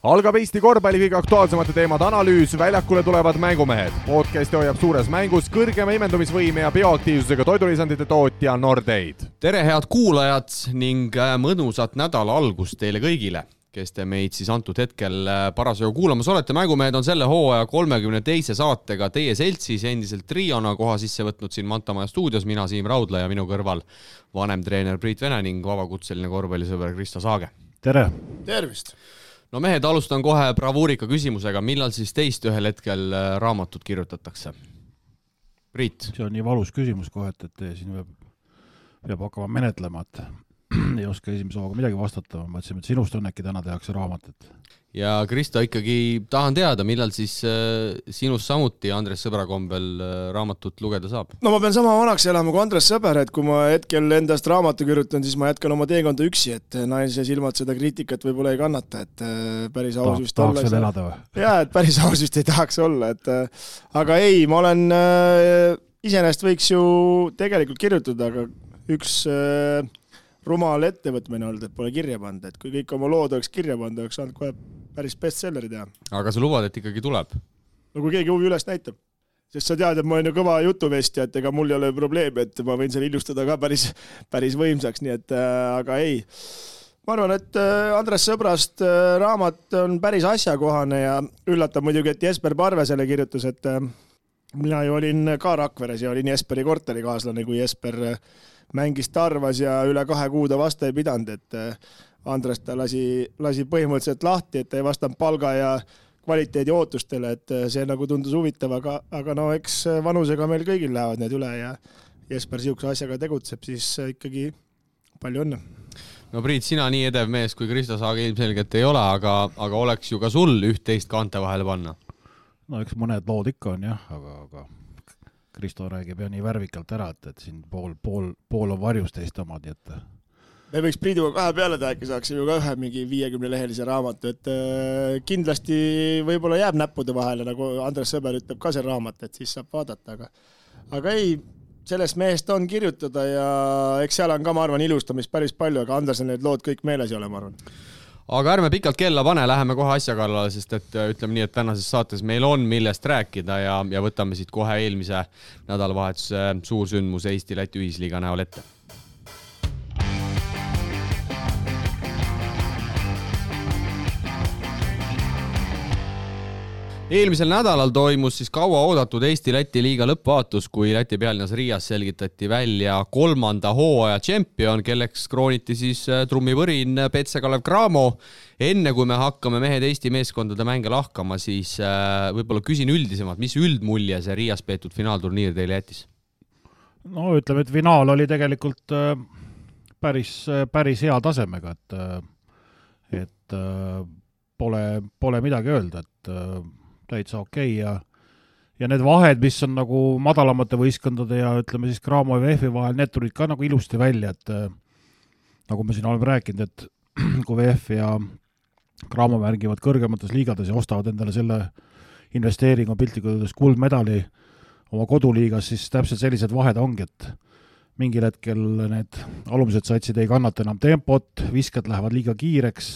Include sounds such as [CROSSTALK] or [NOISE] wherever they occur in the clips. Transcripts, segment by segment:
algab Eesti korvpalli kõige aktuaalsemate teemade analüüs, väljakule tulevad mängumehed. podcasti hoiab suures mängus kõrgema imendumisvõime ja bioaktiivsusega toidulisandite tootja Nordeid. tere, head kuulajad ning äh, mõnusat nädala algust teile kõigile, kes te meid siis antud hetkel äh, parasjagu kuulamas olete. mängumehed on selle hooaja kolmekümne teise saatega teie seltsis endiselt triona koha sisse võtnud siin Mantamaja stuudios, mina Siim Raudla ja minu kõrval vanem treener Priit Vene ning vabakutseline korvpallisõber Kristo Saage. tere! tervist! No mehed, alustan kohe bravuurika küsimusega, millal siis teist ühel hetkel äh, raamatut kirjutatakse? Priit. see on nii valus küsimus kohe, et, et siin peab, peab hakkama menetlema, et ei oska esimese hooga midagi vastata, ma mõtlesin, et sinust on äkki täna tehakse raamat, et ja Kristo, ikkagi tahan teada, millal siis äh, sinust samuti Andres Sõbra kombel äh, raamatut lugeda saab? no ma pean sama vanaks elama kui Andres Sõber, et kui ma hetkel endast raamatu kirjutan, siis ma jätkan oma teekonda üksi, et naise silmad seda kriitikat võib-olla ei kannata, et äh, päris aus Ta, vist olla elada või? jaa, et päris aus vist ei tahaks olla, et äh, aga ei, ma olen äh,, iseenesest võiks ju tegelikult kirjutada, aga üks äh, rumal ettevõtmine olnud, et pole kirja pannud, et kui kõik oma lood oleks kirja pannud, oleks saanud kohe päris bestselleri teha. aga sa lubad, et ikkagi tuleb? no kui keegi huvi üles näitab. sest sa tead, et ma olen ju kõva jutuvestja, et ega mul ei ole probleemi, et ma võin selle illustada ka päris, päris võimsaks, nii et äh, aga ei. ma arvan, et äh, Andres Sõbrast äh, raamat on päris asjakohane ja üllatab muidugi, et Jesper Parve selle kirjutas, et äh, mina ju olin ka Rakveres ja olin Jesperi korterikaaslane, kui Jesper äh, mängis Tarvas ja üle kahe kuu ta vastu ei pidanud, et äh, Andres ta lasi, lasi põhimõtteliselt lahti, et ta ei vastanud palga ja kvaliteedi ootustele, et äh, see nagu tundus huvitav, aga, aga no eks vanusega meil kõigil lähevad need üle ja Jesper niisuguse asjaga tegutseb, siis ikkagi palju õnne. no Priit, sina nii edev mees kui Kristo Saage ilmselgelt ei ole, aga, aga oleks ju ka sul üht-teist kaante vahele panna? no eks mõned lood ikka on jah, aga, aga Kristo räägib jah nii värvikalt ära, et, et siin pool, pool, pool on varjus teist omad, nii et me võiks Priiduga kahe peale teha, äkki saaksime ka ühe mingi viiekümnelehelise raamatu, et äh, kindlasti võib-olla jääb näppude vahele, nagu Andres Sõber ütleb ka see raamat, et siis saab vaadata, aga aga ei, sellest mehest on kirjutada ja eks seal on ka, ma arvan, ilustamist päris palju, aga Andresel need lood kõik meeles ei ole, ma arvan aga ärme pikalt kella pane, läheme kohe asja kallale, sest et ütleme nii, et tänases saates meil on, millest rääkida ja, ja võtame siit kohe eelmise nädalavahetuse suursündmuse Eesti-Läti ühisliiga näol ette eelmisel nädalal toimus siis kauaoodatud Eesti-Läti liiga lõppvaatus, kui Läti pealinnas Riias selgitati välja kolmanda hooaja tšempion, kelleks krooniti siis äh, trummivõrin Petse Kalev Cramo. enne kui me hakkame mehed Eesti meeskondade mänge lahkama, siis äh, võib-olla küsin üldisemalt, mis üldmulje see Riias peetud finaalturniir teile jättis? no ütleme, et finaal oli tegelikult äh, päris, päris hea tasemega, et et pole, pole midagi öelda, et täitsa okei okay ja ja need vahed, mis on nagu madalamate võistkondade ja ütleme siis Cramo ja VEF-i vahel, need tulid ka nagu ilusti välja, et äh, nagu me siin oleme rääkinud, et [CLEARS THROAT] kui VEF ja Cramo mängivad kõrgemates liigades ja ostavad endale selle investeeringu piltlikult öeldes kuldmedali oma koduliigas, siis täpselt sellised vahed ongi, et mingil hetkel need alumised satsid ei kannata enam tempot, viskad lähevad liiga kiireks,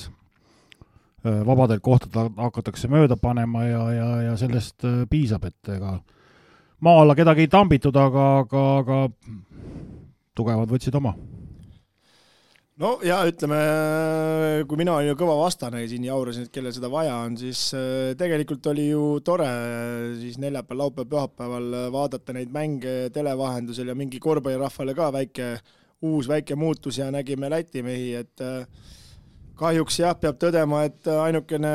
Äh, vabadelt kohtadelt hakatakse mööda panema ja, ja, ja sellest äh, piisab, et ega maa alla kedagi ei tambitud, aga, aga, aga tugevad võtsid oma. no ja ütleme, kui mina olin ju kõva vastane siin jaurasin, et kellel seda vaja on, siis äh, tegelikult oli ju tore siis neljapäeval, laupäeval, pühapäeval vaadata neid mänge televahendusel ja mingi korvpallirahvale ka väike uus väike muutus ja nägime Läti mehi, et kahjuks jah, peab tõdema, et ainukene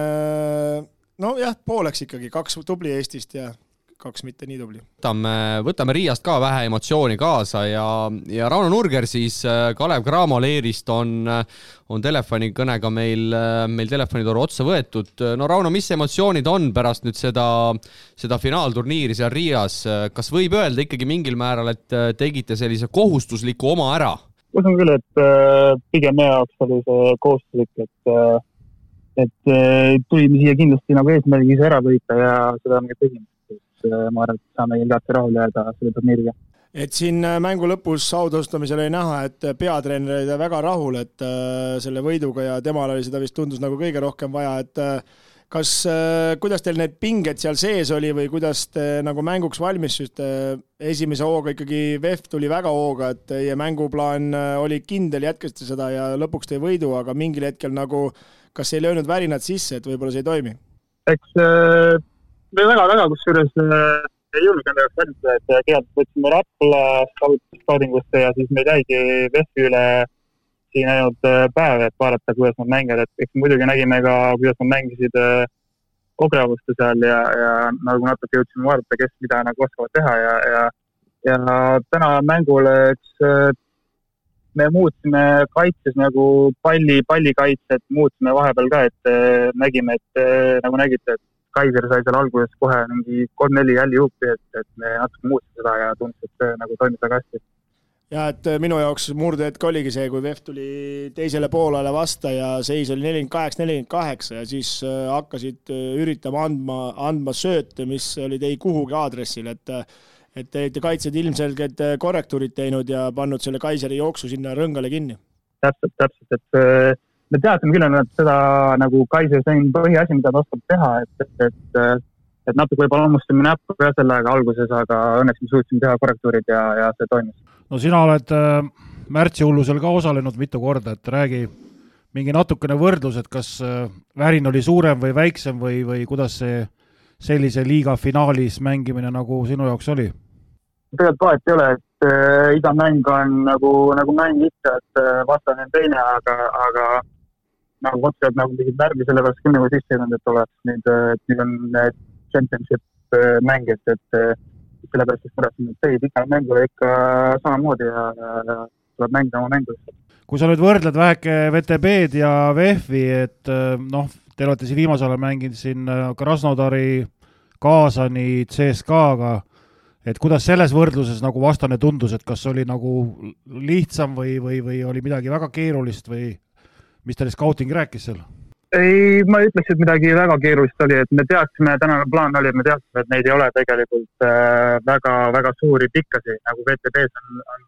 nojah, pooleks ikkagi, kaks tubli Eestist ja kaks mitte nii tubli. võtame, võtame Riiast ka vähe emotsiooni kaasa ja, ja Rauno Nurger siis äh, Kalev Cramo leerist on, on telefonikõnega meil, äh, meil telefonitoru otsa võetud. no Rauno, mis emotsioonid on pärast nüüd seda, seda finaalturniiri seal Riias, kas võib öelda ikkagi mingil määral, et äh, tegite sellise kohustusliku oma ära? Usun küll, et äh, pigem meie jaoks oli see kohustuslik, et, äh, et äh, tulime siia kindlasti nagu eesmärgiga ära võita ja seda me tegime. et ma arvan, et saame igati rahule jääda selle turniiriga et siin mängu lõpus autasustamisel oli näha, et peatreener oli väga rahul, et selle võiduga ja temal oli seda vist tundus nagu kõige rohkem vaja, et kas, äh, kuidas teil need pinged seal sees oli või kuidas te nagu mänguks valmistusite? esimese hooga ikkagi VEF tuli väga hooga, et teie mänguplaan oli kindel, jätkasite seda ja lõpuks tõi võidu, aga mingil hetkel nagu kas ei löönud värinad sisse, et võib-olla see ei toimi? eks me väga-väga kusjuures ei julge ennast valmistada, et kõigepealt võtsime Rapla skaudingusse ja siis meil jäigi VEF-i üle siin ainult äh, päev, et vaadata, kuidas nad mängivad, et eks muidugi nägime ka, kuidas nad mängisid äh, kogemuste seal ja, ja nagu natuke jõudsime vaadata, kes mida nagu oskavad teha ja, ja, ja täna mängul, eks äh, me muutsime kaitses nagu palli, pallikaitset muutsime vahepeal ka, et nägime, et nagu nägite, et Kaiser sai seal alguses kohe mingi kolm-neli jällijuupi, et, et me natuke muutsime seda ja tundus, et see nagu toimis väga hästi. Ja et äh, minu jaoks murdehetk oligi see, kui VEF tuli teisele poolele vasta ja seis oli nelikümmend kaheksa, nelikümmend kaheksa ja siis äh, hakkasid äh, üritama andma, andma sööte, mis olid ei kuhugi aadressil, et et te olite kaitsjad ilmselgelt korrektuurid teinud ja pannud selle Kaiseri jooksu sinna rõngale kinni. täpselt, täpselt, et me teadsime küll, et seda nagu Kaiser, see on põhiasi, mida ta oskab teha, et, et, et natuke võib-olla hammustasime näppu ka sellega alguses, aga õnneks me suutsime teha korrektuurid ja, ja see toimis. No sina oled äh, märtsihullusel ka osalenud mitu korda, et räägi mingi natukene võrdlus, et kas äh, värin oli suurem või väiksem või, või kuidas see sellise liiga finaalis mängimine nagu sinu jaoks oli? tegelikult vahet ei ole, et äh, iga mäng on nagu, nagu mäng ikka, et äh, vastane on teine, aga, aga nagu otseselt nagu mingit värvi sellepärast küll nagu sisse ei olnud, et oleks nüüd, et nüüd on championship äh, mäng, et, et sellepärast just muretsen, et ei, igal mängul ikka samamoodi ja, tuleb mängida oma mängu kui sa nüüd võrdled väheke VTB-d ja VEF-i, et äh, noh, te olete siin viimasel ajal mänginud siin äh, Krasnodari, Kaasani, CSKA-ga, et kuidas selles võrdluses nagu vastane tundus, et kas oli nagu lihtsam või, või, või oli midagi väga keerulist või mis teile scouting rääkis seal? Ei, ma ei ütleks, et midagi väga keerulist oli, et me teadsime, tänane plaan oli, et me teadsime, et neid ei ole tegelikult äh, väga, väga suuri pikkasi, nagu VTB-s on, on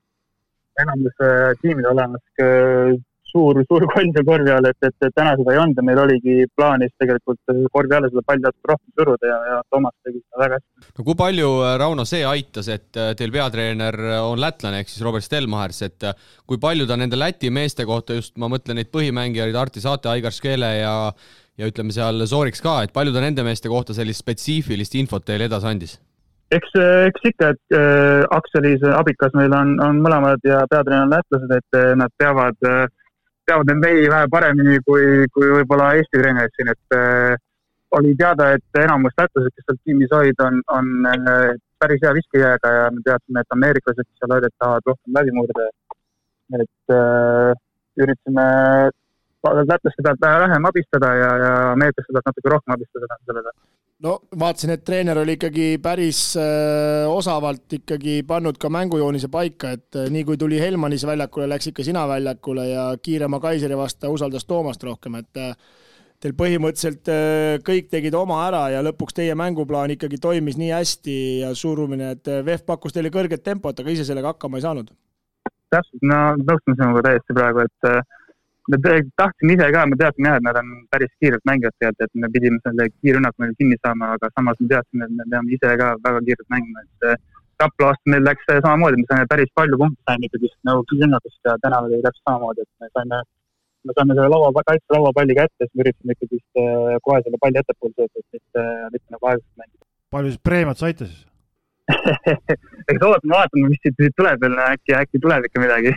enamus äh, tiimid olemas äh, suur, suur koll seal korvi all, et, et, täna seda ei olnud ja meil oligi plaanis tegelikult korvi alla seda palli natuke rohkem suruda ja, ja Toomas tegi seda väga hästi. no kui palju, äh, Rauno, see aitas, et äh, teil peatreener on lätlane ehk siis Robert Stelmachers, et äh, kui palju ta nende Läti meeste kohta just, ma mõtlen neid põhimängijaid, Arti Saate, Aigar Škele ja ja ütleme seal Sooriks ka, et palju ta nende meeste kohta sellist spetsiifilist infot teile edasi andis? eks, eks ikka, et äh, Akselis abikas meil on, on mõlemad ja peatreener on lätlased, et nad peavad äh, teavad end veidi vähe paremini kui, kui võib-olla Eesti treenerid siin, et äh, oli teada, et enamus lätlased, kes seal tiimis olid, on, on äh, päris hea viskejääga ja me teadsime, et ameeriklased, kes seal olid, tahavad rohkem läbi murda. et äh, üritasime lätlaste pealt vähem abistada ja, ja ameeriklaste pealt natuke rohkem abistada sellele no vaatasin, et treener oli ikkagi päris äh, osavalt ikkagi pannud ka mängujoonise paika, et äh, nii kui tuli Helmanis väljakule, läks ikka sina väljakule ja kiirema Kaiseri vastu usaldas Toomast rohkem, et äh, teil põhimõtteliselt kõik tegid oma ära ja lõpuks teie mänguplaan ikkagi toimis nii hästi ja surumine, et VEF pakkus teile kõrget tempot, aga ise sellega hakkama ei saanud. täpselt, no nõustun sinuga täiesti praegu, et me tahtsime ise ka, me teadsime jah, et nad on päris kiired mängijad tegelikult, et me pidime selle kiirrünnaku neil kinni saama, aga samas me teadsime, et me peame ise ka väga kiirelt mängima, et eh, Rapla vastu meil läks samamoodi, me saime päris palju punkte saime ikkagi nagu kiirrünnakust ja täna oli täpselt samamoodi, et me saime, me saime selle laua, kaitse lauapalli kätte, siis me üritasime ikkagi eh, kohe selle palli ettepoole sööta, et mitte, mitte nagu aeglaselt mängida. palju siis preemiat saite siis? [LAUGHS] Eks ootame, vaatame, mis siit tuleb veel, äkki, äkki tuleb ikka midagi.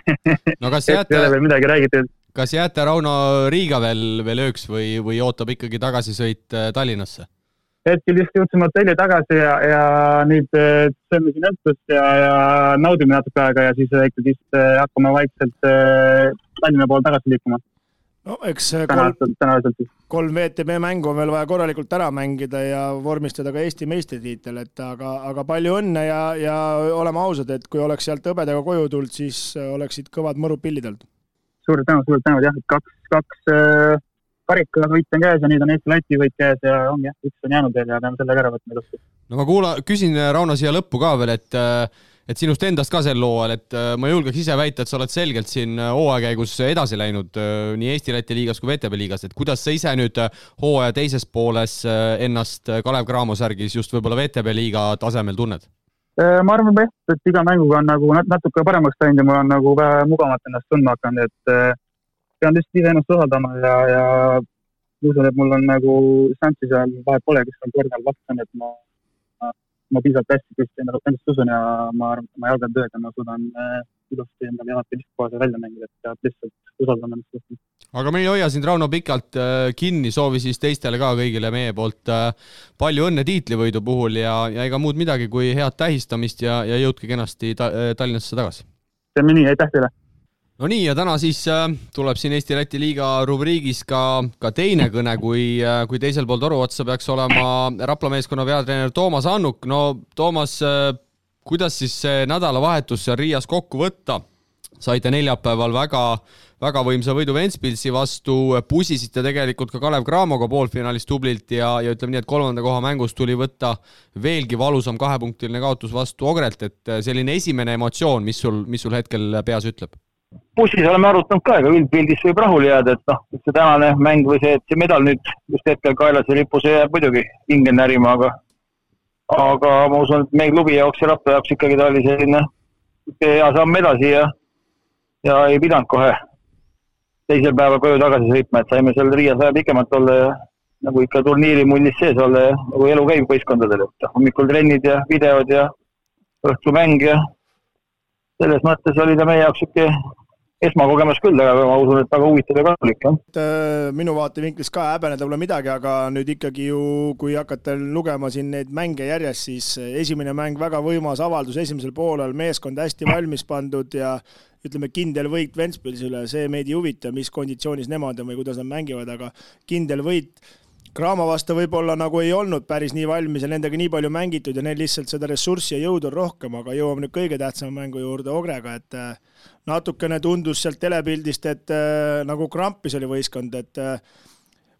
No kas [LAUGHS] jääte, midagi räägitud kas jääte, Rauno, Riiga veel, veel ööks või, või ootab ikkagi tagasisõit äh, Tallinnasse? hetkel just jõudsime hotelli tagasi ja, ja nüüd äh, sööme siin õhtust ja, ja naudime natuke aega ja siis ikkagi äh, hakkame vaikselt Tallinna poole tagasi liikuma. no eks kolm, kolm VTB mängu on veel vaja korralikult ära mängida ja vormistada ka Eesti meistritiitel, et aga, aga palju õnne ja, ja oleme ausad, et kui oleks sealt hõbedaga koju tulnud, siis oleksid kõvad mõrud pillid olnud suured tänud, suured tänud jah, et kaks, kaks äh, karikavõit on käes ja nüüd on Eesti-Läti võit käes ja ongi jah, üks on jäänud veel ja peame selle ka ära võtma ilusti. no ma kuula-, küsin, Rauno, siia lõppu ka veel, et et sinust endast ka sel hooajal, et äh, ma julgeks ise väita, et sa oled selgelt siin äh, hooaja käigus edasi läinud äh, nii Eesti-Läti liigas kui VTB liigas, et kuidas sa ise nüüd hooaja teises pooles ennast Kalev Cramo särgis just võib-olla VTB liiga tasemel tunned? Ma arvan jah, et iga mänguga on nagu natuke paremaks läinud ja mul on nagu vähe mugavamalt ennast tundma hakanud, et pean lihtsalt ise ennast usaldama ja, ja usun, et mul on nagu šanssi seal, vahet pole, kes on kõrval vastu et ma ma piisavalt hästi endast usun ja ma arvan, et ma jalgan tööga, ma suudan äh, ilusti endale jalad pilistkohas välja mängida, et peab lihtsalt usaldama ennast rohkem. aga me ei hoia sind, Rauno, pikalt äh, kinni, soovi siis teistele ka kõigile meie poolt äh, palju õnne tiitlivõidu puhul ja, ja ega muud midagi kui head tähistamist ja, ja jõudke kenasti ta, Tallinnasse tagasi. teeme nii, aitäh teile! no nii, ja täna siis äh, tuleb siin Eesti-Läti liiga rubriigis ka, ka teine kõne, kui, äh, kui teisel pool toru otsa peaks olema Rapla meeskonna peatreener Toomas Annuk. no Toomas, äh, kuidas siis see nädalavahetus seal Riias kokku võtta? saite neljapäeval väga, väga võimsa võidu Ventspilsi vastu, pusisite tegelikult ka Kalev Cramoga poolfinaalis tublilt ja, ja ütleme nii, et kolmanda koha mängus tuli võtta veelgi valusam kahepunktiline kaotus vastu Ogrelt, et selline esimene emotsioon, mis sul, mis sul hetkel peas ütleb? bussis oleme arutanud ka, ega üldpildis võib rahule jääda, et noh, see tänane mäng või see, et see medal nüüd just hetkel kaelas ja lipus jääb muidugi hinge närima, aga aga ma usun, et meie klubi jaoks ja Rapla jaoks ikkagi ta oli selline hea samm edasi ja ja ei pidanud kohe teisel päeval koju tagasi sõitma, et saime seal Riias vähe pikemalt olla ja nagu ikka turniiri mullis sees olla ja nagu elu käib võistkondadel, et hommikul trennid ja videod ja õhtul mäng ja selles mõttes oli ta meie jaoks niisugune esmakogemus küll, aga ma usun, et väga huvitav ja kasulik, jah. Äh, minu vaatevinklist ka häbeneda pole midagi, aga nüüd ikkagi ju, kui hakata lugema siin neid mänge järjest, siis esimene mäng väga võimas avaldus esimesel poolel, meeskond hästi valmis pandud ja ütleme, kindel võit Ventspilsi üle, see meid ei huvita, mis konditsioonis nemad on või kuidas nad mängivad, aga kindel võit Graamo vastu võib-olla nagu ei olnud päris nii valmis ja nendega nii palju mängitud ja neil lihtsalt seda ressurssi ja jõudu on rohkem, aga jõuame nüüd kõige tähtsama mängu juurde Ogrega, et natukene tundus sealt telepildist, et äh, nagu krampis oli võistkond, et äh,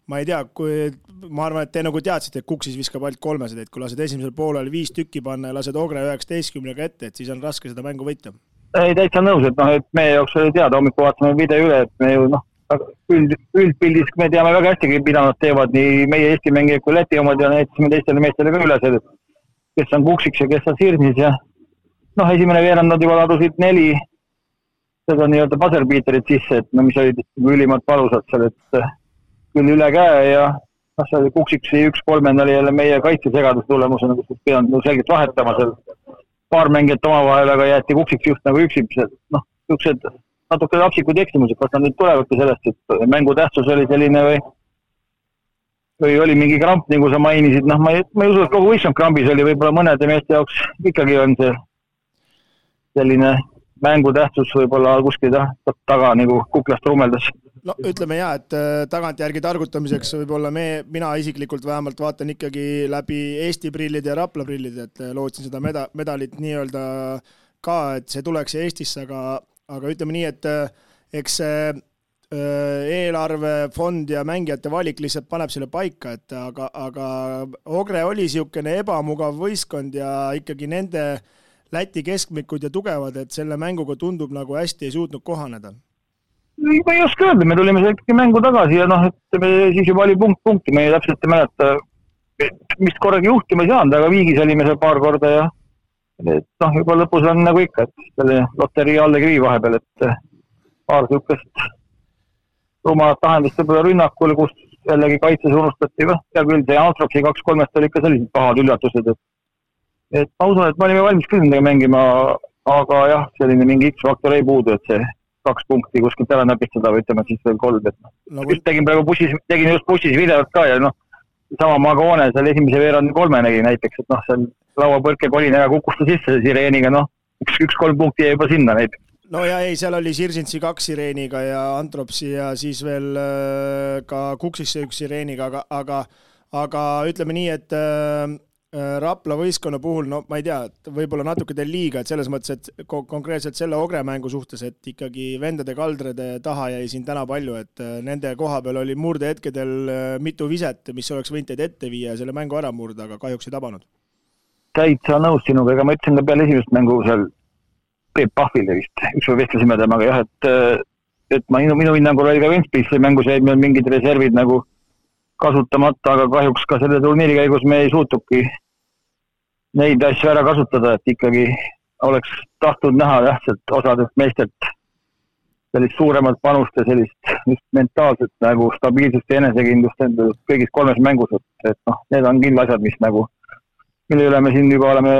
ma ei tea, kui, ma arvan, et te nagu teadsite, et Kuksis viskab ainult kolmesed, et kui lased esimesel poolel viis tükki panna ja lased Ogre üheksateistkümnega ette, et siis on raske seda mängu võita. ei, täitsa nõus, et noh, et meie jaoks oli teada, hommikul vaatasime video üle, et me ju noh, üld, üldpildis me teame väga hästi, mida nad teevad, nii meie Eesti mängijad kui Läti omad ja näitasime teistele meestele ka üles, et kes on Kuksiks ja kes on Sirnis ja noh, esimene veerand nad juba ladusid neli seda nii-öelda buzzer-beaterit sisse, et no mis olid ülimalt valusad seal, et eh, küll üle käe ja noh, see Kuksiksi üks kolmene oli jälle meie kaitsesegaduse tulemusena, kus pidanud no, selgelt vahetama seal. Paar mängijat omavahel, aga jäeti Kuksiks just nagu üksi, noh, niisugused natuke lapsikud eksimused, kas nad nüüd tulevadki sellest, et mängu tähtsus oli selline või või oli mingi kramp, nagu sa mainisid, noh, ma ei, ma ei usu, et kogu võistkond krambis oli, võib-olla mõnede meeste jaoks ikkagi on see selline mängu tähtsus võib-olla kuskil jah, taga nagu kuklast rummeldas. no ütleme ja, et äh, tagantjärgi targutamiseks võib-olla me, mina isiklikult vähemalt vaatan ikkagi läbi Eesti prillide ja Rapla prillide, et äh, lootsin seda meda-, medalit nii-öelda ka, et see tuleks Eestisse, aga, aga ütleme nii, et äh, eks see eelarvefond ja mängijate valik lihtsalt paneb selle paika, et aga, aga Ogre oli niisugune ebamugav võistkond ja ikkagi nende äh, Läti keskmikud ja tugevad, et selle mänguga tundub nagu hästi ei suutnud kohaneda? ma ei oska öelda, me tulime ikkagi mängu tagasi ja noh, ütleme siis juba oli punkt punkti, ma ei täpselt ei mäleta, vist korragi juhtima ei saanud, aga viigis olime seal paar korda ja et noh, juba lõpus on nagu ikka, et selle loterii allekrivi vahepeal, et paar niisugust rumalat lahendust võib-olla rünnakul, kus jällegi kaitses unustati, noh, hea küll, see Antroksi kaks-kolmest oli ikka sellised pahad üllatused, et et ma usun, et me olime valmis küll nendega mängima, aga jah, selline mingi X-faktor jäi puudu, et see kaks punkti kuskilt ära näpistada või ütleme siis veel kolm, et noh no,. just tegin praegu bussis, tegin just bussis videot ka ja noh, sama Magoone seal esimese veerandi kolme nägi näiteks, et noh, seal lauapõrke kolin ära kukkus ta sisse sireeniga, noh, üks, üks-kolm punkti jäi juba sinna näiteks. No ja ei, seal oli Sirsintsi kaks sireeniga ja Antropsi ja siis veel äh, ka Kuksisse üks sireeniga, aga, aga aga ütleme nii, et Äh, Rapla võistkonna puhul, no ma ei tea, võib-olla natuke teil liiga, et selles mõttes, et konkreetselt selle Ogre mängu suhtes, et ikkagi vendade kaldrede taha jäi siin täna palju, et äh, nende koha peal oli murdehetkedel äh, mitu viset, mis oleks võinud teid ette viia ja selle mängu ära murda, aga kahjuks ei tabanud. täitsa nõus sinuga, ega ma ütlesin ka peale esimest mängu seal Peep Pahvile vist, ükskord vestlesime temaga jah, et, et ma minu, minu hinnangul oli ka Ventspilsi mängus jäid meil mingid reservid nagu kasutamata, aga kahjuks ka selle turniiri käigus me ei suutnudki neid asju ära kasutada, et ikkagi oleks tahtnud näha jah, sealt osadelt meestelt sellist suuremat panust ja sellist just mentaalset nagu stabiilsust ja enesekindlust endal kõigis kolmes mängus, et, et noh, need on kindla asjad, mis nagu, mille üle me siin juba oleme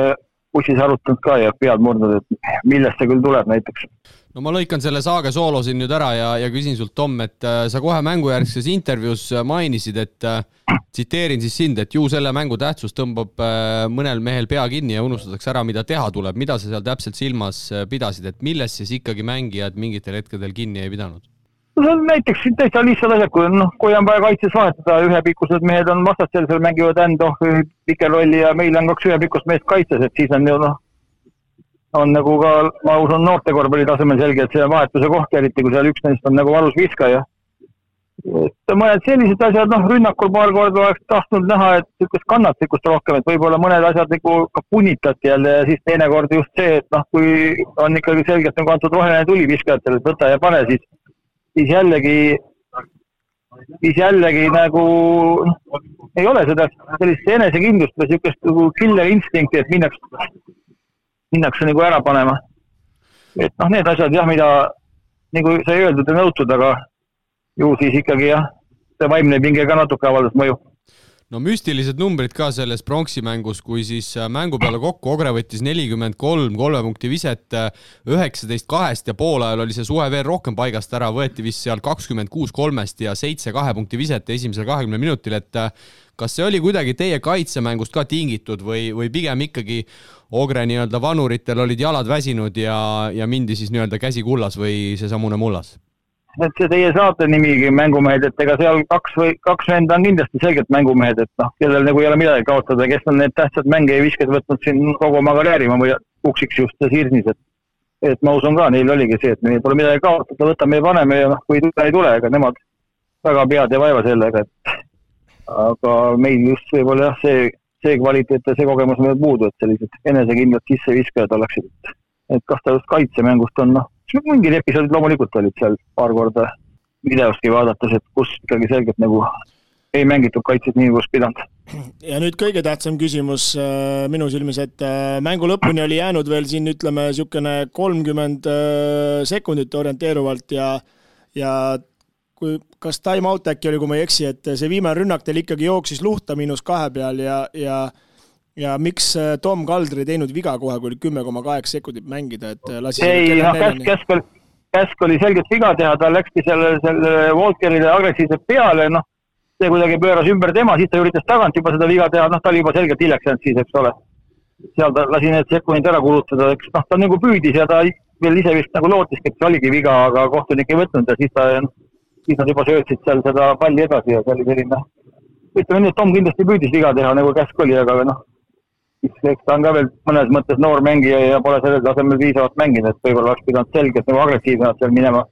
bussis arutanud ka ja pead murdnud, et millest see küll tuleb näiteks. no ma lõikan selle Saage soolo siin nüüd ära ja, ja küsin sult, Tom, et äh, sa kohe mängujärgses intervjuus äh, mainisid, et äh, tsiteerin siis sind, et ju selle mängu tähtsus tõmbab mõnel mehel pea kinni ja unustatakse ära, mida teha tuleb. mida sa seal täpselt silmas pidasid, et millest siis ikkagi mängijad mingitel hetkedel kinni ei pidanud? No on näiteks täitsa lihtsad asjad, kui noh, kui on vaja kaitses vahetada, ühepikkused mehed on vastastel, seal mängivad Ando pikem rolli ja meil on kaks ühepikkust meest kaitses, et siis on ju noh, on nagu ka, ma usun, noorte korvpalli tasemel selge, et see on vahetuse koht, eriti kui seal üks neist on nagu valus viskaja. et mõned sellised asjad, noh, rünnakul paar korda oleks tahtnud näha, et niisugust kannatlikkust rohkem, et võib-olla mõned asjad nagu ka punnitati jälle ja siis teinekord just see, et noh, kui on ikkagi selgelt nagu antud roheline tuli viskajatele, et võta ja pane, siis siis jällegi, siis jällegi nagu ei ole seda sellist enesekindlust või niisugust nagu killer instinkti, et minnakse, minnakse nagu ära panema. et noh, need asjad jah, mida nagu sai öeldud ja nõutud, aga ju siis ikkagi jah, see vaimne pinge ka natuke avaldas mõju no müstilised numbrid ka selles pronksi mängus, kui siis äh, mängu peale kokku Ogre võttis nelikümmend kolm kolme punkti viset, äh, üheksateist kahest ja poolajal oli see suhe veel rohkem paigast ära, võeti vist seal kakskümmend kuus kolmest ja seitse kahe punkti viset esimesel kahekümnel minutil, et äh, kas see oli kuidagi teie kaitsemängust ka tingitud või, või pigem ikkagi Ogre nii-öelda vanuritel olid jalad väsinud ja, ja mindi siis nii-öelda käsi kullas või seesamune mullas? Et see teie saate nimigi Mängumehed, et ega seal kaks või kaks venda on kindlasti selgelt mängumehed, et noh, kellel nagu ei ole midagi kaotada, kes on need tähtsad mänge ja visked võtnud siin kogu oma karjääri, ma uksiks just Sirnis, et et ma usun ka, neil oligi see, et meil pole midagi kaotada, võtame ja paneme ja noh, kui ei tule, ei tule, ega nemad väga pead ei vaeva sellega, et aga meil just võib-olla jah, see, see kvaliteet ja see kogemus meil puudu, et sellised enesekindlad sisseviskajad oleksid, et kas ta just kaitsemängust on, noh, mingid episoodid loomulikult olid seal paar korda videostki vaadates, et kus ikkagi selgelt nagu ei mängitud kaitset nii, kus pidanud. ja nüüd kõige tähtsam küsimus äh, minu silmis, et äh, mängu lõpuni oli jäänud veel siin ütleme niisugune kolmkümmend äh, sekundit orienteeruvalt ja ja kui, kas time out äkki oli, kui ma ei eksi, et see viimane rünnak teil ikkagi jooksis luhta miinus kahe peal ja, ja ja miks äh, Tom Kaldri ei teinud viga kohe, kui oli kümme koma kaheksa sekundit mängida, et äh, lasi ei, noh, käsk, käsk oli, käsk oli selgelt viga teha, ta läkski selle, selle Walkerile agressiivselt peale, noh, see kuidagi pööras ümber tema, siis ta üritas tagant juba seda viga teha, noh, ta oli juba selgelt hiljaks jäänud siis, eks ole. seal ta lasi need sekundid ära kulutada, eks noh, ta nagu püüdis ja ta veel ise vist nagu lootiski, et see oligi viga, aga kohtunik ei võtnud ja siis ta, siis nad juba söötsid seal seda palli edasi ja see oli selline, ütleme nii, et Tom kindlasti püüdis viga teha, nagu käsk oli, aga noh, eks ta on ka veel mõnes mõttes noor mängija ja pole sellel tasemel piisavalt mänginud, et võib-olla oleks pidanud selgelt nagu agressiivsemalt seal minema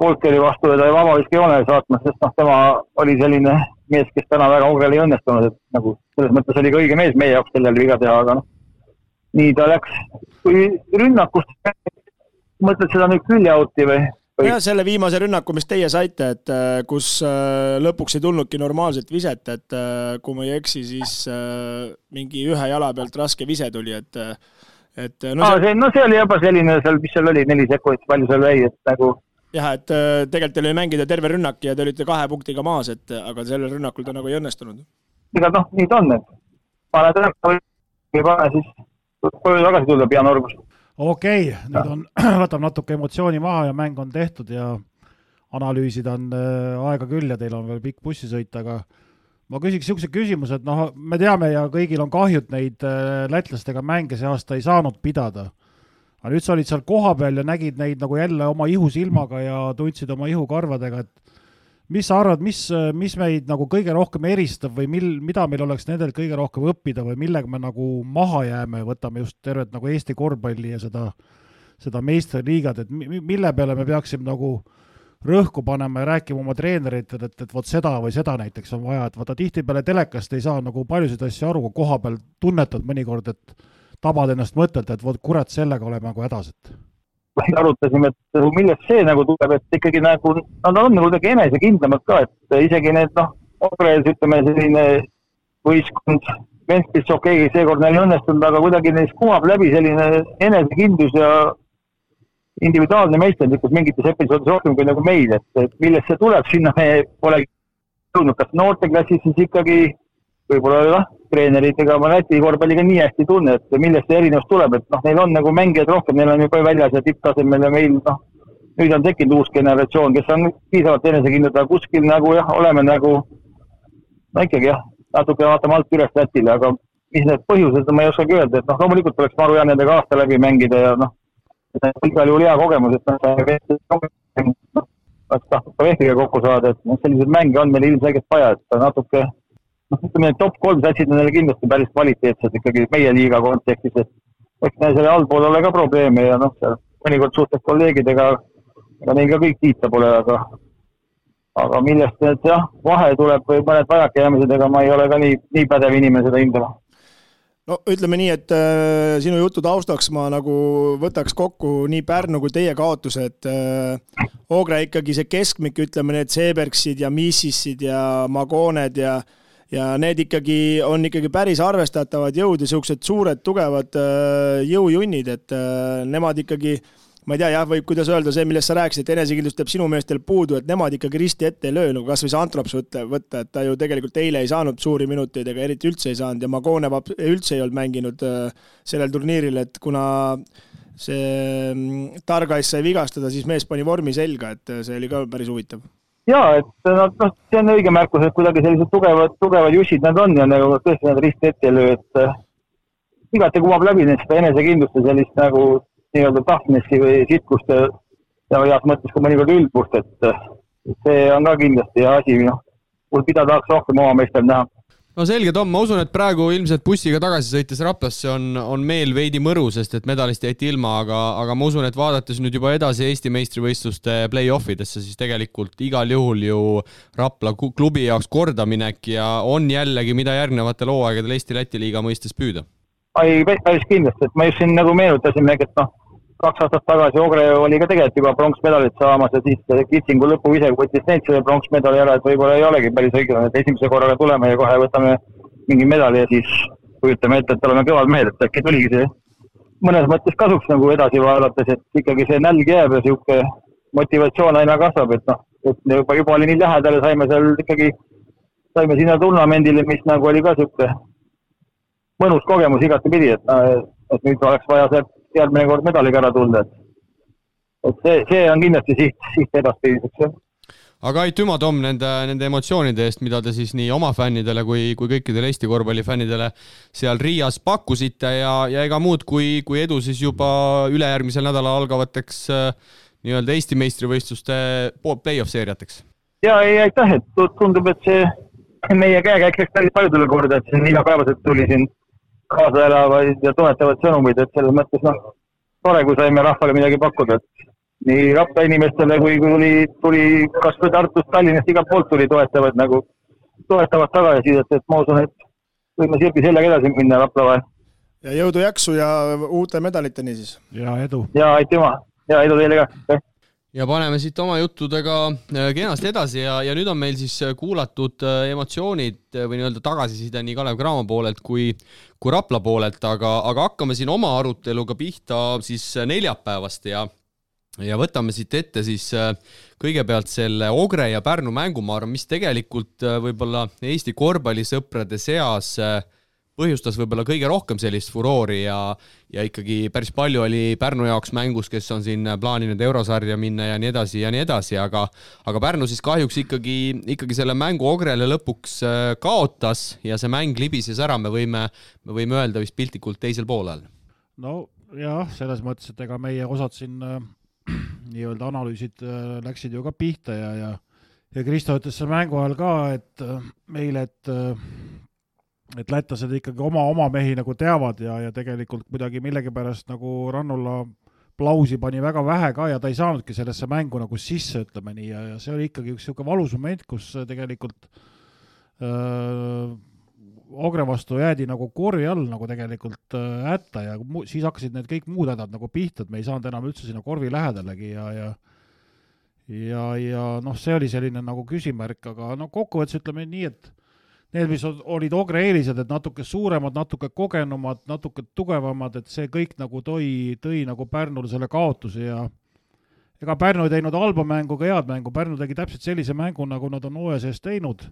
Walkeri vastu ta vabaviskejoonele saatma, sest noh, tema oli selline mees, kes täna väga kaugele ei õnnestunud, et nagu selles mõttes oli ka õige mees meie jaoks sellele viga teha, aga noh, nii ta läks. kui rünnakust mõtled seda nüüd külje out'i või, jah, selle viimase rünnaku, mis teie saite, et äh, kus äh, lõpuks ei tulnudki normaalset viset, et äh, kui ma ei eksi, siis mingi ühe jala pealt raske vise tuli, et et no see, see, no see oli juba selline seal, mis seal oli, neli sekundit, palju seal jäi, et nagu jah, et tegelikult teil oli mängida terve rünnak ja te olite kahe punktiga maas, et aga sellel rünnakul ta nagu ei õnnestunud. ega noh, nii ta on, et paned ära, siis koju tagasi tulla peanorgus okei okay,, nüüd on, [CLEARS THROAT] võtab natuke emotsiooni maha ja mäng on tehtud ja analüüsida on äh, aega küll ja teil on veel pikk bussisõit, aga ma küsiks niisuguse küsimuse, et noh, me teame ja kõigil on kahju, et neid äh, lätlastega mänge see aasta ei saanud pidada. aga nüüd sa olid seal kohapeal ja nägid neid nagu jälle oma ihusilmaga ja tundsid oma ihukarvadega, et mis sa arvad, mis, mis meid nagu kõige rohkem eristab või mil, mida meil oleks nendelt kõige rohkem õppida või millega me nagu maha jääme, võtame just tervet nagu Eesti korvpalli ja seda, seda meistriliigat, et mille peale me peaksime nagu rõhku panema ja rääkima oma treeneritele, et, et vot seda või seda näiteks on vaja, et vaata tihtipeale telekast ei saa nagu paljusid asju aru, koha peal tunnetad mõnikord, et tabad ennast mõttelt, et vot kurat, sellega oleme nagu hädas, et [LAUGHS] arutasime, et millest see nagu tuleb, et ikkagi nagu nad on nagu kuidagi enesekindlamad ka, et isegi need noh, Ogres ütleme selline võistkond, Memphis okei okay,, seekord neil ei õnnestunud, aga kuidagi neist kumab läbi selline enesekindlus ja individuaalne meisterlikkus mingites episoodides rohkem kui nagu meil, et, et millest see tuleb, sinna me pole jõudnud, kas noorteklassis siis ikkagi võib-olla jah, treenerid, ega ma Läti korvpalliga nii hästi tunne, et millest see erinevus tuleb, et noh, neil on nagu mängijaid rohkem, neil on juba väljas ja tipptasemel ja meil noh, nüüd on tekkinud uus generatsioon, kes on piisavalt enesekindlad, aga kuskil nagu jah, oleme nagu no ikkagi jah, natuke vaatame alt üles Lätile, aga mis need põhjused, ma ei oskagi öelda, et noh, loomulikult oleks maru hea nendega aasta läbi mängida ja noh, igal juhul hea kogemus, et noh, tahtnud ka Vehviga kokku saada, et noh, selliseid mänge on meil ilmselgelt vaja, et natuke noh, ütleme, top kolm satsid on neile kindlasti päris kvaliteetsed ikkagi meie liiga kontekstis, et eks neil selle allpool ole ka probleeme ja noh, seal mõnikord suhtled kolleegidega, ega neil ka kõik kiita pole, aga aga millest need jah, vahe tuleb või mõned vajakajäämised, ega ma ei ole ka nii, nii pädev inimene seda hindama no ütleme nii, et äh, sinu jutu taustaks ma nagu võtaks kokku nii Pärnu kui teie kaotused äh,. Oogre ikkagi see keskmik, ütleme need Seebergsid ja Missisid ja Magoned ja äh, ja need ikkagi on ikkagi päris arvestatavad jõud ja niisugused suured tugevad äh, jõujunnid, et äh, nemad ikkagi ma ei tea jah, võib, kuidas öelda, see, millest sa rääkisid, enesekindlust jääb sinu meestel puudu, et nemad ikkagi risti ette ei löö, nagu kas või see Antrops võtta, võtta, et ta ju tegelikult eile ei saanud suuri minuteid ega eriti üldse ei saanud ja Magonev üldse ei olnud mänginud äh, sellel turniiril, et kuna see mm, Targais sai vigastada, siis mees pani vormi selga, et see oli ka päris huvitav ja et nad noh, see on õige märkus, et kuidagi sellised tugevad, tugevad jussid nad on ja nagu tõesti nad risti ette ei löö, et äh, igati kumab läbi neist seda enesekindlust ja sellist nagu nii-öelda tahtmist või sitkust ja, ja heas mõttes ka mõnikord ülbust, et äh, see on ka kindlasti asi, noh, mida tahaks rohkem oma meestel näha no selge, Tom, ma usun, et praegu ilmselt bussiga tagasi sõites Raplasse on, on meel veidi mõru, sest et medalist jäeti ilma, aga, aga ma usun, et vaadates nüüd juba edasi Eesti meistrivõistluste play-off idesse, siis tegelikult igal juhul ju Rapla klubi jaoks kordaminek ja on jällegi, mida järgnevatel hooaegadel Eesti-Läti liiga mõistes püüda. ei, päris kindlasti, et ma just siin nagu meenutasin, et noh, kaks aastat tagasi Ogre oli ka tegelikult juba pronksmedalit saamas ja siis Kitsingu lõpu ise võttis neilt selle pronksmedali ära, et võib-olla ei olegi päris õiglane, et esimese korraga tuleme ja kohe võtame mingi medali ja siis kujutame ette, et oleme kõvad mehed, et äkki tuligi see mõnes mõttes kasuks nagu edasi vaadates, et ikkagi see nälg jääb ja niisugune motivatsioon aina kasvab, et noh, et juba, juba oli nii lähedal ja saime seal ikkagi, saime sinna turnamendile, mis nagu oli ka niisugune mõnus kogemus igatepidi, et, et nüüd oleks vaja sealt järgmine kord medaliga ära tulla, et et see, see on kindlasti siht, siht edaspidiseks, jah aga aitüma, Tom, nende, nende emotsioonide eest, mida te siis nii oma fännidele kui, kui kõikidele Eesti korvpallifännidele seal Riias pakkusite ja, ja ega muud kui, kui edu siis juba ülejärgmisel nädalal algavateks äh, nii-öelda Eesti meistrivõistluste play-off seeriateks. ja ei, aitäh, et tundub, et see meie käekäik läks päris paljudele korda, et siin igapäevaselt tuli siin kaasa elavaid ja toetavaid sõnumeid, et selles mõttes noh, tore, kui saime rahvale midagi pakkuda, et nii Rapla inimestele kui tuli, tuli kas või Tartust, Tallinnast, igalt poolt tuli toetavaid nagu, toetavat tagasisidet, et ma usun, et võime sirbi sellega edasi minna Rapla vahel. ja jõudu-jaksu ja uute medaliteni siis! ja edu! ja aitüma ja edu teile ka! Ja paneme siit oma juttudega äh, kenasti edasi ja, ja nüüd on meil siis äh, kuulatud äh, emotsioonid või nii-öelda tagasiside nii Kalev Cramo poolelt kui, kui Rapla poolelt, aga, aga hakkame siin oma aruteluga pihta siis neljapäevast ja ja võtame siit ette siis kõigepealt selle Ogre ja Pärnu mängu, ma arvan, mis tegelikult võib-olla Eesti korvpallisõprade seas äh, põhjustas võib-olla kõige rohkem sellist furoori ja, ja ikkagi päris palju oli Pärnu jaoks mängus, kes on siin plaaninud eurosarja minna ja nii edasi ja nii edasi, aga, aga Pärnu siis kahjuks ikkagi, ikkagi selle mängu Ogrele lõpuks äh, kaotas ja see mäng libises ära, me võime, me võime öelda vist piltlikult teisel poolel. no jah, selles mõttes, et ega meie osad siin äh, [CLEARS THROAT] nii-öelda analüüsid äh, läksid ju ka pihta ja, ja ja Kristo ütles seal mängu ajal ka, et äh, meile, et äh, et lätlased ikkagi oma, oma mehi nagu teavad ja, ja tegelikult kuidagi millegipärast nagu Rannula Plausi pani väga vähe ka ja ta ei saanudki sellesse mängu nagu sisse, ütleme nii, ja, ja see oli ikkagi üks niisugune valus moment, kus tegelikult öö, Ogre vastu jäädi nagu korvi all nagu tegelikult äh, hätta ja mu, siis hakkasid need kõik muud hädad nagu pihta, et me ei saanud enam üldse sinna korvi lähedalegi ja, ja ja, ja noh, see oli selline nagu küsimärk, aga no kokkuvõttes ütleme nii, et need, mis olid Ogre eelised, et natuke suuremad, natuke kogenumad, natuke tugevamad, et see kõik nagu tõi, tõi nagu Pärnule selle kaotuse ja ega Pärnu ei teinud halba mängu ega head mängu, Pärnu tegi täpselt sellise mängu, nagu nad on hooaja sees teinud.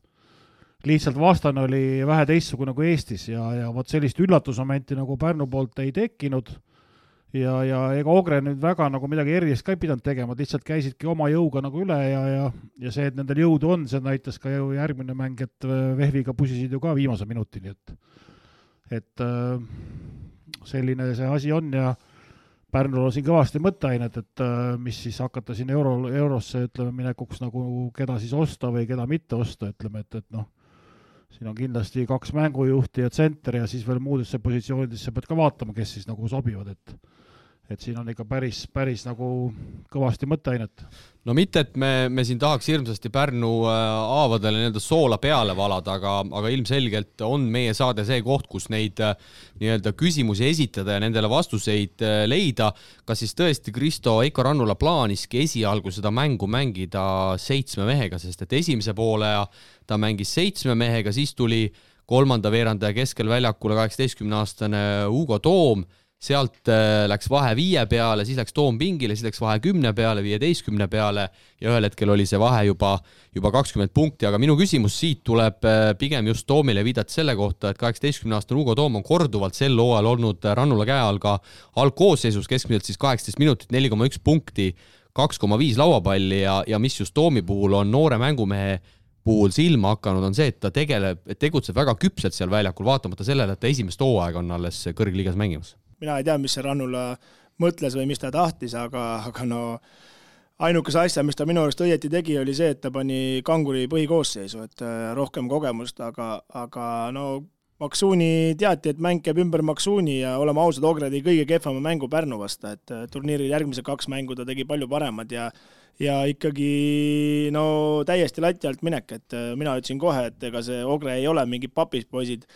lihtsalt vastane oli vähe teistsugune kui Eestis ja, ja vot sellist üllatusmomenti nagu Pärnu poolt ei tekkinud ja, ja ega Ogre nüüd väga nagu midagi erilist ka ei pidanud tegema, lihtsalt käisidki oma jõuga nagu üle ja, ja, ja see, et nendel jõudu on, see näitas ka ju järgmine mäng, et äh, Vehviga pusisid ju ka viimase minutini, et, et äh, selline see asi on ja Pärnul on siin kõvasti mõtteainet, et äh, mis siis hakata siin euro, eurosse ütleme minekuks nagu keda siis osta või keda mitte osta, ütleme, et, et noh, siin on kindlasti kaks mängujuhti ja tsenter ja siis veel muudesse positsioonidesse pead ka vaatama, kes siis nagu sobivad, et et siin on ikka päris, päris nagu kõvasti mõtteainet. no mitte, et me, me siin tahaks hirmsasti Pärnu äh, haavadele nii-öelda soola peale valada, aga, aga ilmselgelt on meie saade see koht, kus neid äh, nii-öelda küsimusi esitada ja nendele vastuseid äh, leida. kas siis tõesti Kristo Eiko Rannula plaaniski esialgu seda mängu mängida seitsme mehega, sest et esimese poole ta mängis seitsme mehega, siis tuli kolmanda veerandaja keskel väljakule kaheksateistkümne aastane Hugo Toom sealt äh, läks vahe viie peale, siis läks Toom pingile, siis läks vahe kümne peale, viieteistkümne peale ja ühel hetkel oli see vahe juba, juba kakskümmend punkti, aga minu küsimus siit tuleb äh, pigem just Toomile viidates selle kohta, et kaheksateistkümne-aastane Hugo Toom on korduvalt sel hooajal olnud Rannula käe all ka algkoosseisus, keskmiselt siis kaheksateist minutit, neli koma üks punkti, kaks koma viis lauapalli ja, ja mis just Toomi puhul on noore mängumehe puhul silma hakanud, on see, et ta tegeleb, tegutseb väga küpselt seal väljakul, vaatamata sellele, et ta esimest hooaega on alles kõrgliigas mängimas mina ei tea, mis see Rannula mõtles või mis ta tahtis, aga, aga no ainukese asja, mis ta minu arust õieti tegi, oli see, et ta pani kanguri põhikoosseisu, et äh, rohkem kogemust, aga, aga no Maksuuni teati, et mäng käib ümber Maksuuni ja oleme ausad, Ogre tegi kõige kehvema mängu Pärnu vastu, et äh, turniiril järgmised kaks mängu ta tegi palju paremad ja ja ikkagi no täiesti lati alt minek, et äh, mina ütlesin kohe, et ega see Ogre ei ole mingid papispoisid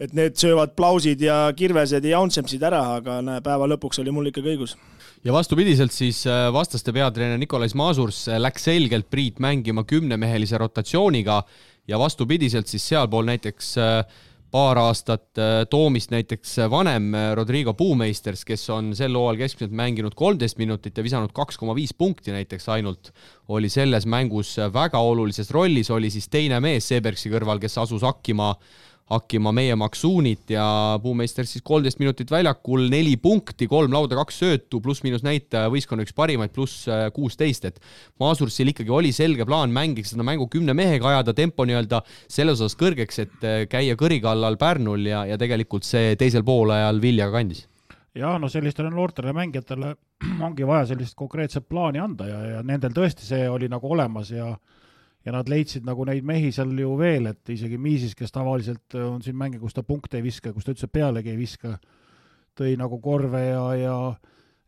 et need söövad plausid ja kirvesed ja Jaunsempsid ära, aga näe, päeva lõpuks oli mul ikkagi õigus. ja vastupidiselt siis äh, vastaste peatreener Nikolais Masurs äh, läks selgelt Priit mängima kümnemehelise rotatsiooniga ja vastupidiselt siis sealpool näiteks äh, paar aastat Toomist näiteks vanem Rodrigo Puumeisters, kes on sel hooajal keskmiselt mänginud kolmteist minutit ja visanud kaks koma viis punkti näiteks ainult, oli selles mängus väga olulises rollis, oli siis teine mees Seebergsi kõrval, kes asus hakkima hakkima meie Maksuunit ja Puumeister siis kolmteist minutit väljakul, neli punkti, kolm lauda, kaks söötu, pluss-miinus näitaja võistkonna üks parimaid, pluss äh, kuusteist, et Maasursil ikkagi oli selge plaan mängiks seda mängu kümne mehega, ajada tempo nii-öelda selles osas kõrgeks, et äh, käia kõri kallal Pärnul ja, ja tegelikult see teisel poolajal vilja ka kandis. Jah, no sellistele noortele mängijatele [CLEARS THROAT] ongi vaja sellist konkreetset plaani anda ja, ja nendel tõesti see oli nagu olemas ja ja nad leidsid nagu neid mehi seal ju veel, et isegi Miisis, kes tavaliselt on siin mänge, kus ta punkte ei viska, kus ta üldse pealegi ei viska, tõi nagu korve ja, ja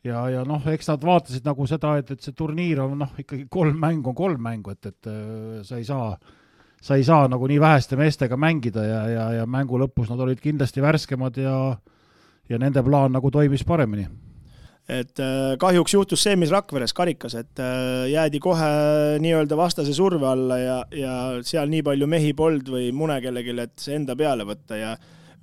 ja, ja noh, eks nad vaatasid nagu seda, et, et see turniir on noh, ikkagi kolm mängu on kolm mängu, et, et äh, sa ei saa, sa ei saa nagu nii väheste meestega mängida ja, ja, ja mängu lõpus nad olid kindlasti värskemad ja ja nende plaan nagu toimis paremini et äh, kahjuks juhtus see, mis Rakveres karikas, et äh, jäädi kohe nii-öelda vastase surve alla ja, ja seal nii palju mehi polnud või mune kellelgi, et see enda peale võtta ja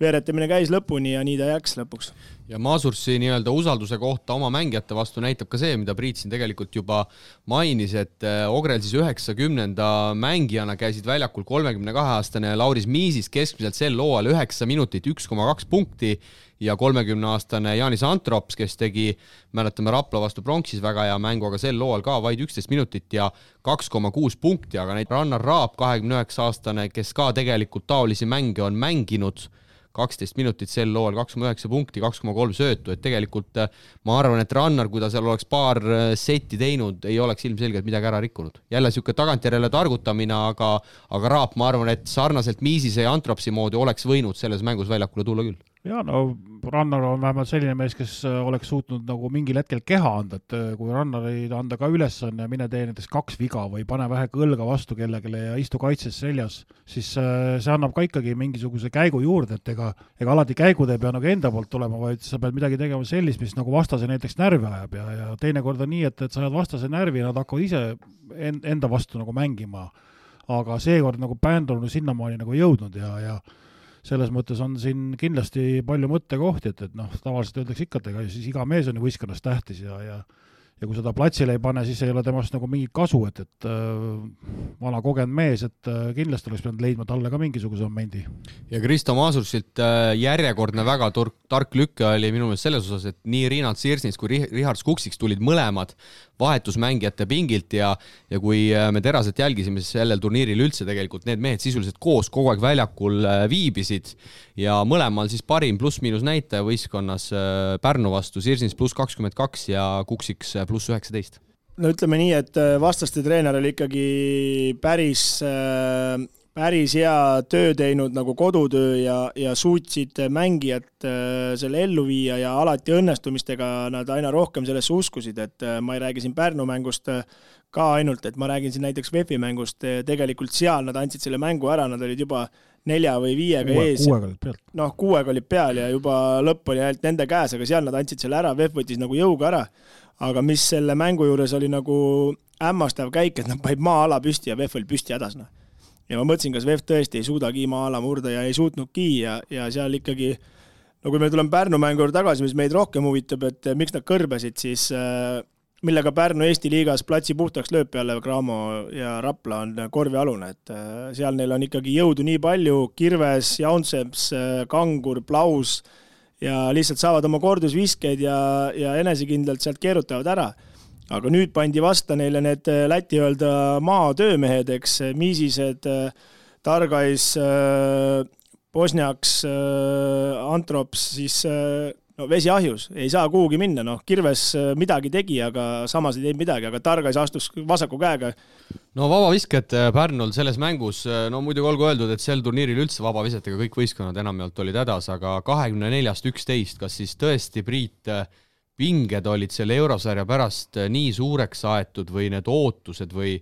veeretamine käis lõpuni ja nii ta läks lõpuks. ja Masursi nii-öelda usalduse kohta oma mängijate vastu näitab ka see, mida Priit siin tegelikult juba mainis, et äh, Ogrel siis üheksakümnenda mängijana käisid väljakul kolmekümne kahe aastane Lauris Miisis keskmiselt sel hooajal üheksa minutit, üks koma kaks punkti ja kolmekümneaastane Jaanis Antrops, kes tegi, mäletame Rapla vastu pronksis väga hea mängu, aga sel hooajal ka vaid üksteist minutit ja kaks koma kuus punkti, aga näiteks Rannar Raab, kahekümne üheksa aastane, kes ka tegelikult taolisi mänge on mänginud kaksteist minutit sel hooajal, kaks koma üheksa punkti, kaks koma kolm söötu, et tegelikult äh, ma arvan, et Rannar, kui ta seal oleks paar äh, setti teinud, ei oleks ilmselgelt midagi ära rikkunud. jälle niisugune tagantjärele targutamine, aga aga Raap, ma arvan, et sarnaselt Miisise ja Antropsi moodi oleks võinud selles mängus väljakule tulla küll ja no Rannar on vähemalt selline mees, kes äh, oleks suutnud nagu mingil hetkel keha anda, et äh, kui Rannarile anda ka ülesanne, mine tee näiteks kaks viga või pane vähe kõlga vastu kellelegi ja istu kaitses seljas, siis äh, see annab ka ikkagi mingisuguse käigu juurde, et ega, ega alati käigud ei pea nagu enda poolt tulema, vaid sa pead midagi tegema sellist, mis nagu vastase näiteks närvi ajab ja, ja teinekord on nii, et, et sa ajad vastase närvi ja nad hakkavad ise enda vastu nagu mängima. aga seekord nagu bänd on sinnamaani nagu jõudnud ja, ja selles mõttes on siin kindlasti palju mõttekohti, et, et noh, tavaliselt öeldakse ikka, et ega siis iga mees on ju võistkonnas tähtis ja, ja ja kui seda platsile ei pane, siis ei ole temast nagu mingit kasu, et, et äh, vana kogenud mees, et äh, kindlasti oleks pidanud leidma talle ka mingisuguse momendi. ja Kristo Maasursilt äh, järjekordne väga turk, tark lükke oli minu meelest selles osas, et nii Riinat Sirsnis kui Richard Skuksiks tulid mõlemad vahetusmängijate pingilt ja ja kui äh, me teraselt jälgisime, siis sellel turniiril üldse tegelikult need mehed sisuliselt koos kogu aeg väljakul äh, viibisid ja mõlemal siis parim pluss-miinus näitaja võistkonnas äh, Pärnu vastu, Sirsnis pluss kakskümmend kaks ja Kuksiks pluss üheksateist no ütleme nii, et vastaste treener oli ikkagi päris äh päris hea töö teinud nagu kodutöö ja, ja suutsid mängijat äh, selle ellu viia ja alati õnnestumistega nad aina rohkem sellesse uskusid, et äh, ma ei räägi siin Pärnu mängust äh, ka ainult, et ma räägin siin näiteks VEF-i mängust, tegelikult seal nad andsid selle mängu ära, nad olid juba nelja või viiega Kuue, ees. kuuega olid peal. noh, kuuega olid peal ja juba lõpp oli ainult nende käes, aga seal nad andsid selle ära, VEF võttis nagu jõuga ära. Aga mis selle mängu juures oli nagu hämmastav käik, et nad panid maa-ala püsti ja VEF oli püsti hädas, noh. Ja ma mõtlesin, kas VEF tõesti ei suudagi maa-ala murda ja ei suutnudki ja, ja seal ikkagi no kui me tuleme Pärnu mängu juurde tagasi, mis meid rohkem huvitab, et miks nad kõrbesid, siis äh, millega Pärnu Eesti liigas platsi puhtaks lööb peale Cramo ja Rapla on korvialune, et äh, seal neil on ikkagi jõudu nii palju, Kirves, Jaunseps, Kangur, Plaus ja lihtsalt saavad oma kordusviskeid ja, ja enesekindlalt sealt keerutavad ära. Aga nüüd pandi vasta neile need äh, Läti öelda maatöömehed, eks, Miisised, äh, Targais, Bosniaks, Antrops, siis no vesi ahjus, ei saa kuhugi minna, noh, Kirves midagi tegi, aga samas ei teinud midagi, aga Targais astus vasaku käega. no vabavisked Pärnul selles mängus, no muidugi olgu öeldud, et sel turniiril üldse vabavisetega kõik võistkonnad enamjaolt olid hädas, aga kahekümne neljast üksteist, kas siis tõesti, Priit, pinged olid selle eurosarja pärast äh, nii suureks aetud või need ootused või?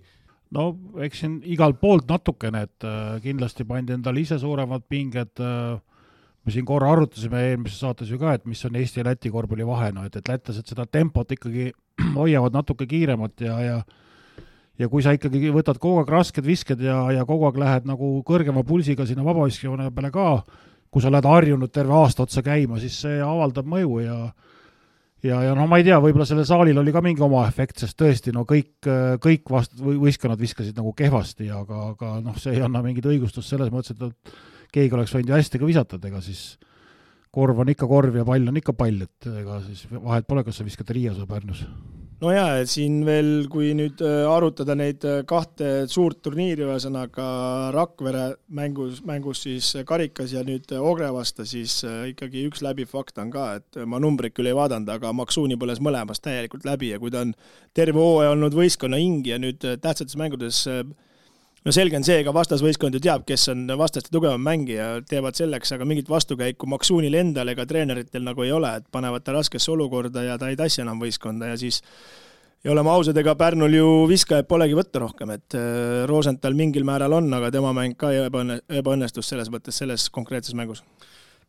no eks siin igalt poolt natukene, et äh, kindlasti pandi endale ise suuremad pinged äh,, me siin korra arutasime eelmises saates ju ka, et mis on Eesti ja Läti korvpalli vahe, no et, et lätlased seda tempot ikkagi [CLEARS THROAT] hoiavad natuke kiiremat ja, ja ja kui sa ikkagi võtad kogu aeg rasked visked ja, ja kogu aeg lähed nagu kõrgema pulsiga sinna vabaviskejoone peale ka, kui sa oled harjunud terve aasta otsa käima, siis see avaldab mõju ja ja, ja noh, ma ei tea, võib-olla sellel saalil oli ka mingi oma efekt, sest tõesti no kõik, kõik vast-, võistkonnad viskasid nagu kehvasti, aga, aga noh, see ei anna mingit õigustust selles mõttes, et keegi oleks võinud ju hästi ka visata, et ega siis korv on ikka korv ja pall on ikka pall, et ega siis vahet pole, kas sa viskad Riias või Pärnus. No jaa, et siin veel, kui nüüd äh, arutada neid äh, kahte suurt turniiri, ühesõnaga Rakvere mängus, mängus siis karikas ja nüüd Ogre vasta, siis äh, ikkagi üks läbiv fakt on ka, et ma numbreid küll ei vaadanud, aga Maksuuni põles mõlemas täielikult läbi ja kui ta on terve hooaja olnud võistkonna hing ja nüüd tähtsates mängudes no selge on see, ega vastasvõistkond ju teab, kes on vastaste tugevam mängija, teevad selleks aga mingit vastukäiku Maksuunil endal ega treeneritel nagu ei ole, et panevad ta raskesse olukorda ja ta ei tassi enam võistkonda ja siis ja oleme ausad, ega Pärnul ju viskajaid polegi võtta rohkem, et äh, Rosenthal mingil määral on, aga tema mäng ka ebaõnne, ebaõnnestus selles mõttes selles konkreetses mängus.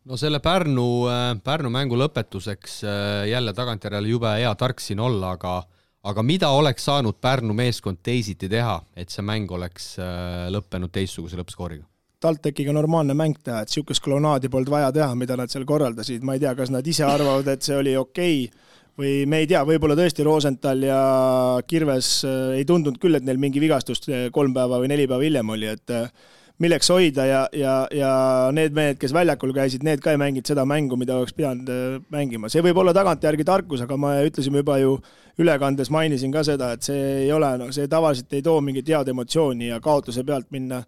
No selle Pärnu, äh, Pärnu mängu lõpetuseks äh, jälle tagantjärele jube hea tark siin olla, aga aga mida oleks saanud Pärnu meeskond teisiti teha, et see mäng oleks äh, lõppenud teistsuguse lõppskooriga? TalTechiga normaalne mäng teha, et niisugust kolonaadi polnud vaja teha, mida nad seal korraldasid, ma ei tea, kas nad ise arvavad, et see oli okei okay, või me ei tea, võib-olla tõesti Rosenthal ja Kirves äh, ei tundunud küll, et neil mingi vigastus äh, kolm päeva või neli päeva hiljem oli, et milleks hoida ja, ja, ja need mehed, kes väljakul käisid, need ka ei mänginud seda mängu, mida oleks pidanud äh, mängima. see võib olla tagantjärgi tarkus, aga me ütlesime juba ju ülekandes, mainisin ka seda, et see ei ole, noh, see tavaliselt ei too mingit head emotsiooni ja kaotuse pealt minna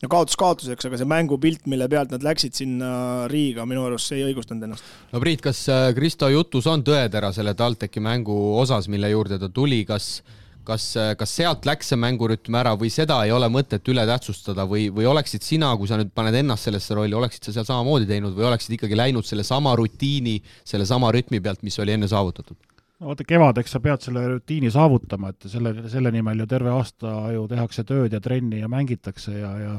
no kaotus kaotuseks, aga see mängupilt, mille pealt nad läksid sinna Riiga, minu arust see ei õigustanud ennast. no Priit, kas äh, Kristo jutus on tõetera selle TalTechi mängu osas, mille juurde ta tuli, kas äh, kas sealt läks see mängurütm ära või seda ei ole mõtet üle tähtsustada või, või oleksid sina, kui sa nüüd paned ennast sellesse rolli, oleksid sa seal samamoodi teinud või oleksid ikkagi läinud sellesama rutiini, sellesama rütmi pealt, mis oli enne saavutatud? no vaata, kevadeks sa pead selle rutiini saavutama, et selle, selle nimel ju terve aasta ju tehakse tööd ja trenni ja mängitakse ja, ja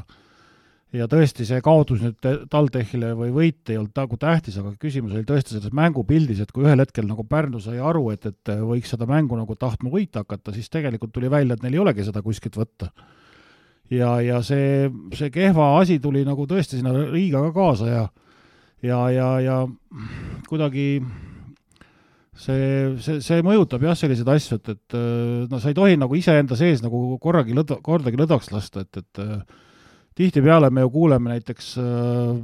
ja tõesti, see kaotus nüüd TalTechile või võit ei olnud nagu tähtis, aga küsimus oli tõesti selles mängupildis, et kui ühel hetkel nagu Pärnu sai aru, et, et võiks seda mängu nagu tahtma võita hakata, siis tegelikult tuli välja, et neil ei olegi seda kuskilt võtta. ja, ja see, see kehva asi tuli nagu tõesti sinna Riigaga kaasa ja ja, ja, ja kuidagi see, see, see mõjutab jah, selliseid asju, et, et no sa ei tohi nagu iseenda sees nagu korragi lõd-, kordagi lõdvaks lasta, et, et tihtipeale me ju kuuleme näiteks äh,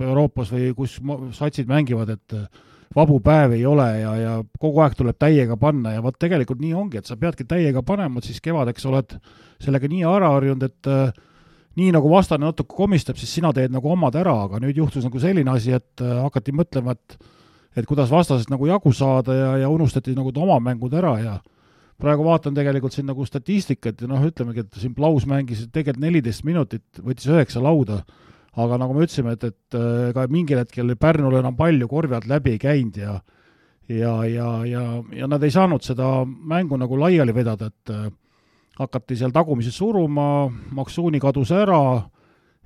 Euroopas või kus satsid mängivad, et äh, vabu päevi ei ole ja, ja kogu aeg tuleb täiega panna ja vot tegelikult nii ongi, et sa peadki täiega panema, siis kevadeks oled sellega nii ära harjunud, et äh, nii nagu vastane natuke komistab, siis sina teed nagu omad ära, aga nüüd juhtus nagu selline asi, et äh, hakati mõtlema, et et kuidas vastasest nagu jagu saada ja, ja unustati nagu oma mängud ära ja praegu vaatan tegelikult siin nagu statistikat ja noh, ütlemegi, et siin Plaus mängis tegelikult neliteist minutit, võttis üheksa lauda, aga nagu me ütlesime, et, et ega äh, mingil hetkel Pärnul enam palju korvi alt läbi ei käinud ja ja, ja, ja, ja nad ei saanud seda mängu nagu laiali vedada, et äh, hakati seal tagumises suruma, Maksuuni kadus ära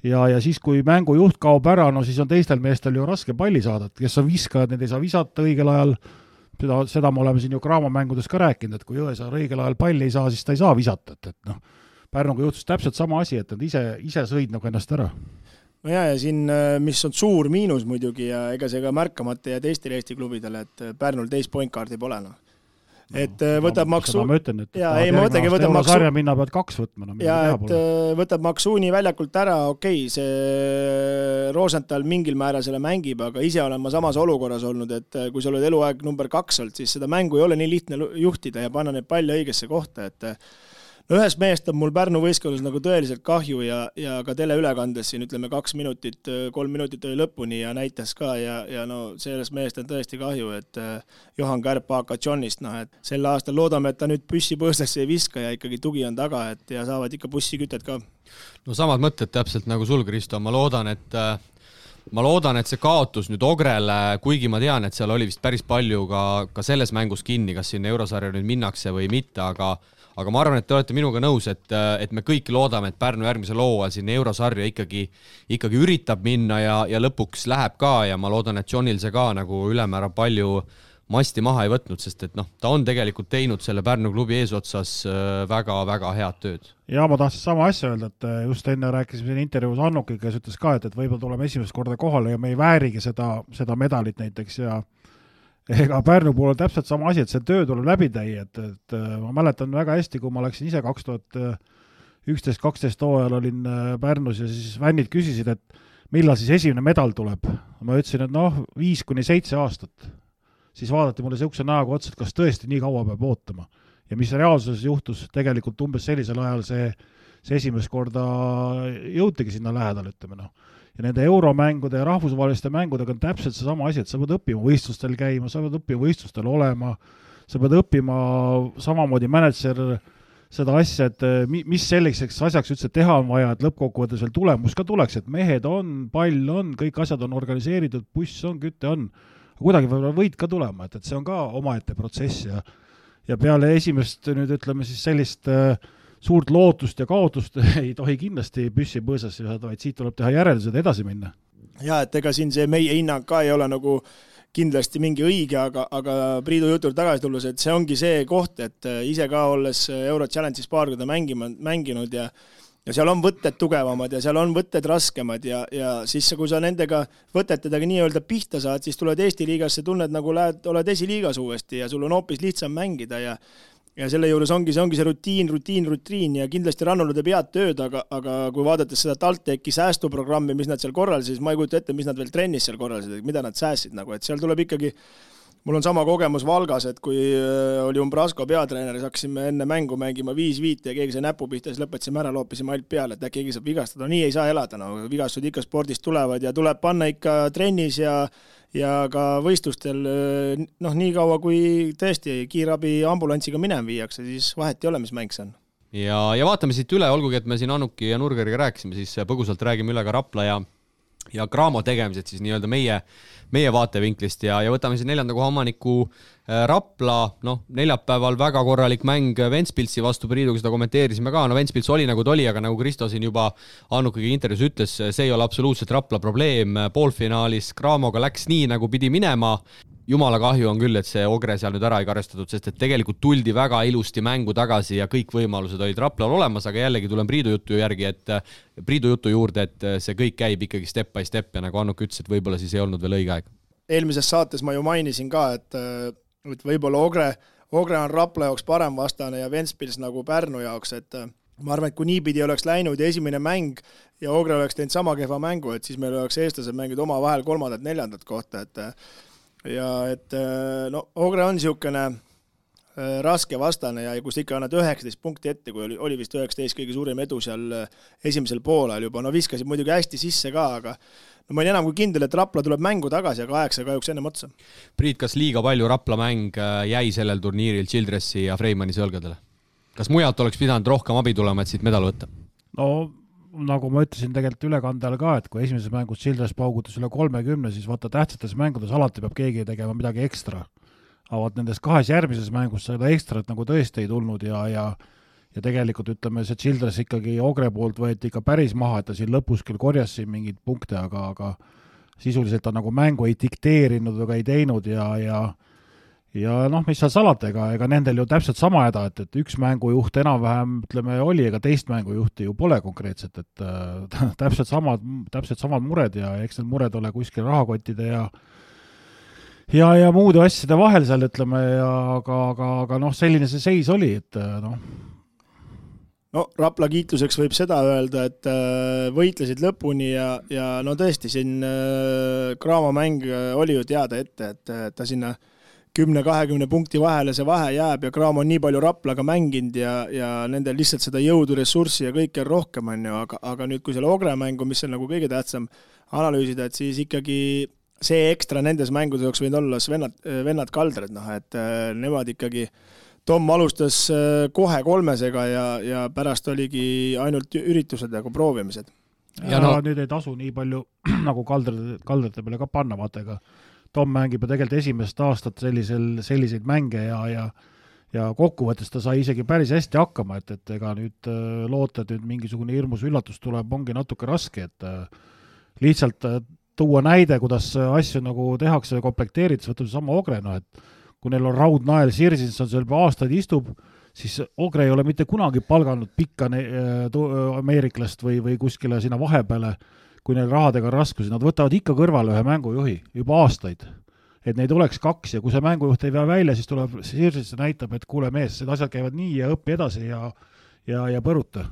ja, ja siis, kui mängujuht kaob ära, no siis on teistel meestel ju raske palli saada, et kes on viskajad, need ei saa visata õigel ajal seda, seda me oleme siin ju Graamo mängudes ka rääkinud, et kui Jõesaar õigel ajal palli ei saa, siis ta ei saa visata, et, et noh, Pärnuga juhtus täpselt sama asi, et nad ise, ise sõid nagu ennast ära. No jaa, ja siin, äh, mis on suur miinus muidugi ja ega see ka märkamata ei jää teistele Eesti klubidele, et äh, Pärnul teist point guard'i pole noh et no, võtab Maksu-. seda ma ütlen, et jaa, ei ma mõtlengi, võtab Maksu-. sarja minna pead kaks võtma, no jaa, et pole. võtab Maksuuni väljakult ära, okei okay,, see Rosenthal mingil määral selle mängib, aga ise olen ma samas olukorras olnud, et kui sa oled eluaeg number kaks olnud, siis seda mängu ei ole nii lihtne juhtida ja panna neid palle õigesse kohta, et no ühest mehest on mul Pärnu võistkonnas nagu tõeliselt kahju ja, ja ka teleülekandes siin ütleme kaks minutit, kolm minutit oli lõpuni ja näitas ka ja, ja no sellest mehest on tõesti kahju, et äh, Johan Kärp AK Johnist, noh et sel aastal loodame, et ta nüüd püssi põõsasse ei viska ja ikkagi tugi on taga, et ja saavad ikka bussikütet ka. no samad mõtted täpselt nagu sul, Kristo, ma loodan, et äh, ma loodan, et see kaotus nüüd Ogrele, kuigi ma tean, et seal oli vist päris palju ka, ka selles mängus kinni, kas sinna eurosarja nüüd minnakse või mitte, aga aga ma arvan, et te olete minuga nõus, et, et me kõik loodame, et Pärnu järgmisel hooajal sinna eurosarja ikkagi, ikkagi üritab minna ja, ja lõpuks läheb ka ja ma loodan, et Johnil see ka nagu ülemäära palju masti maha ei võtnud, sest et noh, ta on tegelikult teinud selle Pärnu klubi eesotsas väga-väga äh, head tööd. ja ma tahtsin sama asja öelda, et äh, just enne rääkisime siin intervjuus Annukiga, kes ütles ka, et, et võib-olla tuleme esimest korda kohale ja me ei väärigi seda, seda medalit näiteks ja ega Pärnu puhul on täpselt sama asi, et see töö tuleb läbi teha, et, et äh, ma mäletan väga hästi, kui ma läksin ise kaks tuhat üksteist, kaksteist hooajal olin äh, Pärnus ja siis fännid küsisid, et millal siis esimene medal tuleb. ma ütlesin, et noh, viis kuni seitse aastat. siis vaadati mulle niisuguse näoga otsa, et kas tõesti nii kaua peab ootama. ja mis reaalsuses juhtus, tegelikult umbes sellisel ajal see, see esimest korda jõutigi sinna lähedale, ütleme noh ja nende euromängude ja rahvusvaheliste mängudega on täpselt seesama asi, et sa pead õppima võistlustel käima, sa pead õppima võistlustel olema, sa pead õppima samamoodi mänedžer seda asja, et eh, mis selliseks asjaks üldse teha on vaja, et lõppkokkuvõttes veel tulemus ka tuleks, et mehed on, pall on, kõik asjad on organiseeritud, buss on, küte on, kuidagi peab võit ka tulema, et, et see on ka omaette protsess ja ja peale esimest nüüd ütleme siis sellist äh, suurt lootust ja kaotust [LAUGHS] ei tohi kindlasti püssi põõsasse visata, vaid siit tuleb teha järeldused ja edasi minna. jaa, et ega siin see meie hinnang ka ei ole nagu kindlasti mingi õige, aga, aga Priidu jutule tagasi tulles, et see ongi see koht, et äh, ise ka olles Euro Challenge'is paar korda mängima, mänginud ja ja seal on võtted tugevamad ja seal on võtted raskemad ja, ja siis, kui sa nendega võtetedega nii-öelda pihta saad, siis tuled Eesti liigasse, tunned nagu lähed, oled esiliigas uuesti ja sul on hoopis lihtsam mängida ja ja selle juures ongi, see ongi see rutiin, rutiin, rutiin ja kindlasti Rannula teeb head tööd, aga, aga kui vaadates seda TalTechi säästuprogrammi, mis nad seal korraldasid, siis ma ei kujuta ette, mis nad veel trennis seal korraldasid, mida nad säästsid nagu, et seal tuleb ikkagi mul on sama kogemus Valgas, et kui äh, oli Umbrasko peatreener, siis hakkasime enne mängu mängima viis-viiti ja keegi sai näpu pihta, siis lõpetasime ära, loopisime alt peale, et äkki keegi saab vigastada, no nii ei saa elada, no vigastused ikka spordis tulevad ja tuleb panna ikka trennis ja ja ka võistlustel äh, noh, niikaua kui tõesti kiirabi ambulantsiga minema viiakse, siis vahet ei ole, mis mäng see on. Ja, ja vaatame siit üle, olgugi et me siin Annuki ja Nurgeriga rääkisime, siis põgusalt räägime üle ka Rapla ja ja Cramo tegemised siis nii-öelda meie, meie vaatevinklist ja, ja võtame siis neljanda koha omaniku äh, Rapla, noh, neljapäeval väga korralik mäng Ventspilsi vastu, Priiduga seda kommenteerisime ka, no Ventspils oli nagu ta oli, aga nagu Kristo siin juba Annukiga intervjuus ütles, see ei ole absoluutselt Rapla probleem, poolfinaalis Cramoga läks nii, nagu pidi minema jumala kahju on küll, et see Ogre seal nüüd ära ei karestatud, sest et tegelikult tuldi väga ilusti mängu tagasi ja kõik võimalused olid Raplal olemas, aga jällegi tulen Priidu jutu järgi, et Priidu jutu juurde, et see kõik käib ikkagi step by step ja nagu Annuk ütles, et võib-olla siis ei olnud veel õige aeg. eelmises saates ma ju mainisin ka, et, et võib-olla Ogre, Ogre on Rapla jaoks parem vastane ja Ventspils nagu Pärnu jaoks, et ma arvan, et kui niipidi oleks läinud ja esimene mäng ja Ogre oleks teinud sama kehva mängu, et siis meil oleks eestlased mänginud omavahel kolmandat-neljandat kohta, et ja et äh, no Ogre on niisugune äh, raske vastane ja kus ikka annad üheksateist punkti ette, kui oli, oli vist üheksateist kõige suurem edu seal äh, esimesel poolel juba, no viskasid muidugi hästi sisse ka, aga no ma olin enam kui kindel, et Rapla tuleb mängu tagasi, aga aeg sai kahjuks ennem otsa. Priit, kas liiga palju Rapla mäng jäi sellel turniiril Childressi ja Freimani õlgadele? kas mujalt oleks pidanud rohkem abi tulema, et siit medal võtta? no nagu ma ütlesin tegelikult ülekande ajal ka, et kui esimeses mängus Childress paugutas üle kolmekümne, siis vaata tähtsates mängudes alati peab keegi tegema midagi ekstra. aga vot nendes kahes järgmises mängus seda ekstrat nagu tõesti ei tulnud ja, ja ja tegelikult ütleme, see Childress ikkagi Ogre poolt võeti ikka päris maha, et ta siin lõpus küll korjas siin mingeid punkte, aga, aga sisuliselt ta nagu mängu ei dikteerinud ega ei teinud ja, ja ja noh, mis seal salata, ega, ega nendel ju täpselt sama häda, et, et üks mängujuht enam-vähem ütleme oli, ega teist mängujuhti ju pole konkreetselt, et äh, [LAUGHS] täpselt samad, täpselt samad mured ja eks need mured ole kuskil rahakottide ja ja, ja muude asjade vahel seal ütleme ja aga, aga, aga noh, selline see seis oli, et äh, noh. no Rapla kiituseks võib seda öelda, et äh, võitlesid lõpuni ja, ja no tõesti, siin äh, Graamo mäng oli ju teada ette, et ta sinna äh, kümne-kahekümne punkti vahele see vahe jääb ja Cramo on nii palju Raplaga mänginud ja, ja nendel lihtsalt seda jõudu, ressurssi ja kõike on rohkem, on ju, aga, aga nüüd, kui selle Ogre mängu, mis on nagu kõige tähtsam, analüüsida, et siis ikkagi see ekstra nendes mängudes oleks võinud olla vennad, vennad Kaldred, noh et äh, nemad ikkagi Tom alustas äh, kohe kolmesega ja, ja pärast oligi ainult üritused nagu proovimised. ja, ja no, nüüd ei tasu nii palju [CLEARS THROAT] nagu Kaldrite, Kaldrite peale ka panna, vaata ega Tom mängib ju tegelikult esimest aastat sellisel, selliseid mänge ja, ja ja kokkuvõttes ta sai isegi päris hästi hakkama, et, et ega nüüd äh, loota, et nüüd mingisugune hirmus üllatus tuleb, ongi natuke raske, et äh, lihtsalt äh, tuua näide, kuidas asju nagu tehakse ja komplekteeritakse, võtame seesama Ogre, noh et kui neil on raudnael Sirsinson seal juba aastaid istub, siis Ogre ei ole mitte kunagi palganud pikka ameeriklast või, või kuskile sinna vahepeale kui neil rahadega on raskusi, nad võtavad ikka kõrvale ühe mängujuhi juba aastaid. et neid oleks kaks ja kui see mängujuht ei vea välja, siis tuleb Sirsisse näitab, et kuule mees, need asjad käivad nii ja õpi edasi ja ja, ja põruta.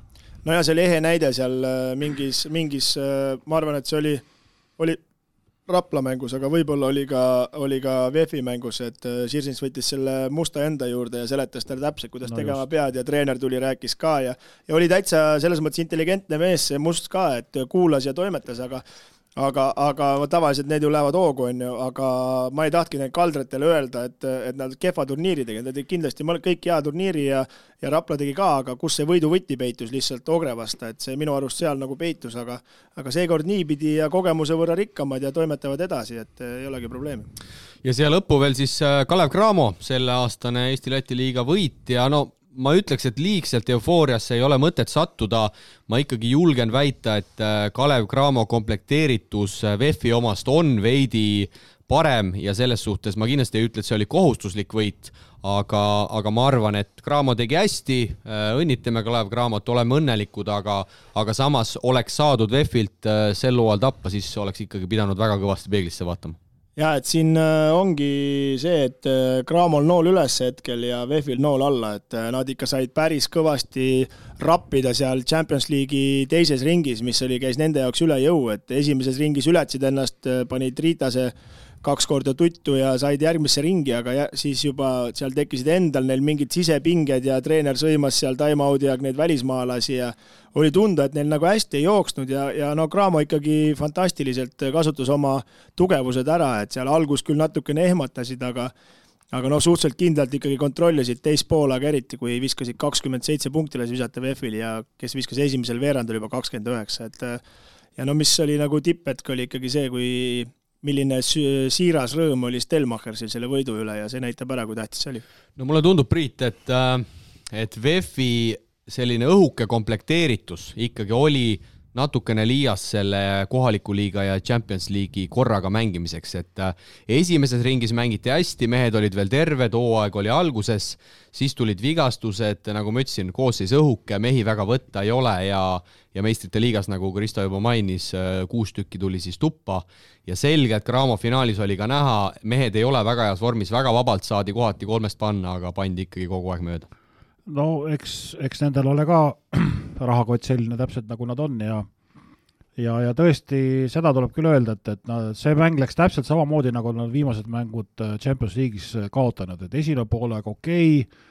no ja see oli ehe näide seal äh, mingis, mingis, äh, ma arvan, et see oli, oli Rapla mängus, aga võib-olla oli ka, oli ka VEF-i mängus, et äh, Sirsins võttis selle musta enda juurde ja seletas talle täpselt, kuidas no tegema just. pead ja treener tuli, rääkis ka ja ja oli täitsa selles mõttes intelligentne mees, see Must ka, et kuulas ja toimetas, aga aga, aga tavaliselt need ju lähevad hoogu, on ju, aga ma ei tahtki neid kaldritele öelda, et, et nad kehva turniiri tegid, nad tegid kindlasti kõik hea turniiri ja ja Rapla tegi ka, aga kus see võiduvõti peitus lihtsalt Ogre vastu, et see minu arust seal nagu peitus, aga aga seekord niipidi ja kogemuse võrra rikkamad ja toimetavad edasi, et ei olegi probleemi. ja siia lõppu veel siis äh, Kalev Cramo, selleaastane Eesti-Läti liiga võitja, no ma ütleks, et liigselt eufooriasse ei ole mõtet sattuda. ma ikkagi julgen väita, et äh, Kalev Cramo komplekteeritus äh, VEF-i omast on veidi parem ja selles suhtes ma kindlasti ei ütle, et see oli kohustuslik võit, aga, aga ma arvan, et Cramo tegi hästi, äh, õnnitleme Kalev Cramot, oleme õnnelikud, aga, aga samas oleks saadud VEF-ilt sel hooajal tappa, siis oleks ikkagi pidanud väga kõvasti peeglisse vaatama ja et siin äh, ongi see, et Cramol äh, nool üles hetkel ja VEF-il nool alla, et äh, nad ikka said päris kõvasti rappida seal Champions League'i teises ringis, mis oli, käis nende jaoks üle jõu, et esimeses ringis ületasid ennast, panid Riitase kaks korda tuttu ja said järgmisse ringi, aga ja, siis juba seal tekkisid endal neil mingid sisepinged ja treener sõimas seal time-out'i aeg neid välismaalasi ja oli tunda, et neil nagu hästi ei jooksnud ja, ja no Cramo ikkagi fantastiliselt kasutas oma tugevused ära, et seal algus küll natukene ehmatasid, aga aga noh, suhteliselt kindlalt ikkagi kontrollisid teist poolaega, eriti kui viskasid kakskümmend seitse punkti lasi visata VEF-il ja kes viskas esimesel veerandil juba kakskümmend üheksa, et ja no mis oli nagu tipphetk, oli ikkagi see, kui milline siiras rõõm oli Stelmachersil selle võidu üle ja see näitab ära, kui tähtis see oli. no mulle tundub, Priit, et, äh, et VEF-i selline õhuke komplekteeritus ikkagi oli natukene liias selle kohaliku liiga ja Champions League'i korraga mängimiseks, et äh, esimeses ringis mängiti hästi, mehed olid veel terved, hooaeg oli alguses, siis tulid vigastused, nagu ma ütlesin, koosseis õhuke, mehi väga võtta ei ole ja ja meistrite liigas, nagu Kristo juba mainis, äh, kuus tükki tuli siis tuppa. Ja selge, et Cramo finaalis oli ka näha, mehed ei ole väga heas vormis, väga vabalt saadi kohati kolmest panna, aga pandi ikkagi kogu aeg mööda no eks, eks nendel ole ka [CLEARS THROAT] rahakott selline täpselt, nagu nad on ja ja, ja tõesti, seda tuleb küll öelda, et, et no see mäng läks täpselt samamoodi, nagu nad viimased mängud äh, Champions League'is äh, kaotanud, et esimene poolaeg okei okay,,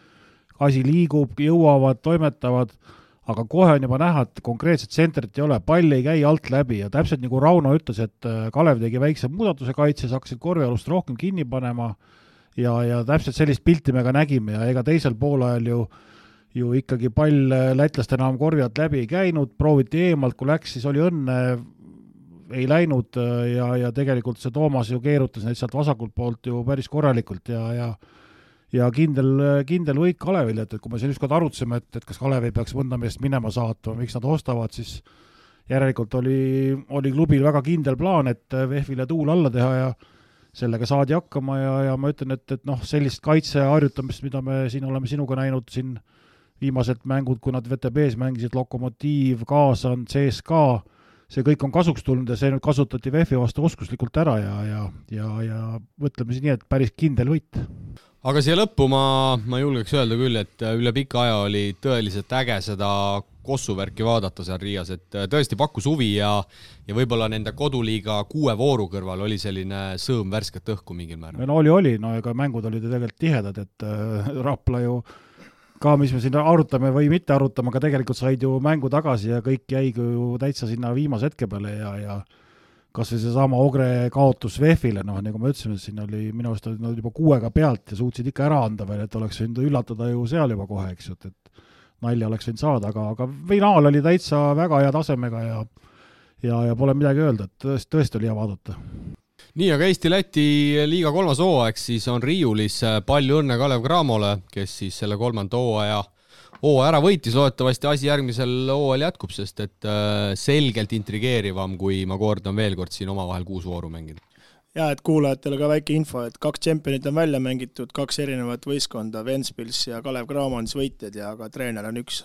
asi liigub, jõuavad, toimetavad, aga kohe on juba näha, et konkreetset tsentrit ei ole, pall ei käi alt läbi ja täpselt nagu Rauno ütles, et äh, Kalev tegi väikse muudatuse kaitses, hakkasid korvialust rohkem kinni panema ja, ja täpselt sellist pilti me ka nägime ja ega teisel poolajal ju ju ikkagi pall lätlaste enam korvi alt läbi ei käinud, prooviti eemalt, kui läks, siis oli õnne, ei läinud ja, ja tegelikult see Toomas ju keerutas neid sealt vasakult poolt ju päris korralikult ja, ja ja kindel, kindel võit Kalevile, et, et kui me siin ükskord arutasime, et, et kas Kalev ei peaks mõnda meest minema saatma, miks nad ostavad, siis järelikult oli, oli klubil väga kindel plaan, et VEF-ile tuul alla teha ja sellega saadi hakkama ja, ja ma ütlen, et, et noh, sellist kaitse harjutamist, mida me siin oleme sinuga näinud siin viimased mängud, kui nad VTB-s mängisid, Lokomotiiv, Kaasan, CSKA, see kõik on kasuks tulnud ja see nüüd kasutati VEF-i vastu oskuslikult ära ja, ja, ja, ja ütleme siis nii, et päris kindel võit aga siia lõppu ma, ma julgeks öelda küll, et üle pika aja oli tõeliselt äge seda kossuvärki vaadata seal Riias, et äh, tõesti pakkus huvi ja ja võib-olla nende koduliiga kuue vooru kõrval oli selline sõõm värsket õhku mingil määral. no oli, oli, no ega mängud olid ju tegelikult tihedad, et äh, Rapla ju ka, mis me siin arutame või mitte arutame, aga tegelikult said ju mängu tagasi ja kõik jäigi ju täitsa sinna viimase hetke peale ja, ja kas või seesama Ogre kaotus VEF-ile, noh, nagu me ütlesime, siin oli, minu arust olid nad juba kuuega pealt ja suutsid ikka ära anda veel, et oleks võinud üllatada ju seal juba kohe, eks ju, et, et nalja oleks võinud saada, aga, aga finaal oli täitsa väga hea tasemega ja ja, ja pole midagi öelda, et tõesti, tõesti oli hea vaadata. nii, aga Eesti-Läti liiga kolmas hooaeg siis on riiulis, palju õnne Kalev Cramole, kes siis selle kolmanda hooaja hooaja ära võitis, loodetavasti asi järgmisel hooajal jätkub, sest et äh, selgelt intrigeerivam, kui ma kordan veel kord siin omavahel kuus vooru mängida ja et kuulajatele ka väike info, et kaks tšempionit on välja mängitud, kaks erinevat võistkonda, Ventspils ja Kalev Cramo on siis võitjad ja ka treener on üks.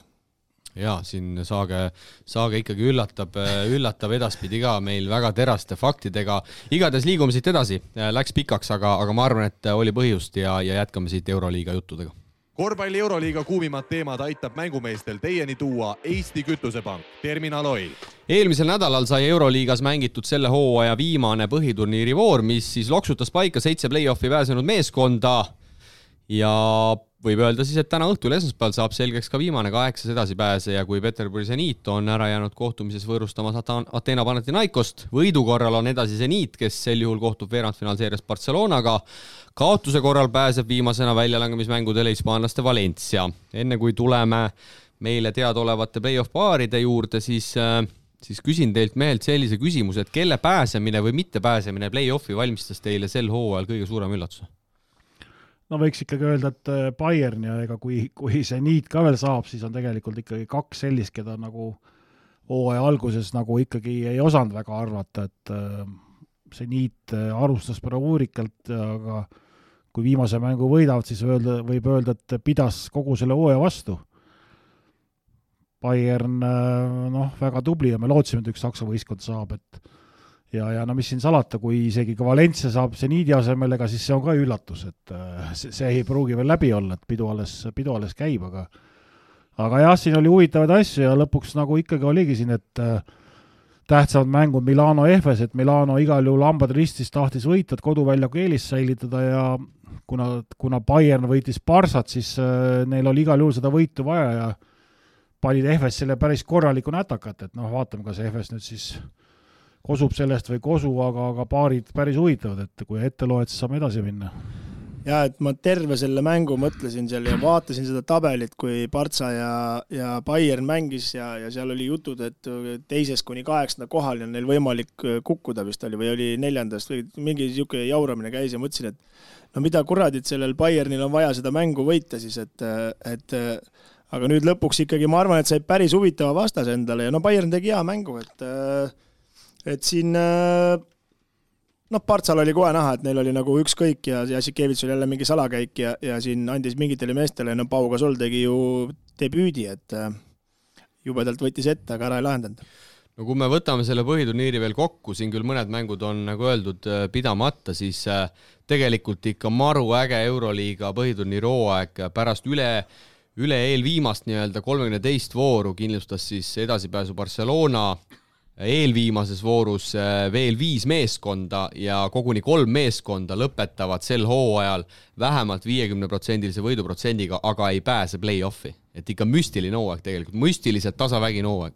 ja siin saage, saage ikkagi üllatab, üllatab edaspidi ka meil väga teraste faktidega. igatahes liigume siit edasi, läks pikaks, aga, aga ma arvan, et oli põhjust ja, ja jätkame siit Euroliiga juttudega korvpalli Euroliiga kuumimad teemad aitab mängumeestel teieni tuua Eesti Kütusepank, Terminal Oil. eelmisel nädalal sai Euroliigas mängitud selle hooaja viimane põhiturniiri voor, mis siis loksutas paika seitse play-off'i pääsenud meeskonda ja võib öelda siis, et täna õhtul, esmaspäeval saab selgeks ka viimane kaheksas edasipääseja, kui Peterburi seniit on ära jäänud kohtumises võõrustamas Ateena Panathinaikost. võidu korral on edasi seniit, kes sel juhul kohtub veerandfinaalseerias Barcelonaga. Kaotuse korral pääseb viimasena väljalangemismängudele hispaanlaste Valencia. enne kui tuleme meile teadaolevate play-off paaride juurde, siis siis küsin teilt mehelt sellise küsimuse, et kelle pääsemine või mittepääsemine play-off'i valmistas teile sel hooajal kõige suurema üllatuse? no võiks ikkagi öelda, et äh, Bayern ja ega kui, kui see niit ka veel saab, siis on tegelikult ikkagi kaks sellist, keda nagu hooaja alguses nagu ikkagi ei osanud väga arvata, et äh, see niit äh, alustas bravuurikalt, aga kui viimase mängu võidavad, siis öelda, võib öelda, et pidas kogu selle hooaja vastu. Bayern noh, väga tubli ja me lootsime, et üks Saksa võistkond saab, et ja, ja no mis siin salata, kui isegi ka Valencia saab seniidi asemel, ega siis see on ka üllatus, et äh, see, see ei pruugi veel läbi olla, et pidu alles, pidu alles käib, aga aga jah, siin oli huvitavaid asju ja lõpuks nagu ikkagi oligi siin, et äh, tähtsamad mängud Milano Efes, et Milano igal juhul hambad ristis tahtis võita, et koduväljaku eelist säilitada ja kuna, kuna Bayern võitis Barsat, siis äh, neil oli igal juhul seda võitu vaja ja panid Efesile päris korralikku nätakat, et noh, vaatame, kas Efes nüüd siis kosub sellest või ei kosu, aga, aga paarid päris huvitavad, et kui ette loed, siis saame edasi minna ja et ma terve selle mängu mõtlesin seal ja vaatasin seda tabelit, kui Partsa ja, ja Bayern mängis ja, ja seal oli jutud, et teisest kuni kaheksanda kohani on neil võimalik kukkuda vist oli või oli neljandast või mingi niisugune jauramine käis ja mõtlesin, et no mida kuradit, sellel Bayernil on vaja seda mängu võita siis, et, et aga nüüd lõpuks ikkagi ma arvan, et sai päris huvitava vastase endale ja no Bayern tegi hea mängu, et et siin noh, Partsal oli kohe näha, et neil oli nagu ükskõik ja Jassikevitš oli jälle mingi salakäik ja, ja siin andis mingitele meestele, no Pau Gasol tegi ju debüüdi, et äh, jubedalt võttis ette, aga ära ei lahendanud. no kui me võtame selle põhiturniiri veel kokku, siin küll mõned mängud on nagu öeldud äh, pidamata, siis äh, tegelikult ikka maru äge Euroliiga põhiturniiri hooaeg pärast üle üle eelviimast nii-öelda kolmekümne teist vooru kindlustas siis edasipääsu Barcelona eelviimases voorus äh, veel viis meeskonda ja koguni kolm meeskonda lõpetavad sel hooajal vähemalt viiekümneprotsendilise võiduprotsendiga, aga ei pääse play-off'i. et ikka müstiline hooaeg tegelikult, müstiliselt tasavägine hooaeg.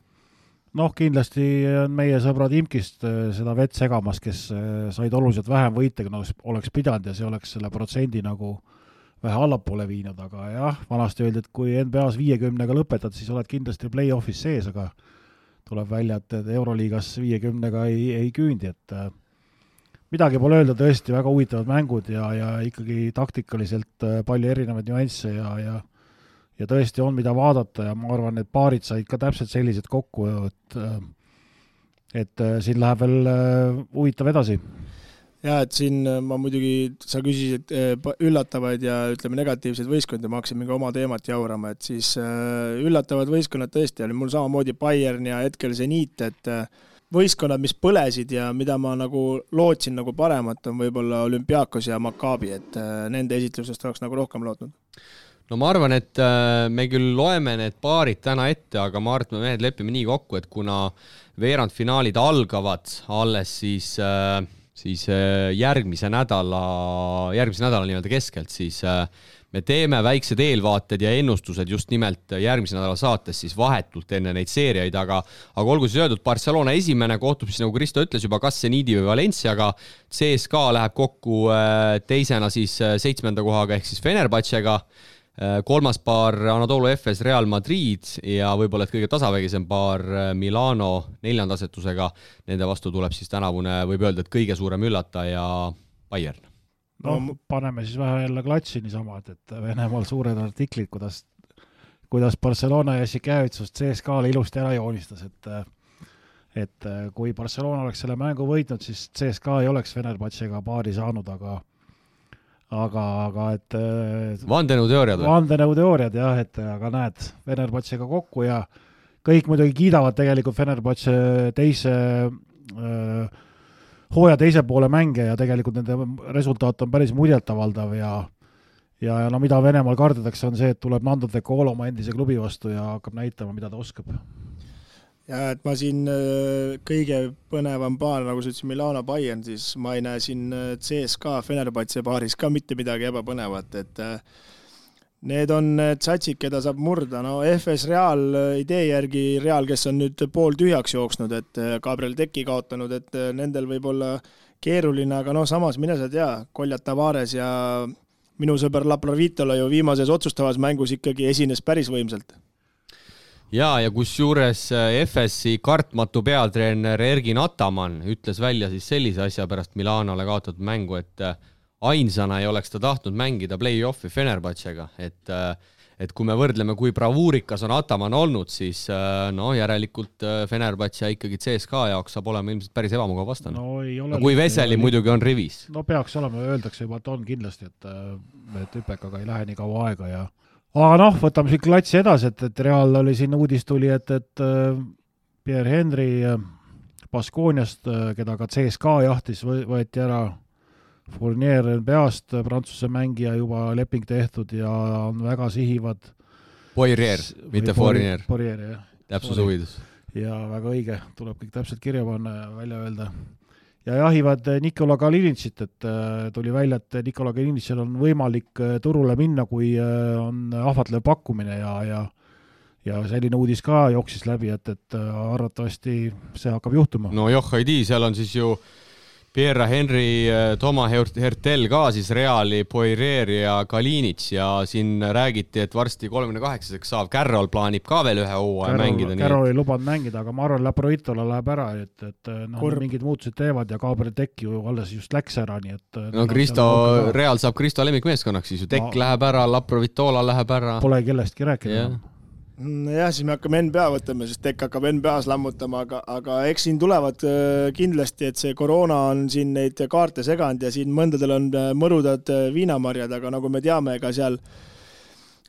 noh, kindlasti on meie sõbrad Imkist äh, seda vett segamas, kes äh, said oluliselt vähem võite, kui nad oleks pidanud ja see oleks selle protsendi nagu vähe allapoole viinud, aga jah, vanasti öeldi, et kui NBA-s viiekümnega lõpetad, siis oled kindlasti play-off'is sees, aga tuleb välja, et, et Euroliigas viiekümnega ei, ei küündi, et äh, midagi pole öelda, tõesti väga huvitavad mängud ja, ja ikkagi taktikaliselt äh, palju erinevaid nüansse ja, ja ja tõesti on, mida vaadata ja ma arvan, et paarid said ka täpselt sellised kokku, et äh, et siin läheb veel huvitav edasi jaa, et siin äh, ma muidugi, sa küsisid äh, üllatavaid ja ütleme, negatiivseid võistkondi, ma hakkasin mingi oma teemat jaurama, et siis äh, üllatavad võistkonnad tõesti oli mul samamoodi Bayern ja hetkel Zeniit, et võistkonnad, mis põlesid ja mida ma nagu lootsin nagu paremat, on võib-olla Olümpiakos ja Maccabi, et nende esitlusest oleks nagu rohkem lootnud. No ma arvan, et me küll loeme need paarid täna ette, aga ma arvan, et me mehed lepime nii kokku, et kuna veerandfinaalid algavad alles siis äh, siis äh, järgmise nädala, järgmise nädala nii-öelda keskelt, siis äh, me teeme väiksed eelvaated ja ennustused just nimelt järgmise nädala saates siis vahetult enne neid seeriaid, aga aga olgu siis öeldud, Barcelona esimene kohtub siis nagu Kristo ütles juba kas Zenidi või Valenciaga, CSKA läheb kokku äh, teisena siis seitsmenda kohaga ehk siis Fenerbahcega kolmas paar Anadolu Efes Real Madrid ja võib-olla et kõige tasavägisem paar äh, Milano neljanda asetusega. Nende vastu tuleb siis tänavune, võib öelda, et kõige suurem üllataja Bayern. no paneme siis vähe jälle klatši niisama, et, et Venemaal suured artiklid, kuidas, kuidas Barcelona ja Jassikevitsust CSKA-le ilusti ära joonistas, et et kui Barcelona oleks selle mängu võitnud, siis CSKA ei oleks Fenerbahcega paari saanud, aga aga, aga et äh, vandenõuteooriad või? vandenõuteooriad jah, et aga näed, Fenerbahcega kokku ja kõik muidugi kiidavad tegelikult Fenerbahce teise äh, hooaja teise poole mänge ja tegelikult nende resultaat on päris muljetavaldav ja ja, ja no mida Venemaal kardetakse, on see, et tuleb Nando De Colo oma endise klubi vastu ja hakkab näitama, mida ta oskab ja et ma siin äh, kõige põnevam paar, nagu sa ütlesid, Milano Bayern, siis ma ei näe siin äh, CSKA Fenerbahce paaris ka mitte midagi ebapõnevat, et äh, need on tsatsid, keda saab murda, no FS Real idee järgi, Real, kes on nüüd pooltühjaks jooksnud, et Gabriel Teki kaotanud, et nendel võib olla keeruline, aga noh, samas mine sa tea, Kolja Tavares ja minu sõber Laprovitola ju viimases otsustavas mängus ikkagi esines päris võimsalt ja, ja kusjuures äh, FS-i kartmatu peatreener Ergin Ataman ütles välja siis sellise asja pärast Milanole kaotatud mängu, et äh, ainsana ei oleks ta tahtnud mängida play-off'i Fenerbahcega, et äh, et kui me võrdleme, kui bravuurikas on Ataman olnud, siis noh, järelikult Fenerbahce ikkagi CSKA jaoks saab olema ilmselt päris ebamugav vastane no,. No, kui Veseli muidugi on rivis. no peaks olema, öeldakse juba, et on kindlasti, et, et Üpekaga ei lähe nii kaua aega ja aga noh, võtame siit klatsi edasi, et, et Real oli siin uudis tuli, et, et äh, Pierre Henry äh, Baskooniast, äh, keda ka CSKA jahtis, võeti ära Fournier NBA-st, Prantsuse mängija, juba leping tehtud ja on väga sihivad. Poirier, mitte Fournier. Poirier, jah. täpsuse huvides. ja väga õige, tuleb kõik täpselt kirja panna ja välja öelda. Ja jahivad Nikola Kalinitšit, et äh, tuli välja, et Nikola Kalinitšil on võimalik äh, turule minna, kui on ahvatlev pakkumine ja, ja ja selline uudis ka jooksis läbi, et, et arvatavasti see hakkab juhtuma. no joh, ei tea, seal on siis ju äh, Pierre Henry, äh, Toma Hertel ka siis Reali, Poirier ja Kalinitš ja siin räägiti, et varsti kolmekümne kaheksaseks saav Carroll plaanib ka veel ühe hooaja mängida. Carroll ei lubanud mängida, aga ma arvan, Laproitola läheb ära, et, et äh, noh, mingid muutused teevad ja Gabriel Tekk ju alles just läks ära, nii et. Äh, no Kristo, Real saab Kristo lemmikmeeskonnaks siis ju, Tekk ma... läheb ära, Laprovitola läheb ära. Pole kellestki rääkida yeah Mm, jah, siis me hakkame NBA võtma, sest Tekk hakkab NBA-s lammutama, aga, aga eks siin tulevad äh, kindlasti, et see koroona on siin neid kaarte seganud ja siin mõndadel on äh, mõrudad äh, viinamarjad, aga nagu me teame, ega seal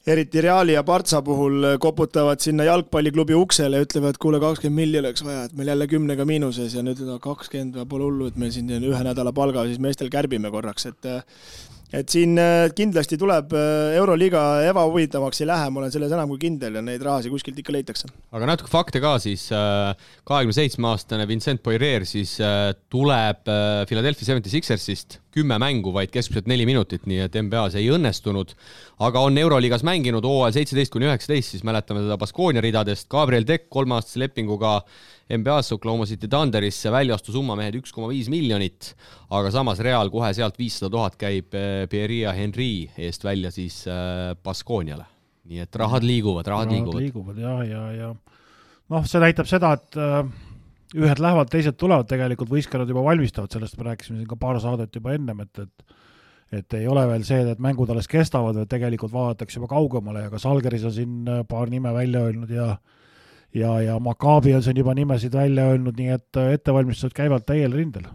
eriti Reali ja Partsa puhul koputavad sinna jalgpalliklubi uksele ja ütlevad, kuule, kakskümmend milli oleks vaja, et meil jälle kümnega miinuses. Ja nüüd kakskümmend, pole hullu, et meil siin ühe nädala palga siis meestel kärbime korraks, et et siin äh, kindlasti tuleb äh, Euroliiga ebahuvitavaks ei lähe, ma olen selles enam kui kindel ja neid rahasid kuskilt ikka leitakse. aga natuke fakte ka siis, äh, kahekümne seitsme aastane Vincent Poirier siis tuleb Philadelphia Seventy Sixersist, kümme mängu, vaid keskmiselt neli minutit, nii et NBA-s ei õnnestunud, aga on Euroliigas mänginud hooajal seitseteist kuni üheksateist, siis mäletame teda Baskonia ridadest, Gabriel Tekk kolmeaastase lepinguga NBA-sse Oklahoma City Thunderisse väljastusumma mehed üks koma viis miljonit, aga samas Real kohe sealt viissada tuhat käib eh, Pierre Henry eest välja siis eh, Baskooniale. nii et rahad liiguvad, rahad, liiguvad. liiguvad ja, ja, ja noh, see näitab seda, et äh, ühed lähevad, teised tulevad, tegelikult võistkonnad juba valmistavad, sellest me rääkisime siin ka paar saadet juba ennem, et, et et ei ole veel see, et mängud alles kestavad, vaid tegelikult vaadatakse juba kaugemale ja ka Salgeris on siin paar nime välja öelnud ja äh, ja, ja Maccabi on siin juba nimesid välja öelnud, nii et äh, ettevalmistused käivad täiel rindel.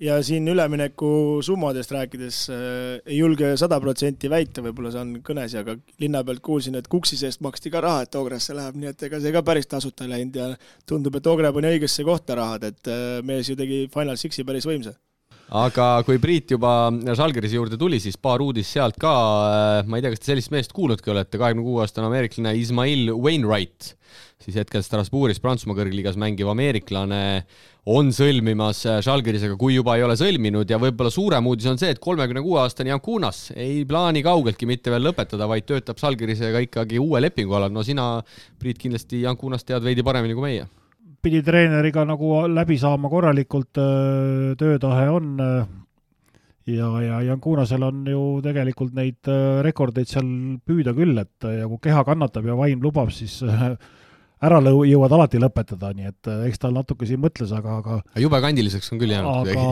ja siin ülemineku summadest rääkides äh, ei julge sada protsenti väita, võib-olla see on kõnes, aga linna pealt kuulsin, et Kuksi seest maksti ka raha, et Ogresse läheb, nii et ega see ka päris tasuta ei läinud ja tundub, et Ogre pani õigesse kohta rahad, et äh, mees ju tegi Final Sixi päris võimsa aga kui Priit juba Žalgirise juurde tuli, siis paar uudist sealt ka. ma ei tea, kas te sellist meest kuulnudki olete, kahekümne kuue aastane ameeriklane Ismail Wainwright siis hetkel Strasbourgis Prantsusmaa kõrgliigas mängiv ameeriklane on sõlmimas Žalgirisega, kui juba ei ole sõlminud ja võib-olla suurem uudis on see, et kolmekümne kuue aastane Jankunas ei plaani kaugeltki mitte veel lõpetada, vaid töötab Žalgirisega ikkagi uue lepingu alal. no sina, Priit, kindlasti Jankunast tead veidi paremini kui meie. Pidi treeneriga nagu läbi saama korralikult, töötahe on ja, ja Jankunasel on ju tegelikult neid rekordeid seal püüda küll, et ja kui keha kannatab ja vaim lubab, siis ära lõu-, jõuad alati lõpetada, nii et äh, eks tal natuke siin mõtles, aga, aga jube kandiliseks on küll jäänud aga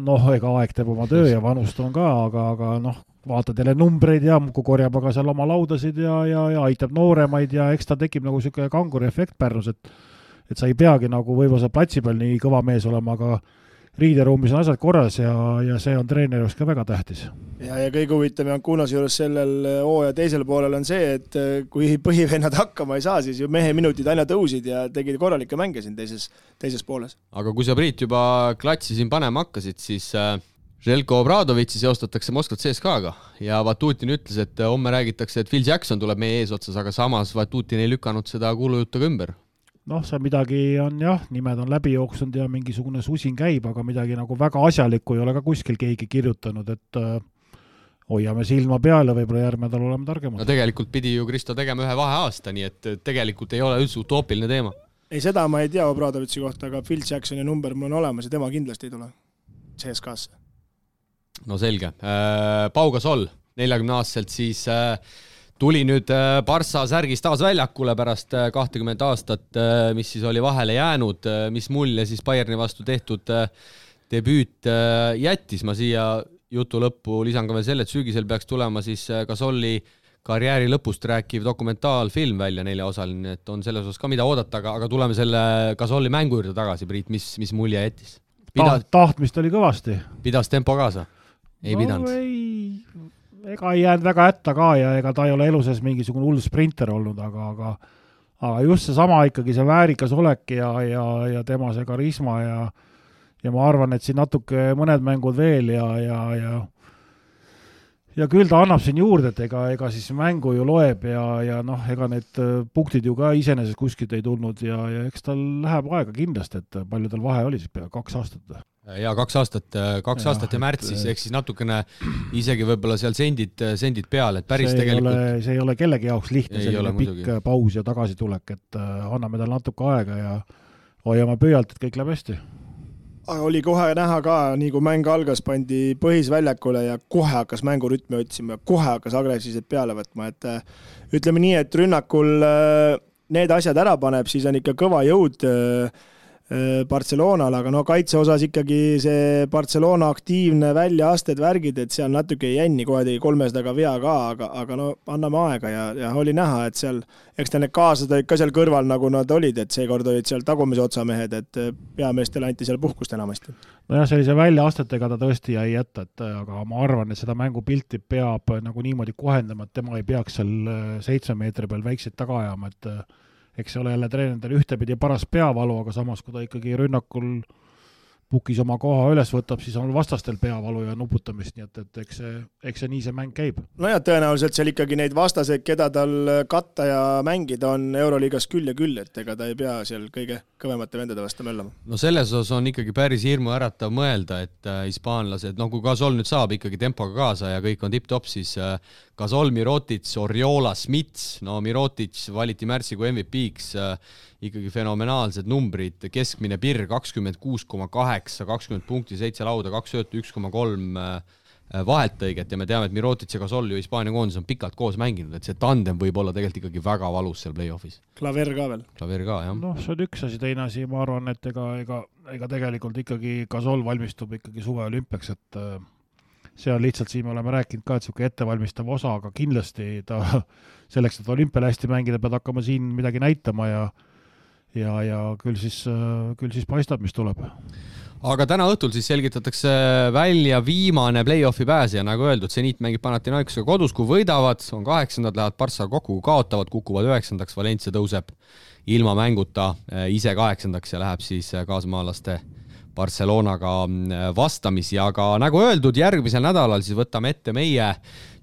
noh, ega aeg teeb oma töö ja vanust on ka, aga, aga noh, vaatad jälle numbreid ja muudkui korjab aga seal oma laudasid ja, ja, ja aitab nooremaid ja eks ta tekib nagu niisugune kanguri efekt Pärnus, et et sa ei peagi nagu võib-olla seal platsi peal nii kõva mees olema, aga riideruumis on asjad korras ja, ja see on treeneri jaoks ka väga tähtis. ja, ja kõige huvitavam Jankunase juures sellel hooaja teisel poolel on see, et äh, kui [LAUGHS] põhivennad hakkama ei saa, siis ju mehe minutid aina tõusid ja tegid korralikke mänge siin teises, teises pooles. aga kui sa, Priit, juba klatsi siin panema hakkasid, siis äh, Željko Obradovitši seostatakse Moskva CSKA-ga ja Vatutin ütles, et homme räägitakse, et Phil Jackson tuleb meie eesotsas, aga samas Vatutin ei lükanud seda kuulujuttu ka ümber noh, seal midagi on jah, nimed on läbi jooksnud ja mingisugune susin käib, aga midagi nagu väga asjalikku ei ole ka kuskil keegi kirjutanud, et äh, hoiame silma peal ja võib-olla järgmine nädal oleme targemad. no tegelikult pidi ju Kristo tegema ühe vaheaasta, nii et tegelikult ei ole üldse utoopiline teema. ei, seda ma ei tea Obradovitši kohta, aga Phil Jacksoni number mul on olemas ja tema kindlasti ei tule CSKA-sse. no selge äh,, Pau Gasol, neljakümne aastaselt siis äh, tuli nüüd äh, Barca särgis taas väljakule pärast äh, kahtekümmet aastat, äh, mis siis oli vahele jäänud, mis mulje siis Bayerni vastu tehtud debüüt jättis, ma siia jutu lõppu lisan ka veel selle, et sügisel peaks tulema siis Gasolli karjääri lõpust rääkiv dokumentaalfilm välja, neljaosaline, et on selles osas ka mida oodata, aga, aga tuleme selle Gasolli mängu juurde tagasi, Priit, mis, mis mulje jättis? Pidas... tahtmist oli kõvasti. pidas tempo kaasa? ei no, pidanud? Ega ei jäänud väga hätta ka ja ega ta ei ole elu sees mingisugune hull sprinter olnud, aga, aga aga just seesama ikkagi see väärikas olek ja, ja, ja tema see karisma ja ja ma arvan, et siin natuke mõned mängud veel ja, ja, ja ja küll ta annab siin juurde, et ega, ega siis mängu ju loeb ja, ja noh, ega need äh, punktid ju ka iseenesest kuskilt ei tulnud ja, ja eks tal läheb aega kindlasti, et palju tal vahe oli siis pea kaks aastat? ja kaks aastat, äh, kaks ja, aastat ja märtsis, ehk siis natukene isegi võib-olla seal sendid, sendid peal, et päris see tegelikult. see ei ole kellegi jaoks lihtne, selline pikk muidugi. paus ja tagasitulek, et äh, anname talle natuke aega ja hoiame pöialt, et kõik läheb hästi oli kohe näha ka, nii kui mäng algas, pandi põhisväljakule ja kohe hakkas mängurütmi otsima, kohe hakkas agressiivselt peale võtma, et äh, ütleme nii, et rünnakul äh, need asjad ära paneb, siis on ikka kõva jõud äh, Äh, Barcelonal, aga no kaitse osas ikkagi see Barcelona aktiivne väljaasted, värgid, et seal natuke ei jänni, kohe tegi kolmesajaga vea ka, aga, aga no anname aega ja, ja oli näha, et seal, eks ta need kaaslased olid ka seal kõrval, nagu nad olid, et seekord olid seal tagumise otsa mehed, et äh, peameestele anti seal puhkust enamasti. nojah, sellise väljaastetega ta tõesti jäi jätta, et aga ma arvan, et seda mängupilti peab nagu niimoodi kohendama, et tema ei peaks seal äh, seitsme meetri peal väikseid taga ajama, et eks see ole jälle treeneridel ühtepidi paras peavalu, aga samas, kui ta ikkagi rünnakul pukis oma koha üles võtab, siis on vastastel peavalu ja nuputamist, nii et, et eks see, eks see nii see mäng käib. no ja tõenäoliselt seal ikkagi neid vastaseid, keda tal katta ja mängida on Euroliigas küll ja küll, et ega ta ei pea seal kõige kõvemate vendade vastu möllama. no selles osas on ikkagi päris hirmuäratav mõelda, et äh, hispaanlased, noh kui Gasol nüüd saab ikkagi tempoga kaasa ja kõik on tipp-topp, siis äh, Gasol, Mirotic, Oriola, Smits, no Mirotic valiti märtsikuu MVP-ks äh,, ikkagi fenomenaalsed numbrid, keskmine pirr kakskümmend kuus koma kaheksa, kakskümmend punkti, seitse lauda, kaks söötu, üks koma kolm äh, vahelt õiget ja me teame, et Mirotic ja Gasol ju Hispaania koondises on pikalt koos mänginud, et see tandem võib olla tegelikult ikkagi väga valus seal play-off'is. klaver ka veel. klaver ka, jah. noh, see on üks asi, teine asi, ma arvan, et ega, ega, ega tegelikult ikkagi Gasol valmistub ikkagi suveolümpiaks, et äh, see on lihtsalt, siin me oleme rääkinud ka, et niisugune ettevalmistav osa, aga kindlasti ta [LAUGHS] selleks, et olümpial hästi mängida, pead hakkama siin midagi näitama ja ja, ja küll siis, küll siis paistab, mis tuleb. Aga täna õhtul siis selgitatakse välja viimane play-off'i pääsija, nagu öeldud, seniit mängib Panathinaikosega kodus, kui võidavad, on kaheksandad, lähevad Barca kokku, kui kaotavad, kukuvad üheksandaks, Valencia tõuseb ilma mänguta eh, ise kaheksandaks ja läheb siis eh, kaasmaalaste Barcelonaga vastamisi, aga nagu öeldud, järgmisel nädalal siis võtame ette meie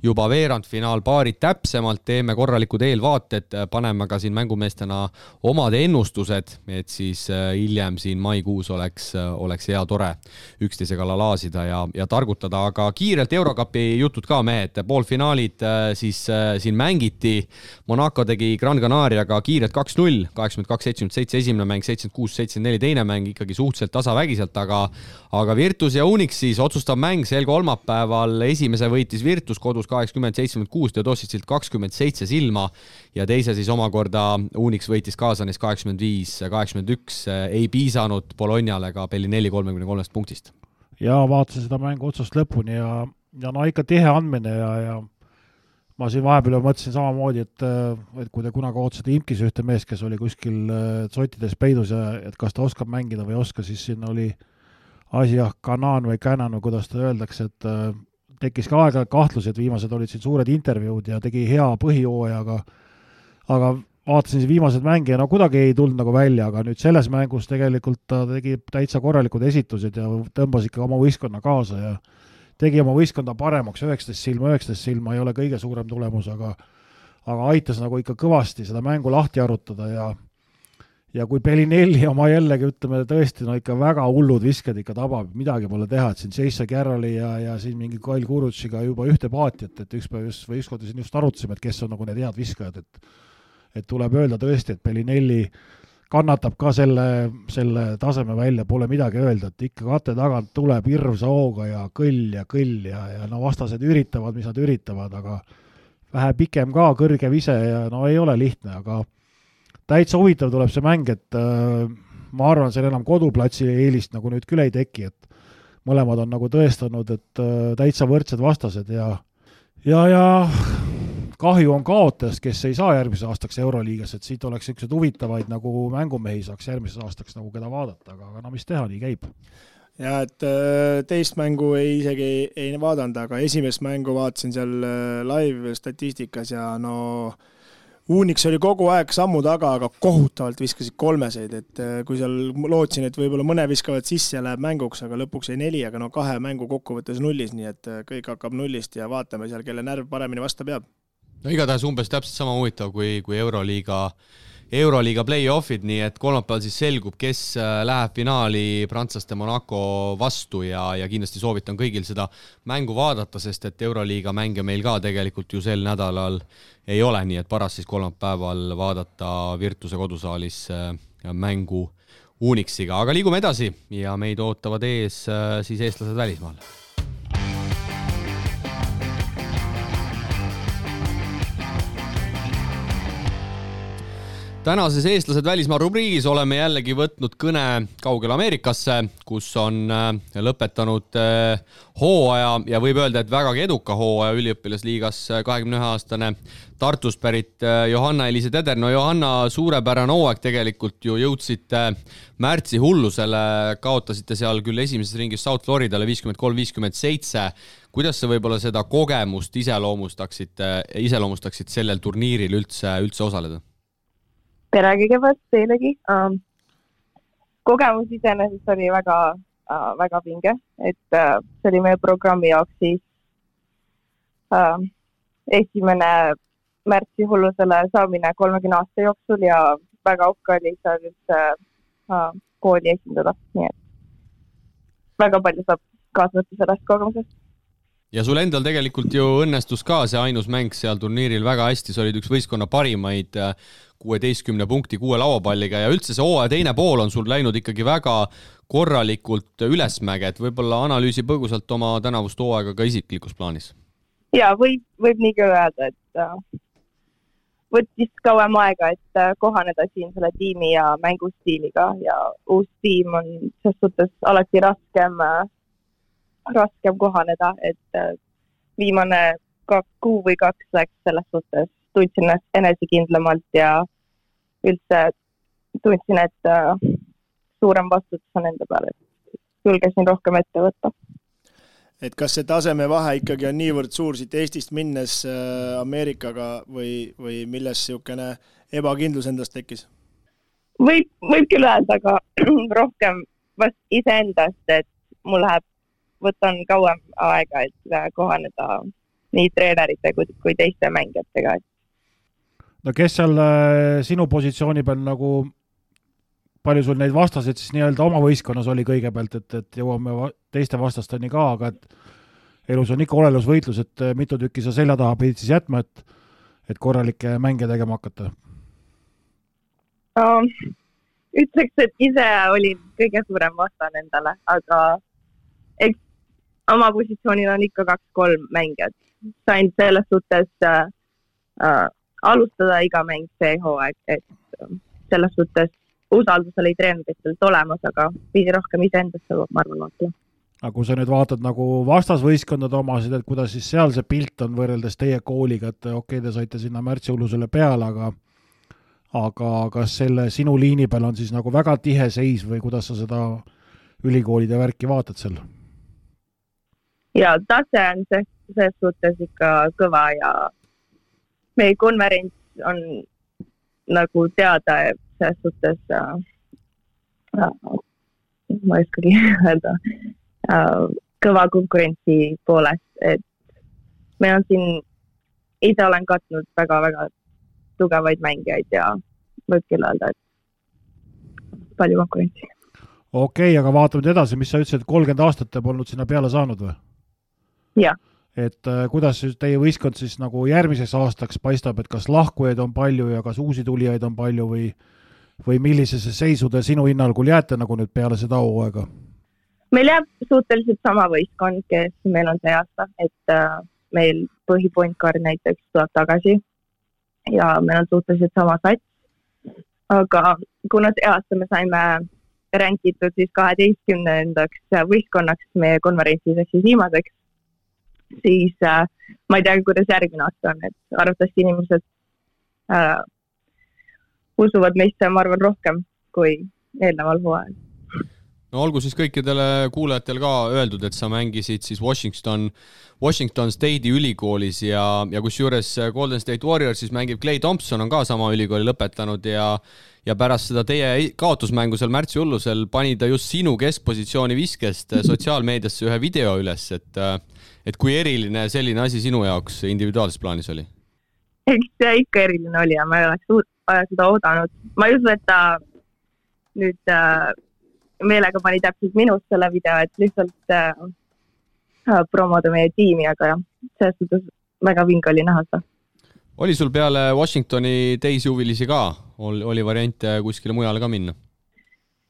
juba veerandfinaalpaarid täpsemalt, teeme korralikud eelvaated, paneme ka siin mängumeestena omad ennustused, et siis äh, hiljem siin maikuus oleks, äh, oleks hea tore üksteise kallal laasida ja, ja targutada, aga kiirelt Eurokapi jutud ka, mehed, poolfinaalid äh, siis siin mängiti. Monaco tegi Gran Canariaga kiirelt kaks-null, kaheksakümmend kaks, seitsekümmend seitse esimene mäng, seitsekümmend kuus, seitsekümmend neli teine mäng ikkagi suhteliselt tasavägiselt, aga aga Virtus ja Unix siis otsustav mäng sel kolmapäeval, esimese võitis Virtus kodus kaheksakümmend, seitsekümmend kuus, Teodositsilt kakskümmend seitse silma ja teise siis omakorda Unix võitis Kaasanis kaheksakümmend viis, kaheksakümmend üks, ei piisanud Bolognale ka Bellinelli kolmekümne kolmest punktist. ja vaatasin seda mängu otsast lõpuni ja, ja no ikka tihe andmine ja, ja ma siin vahepeal mõtlesin samamoodi, et, et kui te kunagi ootasite Imkis ühte meest, kes oli kuskil sotides peidus ja et kas ta oskab mängida või ei oska, siis siin oli asi jah, kanaan või känan või kuidas seda öeldakse, et tekkis ka aeg-ajalt kahtlusi, et viimased olid siin suured intervjuud ja tegi hea põhijooaja, aga aga vaatasin siin viimaseid mänge ja no kuidagi ei tulnud nagu välja, aga nüüd selles mängus tegelikult ta tegi täitsa korralikud esitused ja tõmbas ikka oma võistkonna kaasa ja tegi oma võistkonda paremaks, üheksateist silma, üheksateist silma ei ole kõige suurem tulemus, aga aga aitas nagu ikka kõvasti seda mängu lahti arutada ja ja kui Bellinelli oma jällegi ütleme tõesti no ikka väga hullud visked ikka tabab, midagi pole teha, et siin Jason Carrolli ja, ja siin mingi Kyle Kurutšiga juba ühte paati, et, et üks päev just või ükskord siin just arutasime, et kes on nagu need head viskajad, et et tuleb öelda tõesti, et Bellinelli kannatab ka selle, selle taseme välja, pole midagi öelda, et ikka kate tagant tuleb hirmsa hooga ja kõll ja kõll ja, ja no vastased üritavad, mis nad üritavad, aga vähe pikem ka, kõrge vise ja no ei ole lihtne, aga täitsa huvitav tuleb see mäng, et äh, ma arvan, seal enam koduplatsi eelist nagu nüüd küll ei teki, et mõlemad on nagu tõestanud, et äh, täitsa võrdsed vastased ja ja, ja kahju on kaotajast, kes ei saa järgmiseks aastaks Euroliigas, et siit oleks niisuguseid huvitavaid nagu mängumehi saaks järgmiseks aastaks nagu keda vaadata, aga, aga no mis teha, nii käib. Ja et äh, teist mängu ei isegi ei, vaadanud, aga esimest mängu vaatasin seal äh, live statistikas ja no Unix oli kogu aeg sammu taga, aga kohutavalt viskasid kolmeseid, et kui seal lootsin, et võib-olla mõne viskavad sisse ja läheb mänguks, aga lõpuks jäi neli, aga no kahe mängu kokkuvõttes nullis, nii et kõik hakkab nullist ja vaatame seal, kelle närv paremini vastu peab. no igatahes umbes täpselt sama huvitav kui, kui Euroliiga äh, Euroliiga play-off'id, nii et kolmapäeval siis selgub, kes äh, läheb finaali prantslaste Monaco vastu ja, ja kindlasti soovitan kõigil seda mängu vaadata, sest et Euroliiga mänge meil ka tegelikult ju sel nädalal ei ole, nii et paras siis kolmapäeval vaadata Virtuse kodusaalis äh, mängu Unixiga, aga liigume edasi ja meid ootavad ees äh, siis eestlased välismaal tänases Eestlased välismaa rubriigis oleme jällegi võtnud kõne kaugele Ameerikasse, kus on äh, lõpetanud äh, hooaja ja võib öelda, et vägagi eduka hooaja üliõpilasliigas äh, kahekümne ühe aastane Tartust pärit Johanna-Eliise Teder. no Johanna, suurepärane hooaeg tegelikult ju jõudsite märtsi hullusele, kaotasite seal küll esimeses ringis South Floridale viiskümmend kolm, viiskümmend seitse. kuidas sa võib-olla seda kogemust iseloomustaksite, iseloomustaksid sellel turniiril üldse, üldse osaleda? Tere kõigepealt teilegi um,. kogemus iseenesest oli väga uh,, väga pinge, et uh, see oli meie programmi jaoks siis uh, esimene märtsi hullusele saamine kolmekümne aasta jooksul ja väga uhke oli seal üldse uh, kooli esindada, nii et väga palju saab kaasa võtta sellest kogemusest ja sul endal tegelikult ju õnnestus ka see ainus mäng seal turniiril väga hästi, sa olid üks võistkonna parimaid kuueteistkümne punkti kuue lauapalliga ja üldse see hooaja teine pool on sul läinud ikkagi väga korralikult ülesmäge, et võib-olla analüüsi põgusalt oma tänavust hooaega ka isiklikus plaanis. ja võib, võib nii ka öelda, et äh, võttis kauem aega, et äh, kohaneda siin selle tiimi ja mängustiiliga. Ja uus tiim on selles suhtes alati raskem äh, raskem kohaneda, et äh, viimane kaks kuu või kaks läks selles suhtes, tundsin ennast enesekindlamalt ja üldse tundsin, et äh, suurem vastutus on enda peal, et julgesin rohkem ette võtta. et kas see tasemevahe ikkagi on niivõrd suur siit Eestist minnes äh, Ameerikaga või, või milles niisugune ebakindlus endas tekkis? võib, võib küll öelda, aga [CLEARS THROAT] rohkem vast iseendast, et mul läheb võtan kauem aega, et äh, kohaneda nii treenerite kui, kui teiste mängijatega. no kes seal äh, sinu positsiooni peal nagu, palju sul neid vastaseid siis nii-öelda oma võistkonnas oli kõigepealt, et, et jõuame va teiste vastasteni ka, aga et elus on ikka olelusvõitlus, et äh, mitu tükki sa selja taha pidid siis jätma, et, et korralikke mänge tegema hakata um,? ütleks, et ise olin kõige suurem vastane endale, aga eks oma positsioonil on ikka kaks-kolm mängijat. sain selles suhtes äh, äh, alustada iga mäng see hooaeg, et äh, selles suhtes usaldus oli treeneritelt olemas, aga pidi rohkem iseendasse, ma arvan, vaatama aga kui sa nüüd vaatad nagu vastasvõistkondade omasid, et kuidas siis seal see pilt on võrreldes teie kooliga, et okei okay,, te saite sinna märtsihullusele peale, aga aga kas selle sinu liini peal on siis nagu väga tihe seis või kuidas sa seda ülikoolide värki vaatad seal? Ja tase on ses, ses suhtes ikka kõva ja meie konverents on nagu teada selles suhtes äh, äh, ma ei oskagi [LAUGHS] öelda äh, kõva konkurentsi poolest, et meil on siin, ise olen katnud väga-väga tugevaid mängijaid ja võib küll öelda, et palju konkurentsi. okei okay,, aga vaatame nüüd edasi, mis sa ütlesid, kolmkümmend aastat te polnud sinna peale saanud või? Et äh, kuidas teie võistkond siis nagu järgmiseks aastaks paistab, et kas lahkujaid on palju ja kas uusi tulijaid on palju või või millisesse seisu te sinu hinnangul jääte nagu nüüd peale seda hooaega? meil jääb suhteliselt sama võistkond, kes meil on see aasta, et äh, meil põhipoint guard näiteks tuleb tagasi ja meil on suhteliselt sama sats. aga kuna see aasta me saime ränkitud siis kaheteistkümnendaks võistkonnaks meie konverentsis ehk siis viimaseks, siis äh, ma ei tea, kuidas järgmine aasta on, et arvatavasti inimesed äh, usuvad meisse, ma arvan, rohkem kui eelneval hooajal. No olgu siis kõikidele kuulajatele ka öeldud, et sa mängisid siis Washington, Washington State'i ülikoolis ja, ja kusjuures Golden State Warriors siis mängib Clay Thompson on ka sama ülikooli lõpetanud ja ja pärast seda teie kaotusmängu seal märtsi hullusel pani ta just sinu keskpositsiooni viskest sotsiaalmeediasse ühe video üles, et et kui eriline selline asi sinu jaoks individuaalses plaanis oli? eks see ikka eriline oli ja ma ei oleks seda oodanud. ma ei usu, et ta nüüd äh, meelega pani täpselt minust selle video, et lihtsalt äh, äh, promoda meie tiimi, aga jah, selles suhtes väga vinge oli näha seda. oli sul peale Washingtoni teisi huvilisi ka, oli variante kuskile mujale ka minna?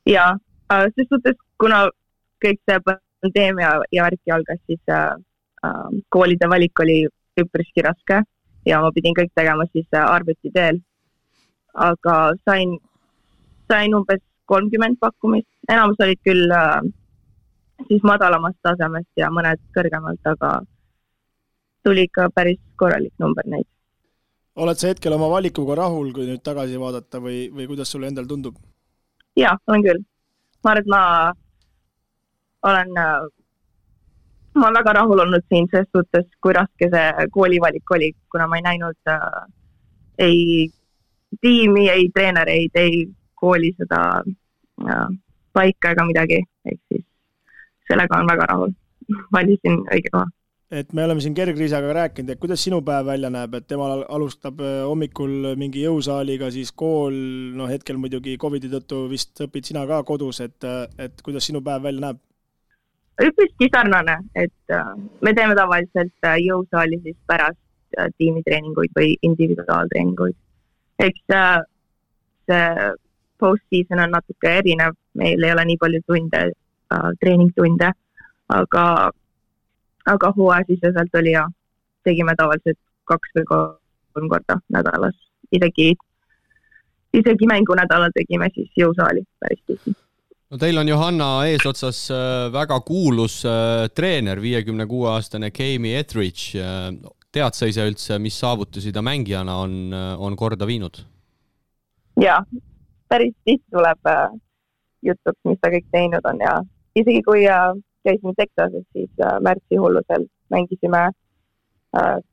jaa, äh, ses suhtes, kuna kõik see pandeemia ja värki algas, siis äh, äh, koolide valik oli üpriski raske ja ma pidin kõik tegema siis äh, arvuti teel. aga sain, sain umbes kolmkümmend pakkumist, enamus olid küll äh, siis madalamast tasemest ja mõned kõrgemalt, aga tuli ikka päris korralik number neid. oled sa hetkel oma valikuga rahul, kui nüüd tagasi vaadata või, või kuidas sulle endal tundub? jaa, olen küll. ma arvan, et ma olen, äh, ma olen väga rahul olnud siin ses suhtes, kui raske see koolivalik oli, kuna ma ei näinud äh, ei tiimi, ei treenereid, ei kooli seda paika ega midagi, ehk siis sellega olen väga rahul. valisin õige koha. et me oleme siin Gergriisaga rääkinud, et kuidas sinu päev välja näeb, et temal alustab äh, hommikul mingi jõusaaliga, siis kool, no hetkel muidugi Covidi tõttu vist õpid sina ka kodus, et, äh, et kuidas sinu päev välja näeb? üpriski sarnane, et äh, me teeme tavaliselt jõusaali siis pärast tiimitreeninguid või individuaaltreeninguid. eks see post-season on natuke erinev, meil ei ole nii palju tunde äh,, treeningtunde, aga, aga hooajasiseselt oli ja tegime tavaliselt kaks või kolm korda nädalas, isegi, isegi mängunädalal tegime siis jõusaali päris tihti no teil on Johanna eesotsas äh, väga kuulus äh, treener, viiekümne kuue aastane Keimi Etheridge. Äh, tead sa ise üldse, mis saavutusi ta mängijana on, on korda viinud? jaa, päris tihti tuleb äh, jutuks, mis ta kõik teinud on ja isegi kui äh, käisime Texases, siis äh, märtsi hullusel mängisime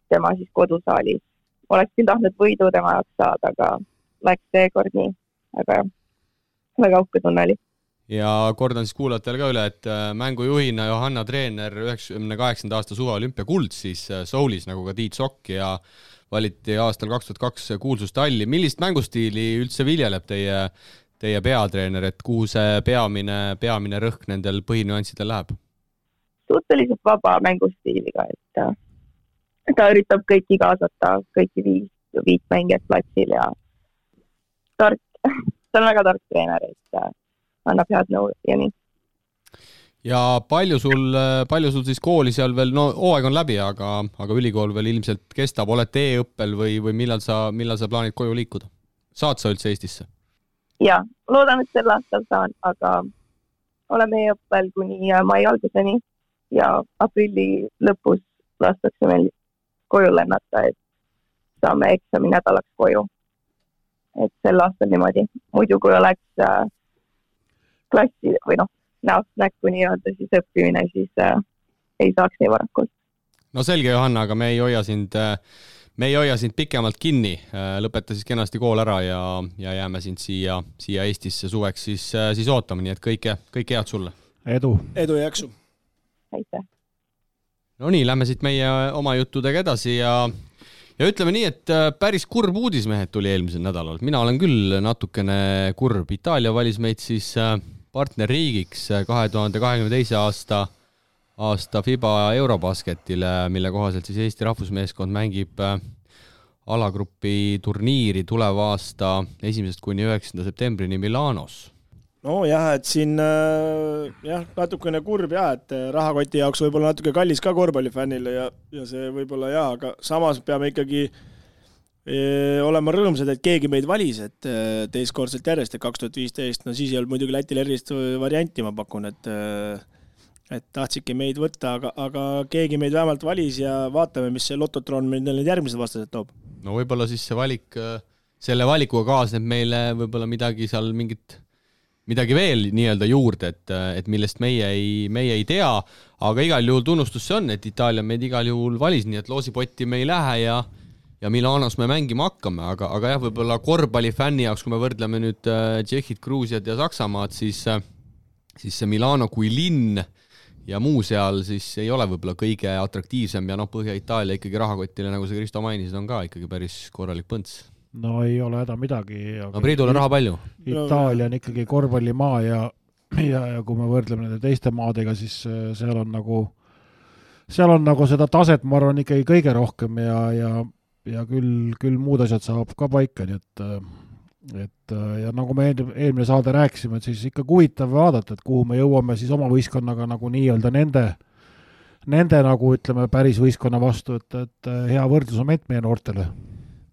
tema siis kodusaalis. oleks küll tahtnud võidu tema jaoks saada, aga läks seekord nii, aga jah, väga uhke tunne oli ja kordan siis kuulajatele ka üle, et mängujuhina Johanna treener üheksakümne kaheksanda aasta suveolümpiakuld siis Soulis nagu ka Tiit Sokk ja valiti aastal kaks tuhat kaks kuulsustalli. millist mängustiili üldse viljeleb teie, teie peatreener, et kuhu see peamine, peamine rõhk nendel põhinüanssidel läheb? suhteliselt vaba mängustiiliga, et ta üritab kõiki kaasata, kõiki viis, viit mängijat platsil ja tark, ta on väga tark treener, et annab head nõu ja nii ja palju sul, palju sul siis kooli seal veel, no hooaeg on läbi, aga, aga ülikool veel ilmselt kestab, olete e-õppel või, või millal sa, millal sa plaanid koju liikuda? saad sa üldse Eestisse? ja, loodan, et sel aastal saan, aga oleme e-õppel kuni mai alguseni ja aprilli lõpus lastakse meil koju lennata, et saame eksami nädalaks koju. et sel aastal niimoodi, muidu kui oleks äh, klassi või noh, näost näkku nii-öelda siis õppimine, siis äh, ei saaks nii varakult. no selge, Johanna, aga me ei hoia sind äh, me ei hoia sind pikemalt kinni, äh, lõpeta siis kenasti kool ära ja, ja jääme sind siia, siia Eestisse suveks siis, äh, siis ootama, nii et kõike, kõike head sulle! edu! edu ja jaksu! aitäh! no nii, lähme siit meie oma juttudega edasi ja ja ütleme nii, et päris kurb uudis, mehed, tuli eelmisel nädalal. mina olen küll natukene kurb. Itaalia valis meid siis partnerriigiks kahe tuhande kahekümne teise aasta, aasta Fiba Eurobasketile, mille kohaselt siis Eesti rahvusmeeskond mängib äh, alagrupi turniiri tuleva aasta esimesest kuni üheksanda septembrini Milanos. Nojah, et siin äh, jah, natukene kurb jah, et äh, rahakoti jaoks võib-olla natuke kallis ka korvpallifännile ja, ja see võib-olla jaa, aga samas peame ikkagi äh, olema rõõmsad, et keegi meid valis, et teist kordsat järjest, et kaks tuhat viisteist, no siis ei olnud muidugi Lätil erilist varianti, ma pakun, et et tahtsidki meid võtta, aga, aga keegi meid vähemalt valis ja vaatame, mis see Lototron meil need järgmised vastased toob. no võib-olla siis see valik, selle valikuga kaasneb meile võib-olla midagi seal, mingit, midagi veel nii-öelda juurde, et, et millest meie ei, meie ei tea, aga igal juhul tunnustus see on, et Itaalia meid igal juhul valis, nii et loosipotti me ei lähe ja ja Milanos me mängima hakkame, aga, aga jah, võib-olla korvpallifänni jaoks, kui me võrdleme nüüd äh, Tšehhit, Gruusiat ja Saksamaad, siis äh, siis see Milano kui linn ja muu seal siis ei ole võib-olla kõige atraktiivsem ja noh, Põhja-Itaalia ikkagi rahakotile, nagu sa, Kristo, mainisid, on ka ikkagi päris korralik põnts no ei ole häda midagi. no Priidul on raha palju. Itaalia on ikkagi korvpallimaa ja, ja, ja kui me võrdleme nende teiste maadega, siis äh, seal on nagu, seal on nagu seda taset, ma arvan, ikkagi kõige rohkem ja, ja, ja küll, küll muud asjad saab ka paika, nii et äh, et äh, ja nagu me eelmine saade rääkisime, et siis ikka huvitav vaadata, et kuhu me jõuame siis oma võistkonnaga nagu nii-öelda nende, nende nagu ütleme, päris võistkonna vastu, et, et hea võrdlusmoment meie noortele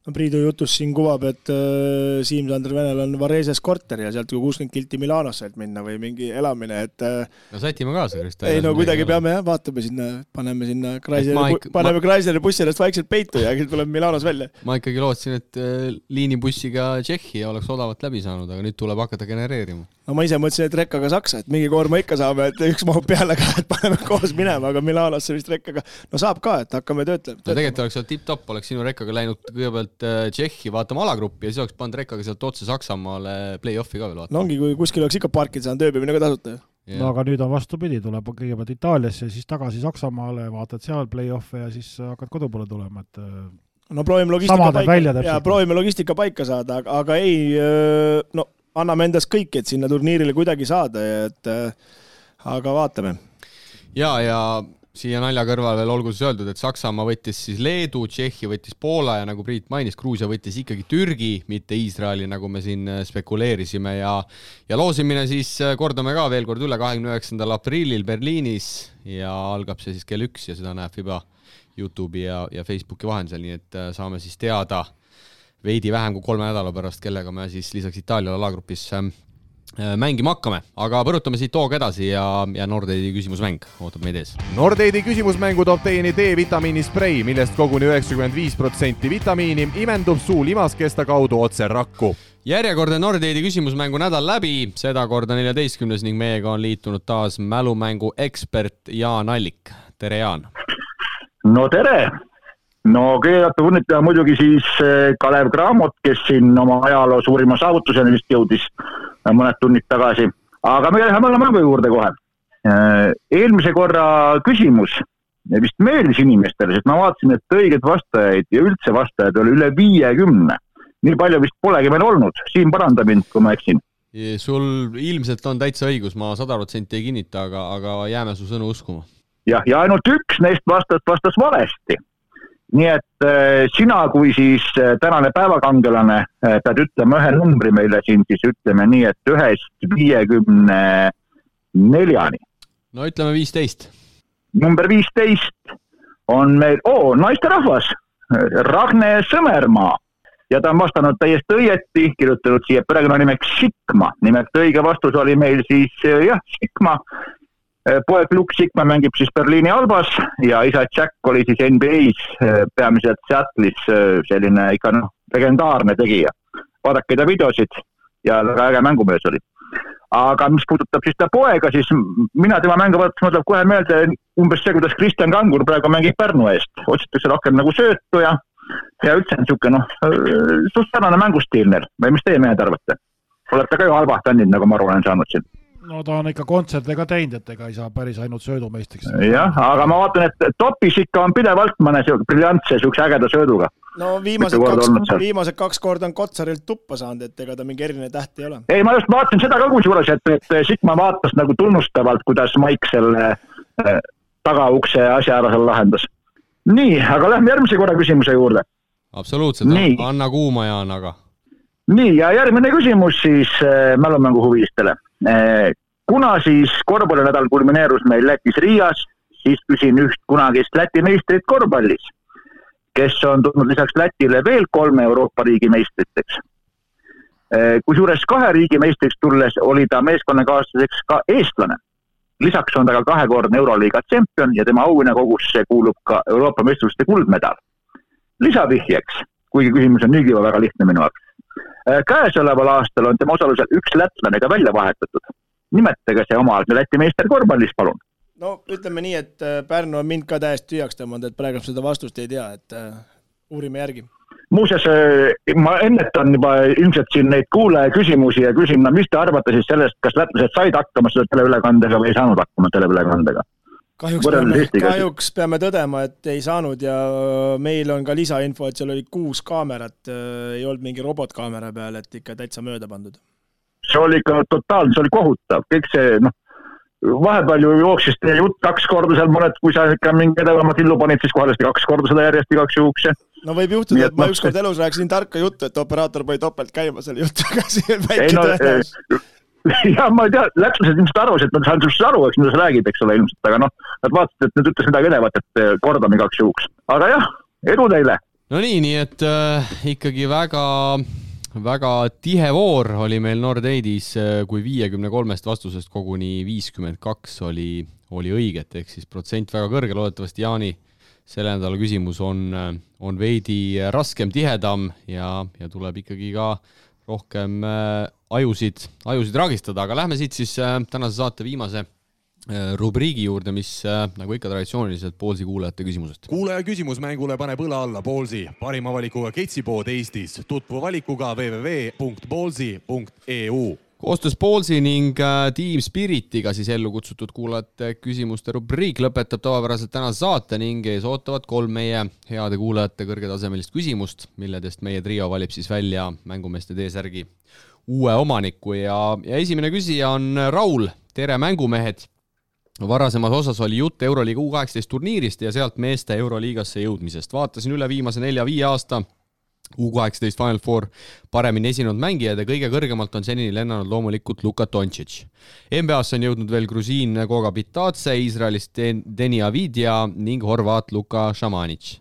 no Priidu jutus siin kuvab, et äh, Siim-Sander Venel on Vareses korter ja sealt kui kuuskümmend kilti Milanosse, et minna või mingi elamine, et äh, no sätime kaasa, Kristo. ei no kuidagi peame jah, vaatame sinna, paneme sinna Kreisleri, paneme ma... Kreisleri bussi ennast vaikselt peitu ja [LAUGHS] tuleb Milanos välja. ma ikkagi lootsin, et äh, liinibussiga Tšehhi oleks odavalt läbi saanud, aga nüüd tuleb hakata genereerima no ma ise mõtlesin, et rekkaga Saksa, et mingi koorma ikka saame, et üks mahub peale ka, et paneme koos minema, aga Milanosse vist rekkaga, no saab ka, et hakkame töötlema. no tegelikult oleks olnud tipp-topp, oleks sinu rekkaga läinud kõigepealt äh, Tšehhi vaatama alagruppi ja siis oleks pannud rekkaga sealt otse Saksamaale play-off'i ka veel vaatama. no ongi, kui kuskil oleks ikka parkida saanud, ööbimine ka tasuta ju. Yeah. no aga nüüd on vastupidi, tuleb kõigepealt Itaaliasse, siis tagasi Saksamaale, vaatad seal play-off'e ja siis hakkad kodu poole tulema, et äh, no proovime logistika paika, jaa, proovime logistika paika saada, aga, aga ei, äh, no anname endast kõik, et sinna turniirile kuidagi saada ja et äh, aga vaatame. ja, ja siia nalja kõrval veel olgu siis öeldud, et Saksamaa võttis siis Leedu, Tšehhi võttis Poola ja nagu Priit mainis, Gruusia võttis ikkagi Türgi, mitte Iisraeli, nagu me siin äh, spekuleerisime ja ja loosimine siis äh, kordame ka veel kord üle kahekümne üheksandal aprillil Berliinis ja algab see siis kell üks ja seda näeb FIBA Youtube'i ja, ja Facebooki vahendusel, nii et saame siis teada äh, veidi vähem kui kolme nädala pärast, kellega me siis lisaks Itaaliale alagrupis äh, mängima hakkame, aga põrutame siit hooga edasi ja, ja Nordeidi küsimusmäng ootab meid ees. Nordeidi küsimusmängu toob teieni D-vitamiini sprei, millest koguni üheksakümmend viis protsenti vitamiini imendub suu limaskesta kaudu otse rakku. järjekordne Nordeidi küsimusmängu nädal läbi, sedakorda neljateistkümnes ning meiega on liitunud taas mälumängu ekspert Jaan Allik. tere, Jaan! no tere! No kõigepealt õnnitlen muidugi siis eh, Kalev Cramot, kes siin oma ajaloo suurima saavutuseni vist jõudis eh, mõned tunnid tagasi, aga me läheme mängu juurde kohe. Eh, eelmise korra küsimus vist meeldis inimestele, sest ma vaatasin, et õigeid vastajaid ja üldse vastajaid oli üle viiekümne. nii palju vist polegi meil olnud, Siim, paranda mind, kui ma eksin. sul ilmselt on täitsa õigus, ma sada protsenti ei kinnita, aga, aga jääme su sõnu uskuma. jah, ja ainult üks neist vastas, vastas valesti nii et äh, sina kui siis äh, tänane päevakangelane äh, pead ütlema ühe numbri meile siin siis ütleme nii, et ühest viiekümne neljani. no ütleme viisteist. number viisteist on meil oo naisterahvas, Ragne Sõmermaa ja ta on vastanud täiesti õieti, kirjutanud siia perekonnanimeks Sikma, nimelt õige vastus oli meil siis jah, Sikma Eh, poeg Luke Sigma mängib siis Berliini Albas ja isa Jack oli siis NBA-s eh, peamiselt Seattle'is eh, selline ikka noh, legendaarne tegija. vaadake ta videosid ja väga äge mängumees oli. aga mis puudutab siis ta poega, siis mina tema mängu vaadates mul tuleb kohe meelde umbes see, kuidas Kristjan Kangur praegu mängib Pärnu eest, otsitakse rohkem nagu söötu ja ja üldse niisugune noh, suht sarnane mängustiil neil või mis teie mehed arvate? olete ka ju halvasti andnud, nagu ma aru olen saanud siin no ta on ikka kontserte ka teinud, et ega ei saa päris ainult söödumeistriks. jah, aga ma vaatan, et topis ikka on pidevalt mõne sihuke briljantse, sihukese ägeda sööduga. no viimased kaks, viimased kaks korda on Kotsarilt tuppa saanud, et ega ta mingi eriline täht ei ole. ei, ma just vaatasin seda ka kusjuures, et, et Sigma vaatas nagu tunnustavalt, kuidas Maik selle äh, tagaukse asja ära seal lahendas. nii, aga lähme järgmise korra küsimuse juurde. absoluutselt, anna kuuma, Jaan, aga nii, ja järgmine küsimus siis äh, mälumängu huvilistele. Kuna siis korvpallinädal kulmineerus meil Lätis Riias, siis küsin üht kunagist Läti meistrit korvpallis, kes on tulnud lisaks Lätile veel kolme Euroopa riigi meistriteks äh,. kusjuures kahe riigi meistriks tulles oli ta meeskonnakaaslaseks ka eestlane. lisaks on ta ka kahekordne Euroliiga tšempion ja tema auhinnakogusse kuulub ka Euroopa meistrivõistluste kuldmedal. lisavihjeks, kuigi küsimus on niigi väga lihtne minu jaoks käesoleval aastal on tema osalusel üks lätlane ka välja vahetatud. nimetage see omaaegne Läti meister korvpallis, palun. no ütleme nii, et Pärnu on mind ka täiesti tühjaks tõmmanud, et praegu seda vastust ei tea, et uurime järgi muuseas, ma ennetan juba ilmselt siin neid kuulaja küsimusi ja küsin, no mis te arvate siis sellest, kas lätlased said hakkama selle teleülekandega või ei saanud hakkama teleülekandega? Kahjuks peame, kahjuks peame tõdema, et ei saanud ja meil on ka lisainfo, et seal oli kuus kaamerat, ei olnud mingi robotkaamera peal, et ikka täitsa mööda pandud. see oli ikka totaalne, see oli kohutav, kõik see noh, vahepeal ju jooksis teie jutt kaks korda seal mõned, kui sa ikka mingi edevamat illu panid, siis kohe lasti kaks korda seda järjest igaks juhuks ja no võib juhtuda, et ma ükskord elus rääkisin tarka juttu, et operaator pani topelt käima selle jutuga, see on väike no, tõenäosus [LAUGHS] ja ma ei tea, lätlased ilmselt arvasid, nad saavad sinust aru, eks, mida sa räägid, eks ole, ilmselt, aga noh, nad vaatasid, et nüüd ütles midagi edevat, et eh, kordame igaks juhuks. aga jah, edu teile! no nii, nii et äh, ikkagi väga, väga tihe voor oli meil Nordeidis, eh, kui viiekümne kolmest vastusest koguni viiskümmend kaks oli, oli õiget, ehk siis protsent väga kõrge, loodetavasti Jaani selle nädala küsimus on, on veidi raskem, tihedam ja, ja tuleb ikkagi ka rohkem äh, ajusid, ajusid ragistada, aga lähme siit siis äh, tänase saate viimase äh, rubriigi juurde, mis nagu ikka traditsiooniliselt Poolsi kuulajate küsimusest. kuulaja küsimus mängule paneb õla alla Poolsi, parima valikuga ketsipood Eestis. tutvu valikuga www.poolsi.eu koostöös Ballsi ning äh, Team Spiritiga siis ellu kutsutud kuulajate küsimuste rubriik lõpetab tavapäraselt tänase saate ning ees ootavad kolm meie heade kuulajate kõrgetasemelist küsimust, milledest meie trio valib siis välja mängumeeste T-särgi uue omaniku ja, ja esimene küsija on Raul, tere mängumehed! varasemas osas oli jutt Euroliiga U kaheksateist turniirist ja sealt meeste Euroliigasse jõudmisest. vaatasin üle viimase nelja-viie aasta U kaheksateist Final Four paremini esinenud mängijad ja kõige kõrgemalt on senini lennanud loomulikult Luka Doncic. NBA-sse on jõudnud veel grusiin Goga Bitadze, Iisraelist Deni Avidja ning horvaat Luka Šamanic.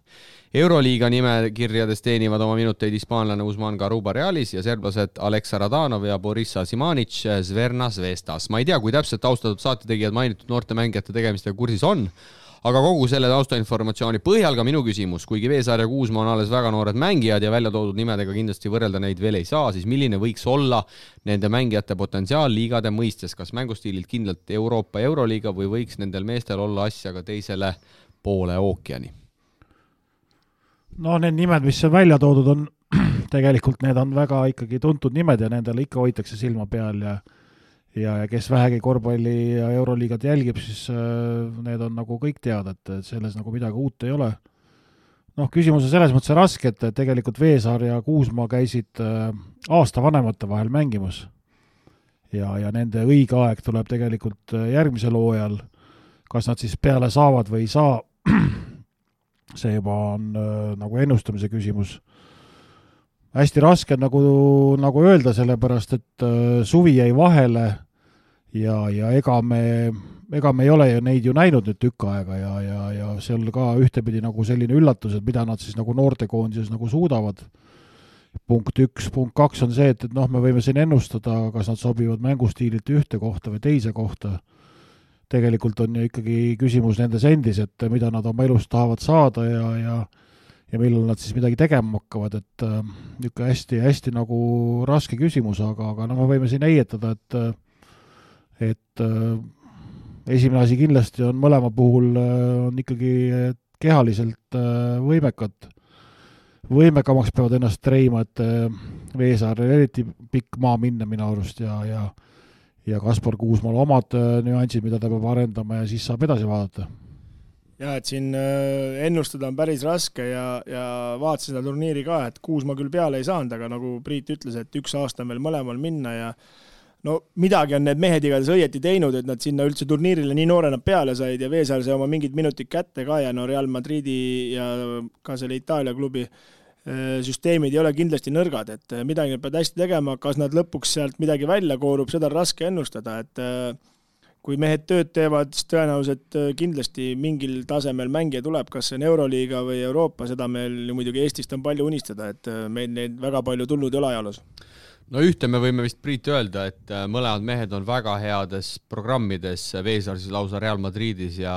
euroliiga nimekirjades teenivad oma minuteid hispaanlane Usman Garuba Realis ja serblased Alexa Radanov ja Boris Asimanic Zverna Zvezdas. ma ei tea, kui täpselt austatud saatetegijad mainitud noorte mängijate tegemistega kursis on, aga kogu selle taustainformatsiooni põhjal ka minu küsimus, kuigi Veesaar ja Kuusma on alles väga noored mängijad ja välja toodud nimedega kindlasti võrrelda neid veel ei saa, siis milline võiks olla nende mängijate potentsiaal liigade mõistes, kas mängustiililt kindlalt Euroopa Euroliiga või võiks nendel meestel olla asja ka teisele poole ookeani? no need nimed, mis välja toodud, on [CLEARS THROAT] tegelikult need on väga ikkagi tuntud nimed ja nendele ikka hoitakse silma peal ja ja, ja kes vähegi korvpalli ja Euroliigat jälgib, siis äh, need on nagu kõik teada, et, et selles nagu midagi uut ei ole. noh, küsimus on selles mõttes raske, et tegelikult Veesaar ja Kuusma käisid äh, aasta vanemate vahel mängimas. ja, ja nende õige aeg tuleb tegelikult äh, järgmisel hooajal, kas nad siis peale saavad või ei saa, [CLEARS THROAT] see juba on nagu ennustamise küsimus hästi raske nagu, nagu öelda, sellepärast et äh, suvi jäi vahele ja, ja ega me, ega me ei ole ju neid ju näinud nüüd tükk aega ja, ja, ja seal ka ühtepidi nagu selline üllatus, et mida nad siis nagu noortekoondises nagu suudavad. punkt üks, punkt kaks on see, et, et noh, me võime siin ennustada, kas nad sobivad mängustiililt ühte kohta või teise kohta. tegelikult on ju ikkagi küsimus nendes endis, et mida nad oma elus tahavad saada ja, ja ja millal nad siis midagi tegema hakkavad, et äh, niisugune hästi-hästi nagu raske küsimus, aga, aga no me võime siin heietada, et äh, et äh, esimene asi kindlasti on mõlema puhul on ikkagi kehaliselt võimekad, võimekamaks peavad ennast treima, et Veesaarel eriti pikk maa minna minu arust ja, ja ja Kaspar Kuusmaal omad nüansid, mida ta peab arendama ja siis saab edasi vaadata jah, et siin ennustada on päris raske ja, ja vaatasin seda turniiri ka, et Kuusma küll peale ei saanud, aga nagu Priit ütles, et üks aasta on veel mõlemal minna ja no midagi on need mehed igatahes õieti teinud, et nad sinna üldse turniirile nii noorena peale said ja Veesaar sai oma mingid minutid kätte ka ja no Real Madridi ja ka selle Itaalia klubi äh, süsteemid ei ole kindlasti nõrgad, et äh, midagi nad peavad hästi tegema, kas nad lõpuks sealt midagi välja koorub, seda on raske ennustada, et äh, kui mehed tööd teevad, siis tõenäoliselt kindlasti mingil tasemel mängija tuleb, kas see on Euroliiga või Euroopa, seda meil ju muidugi Eestist on palju unistada, et meil neid väga palju tulnud ei ole ajaloos no ühte me võime vist, Priit, öelda, et äh, mõlemad mehed on väga heades programmides, Veesaar siis lausa Real Madridis ja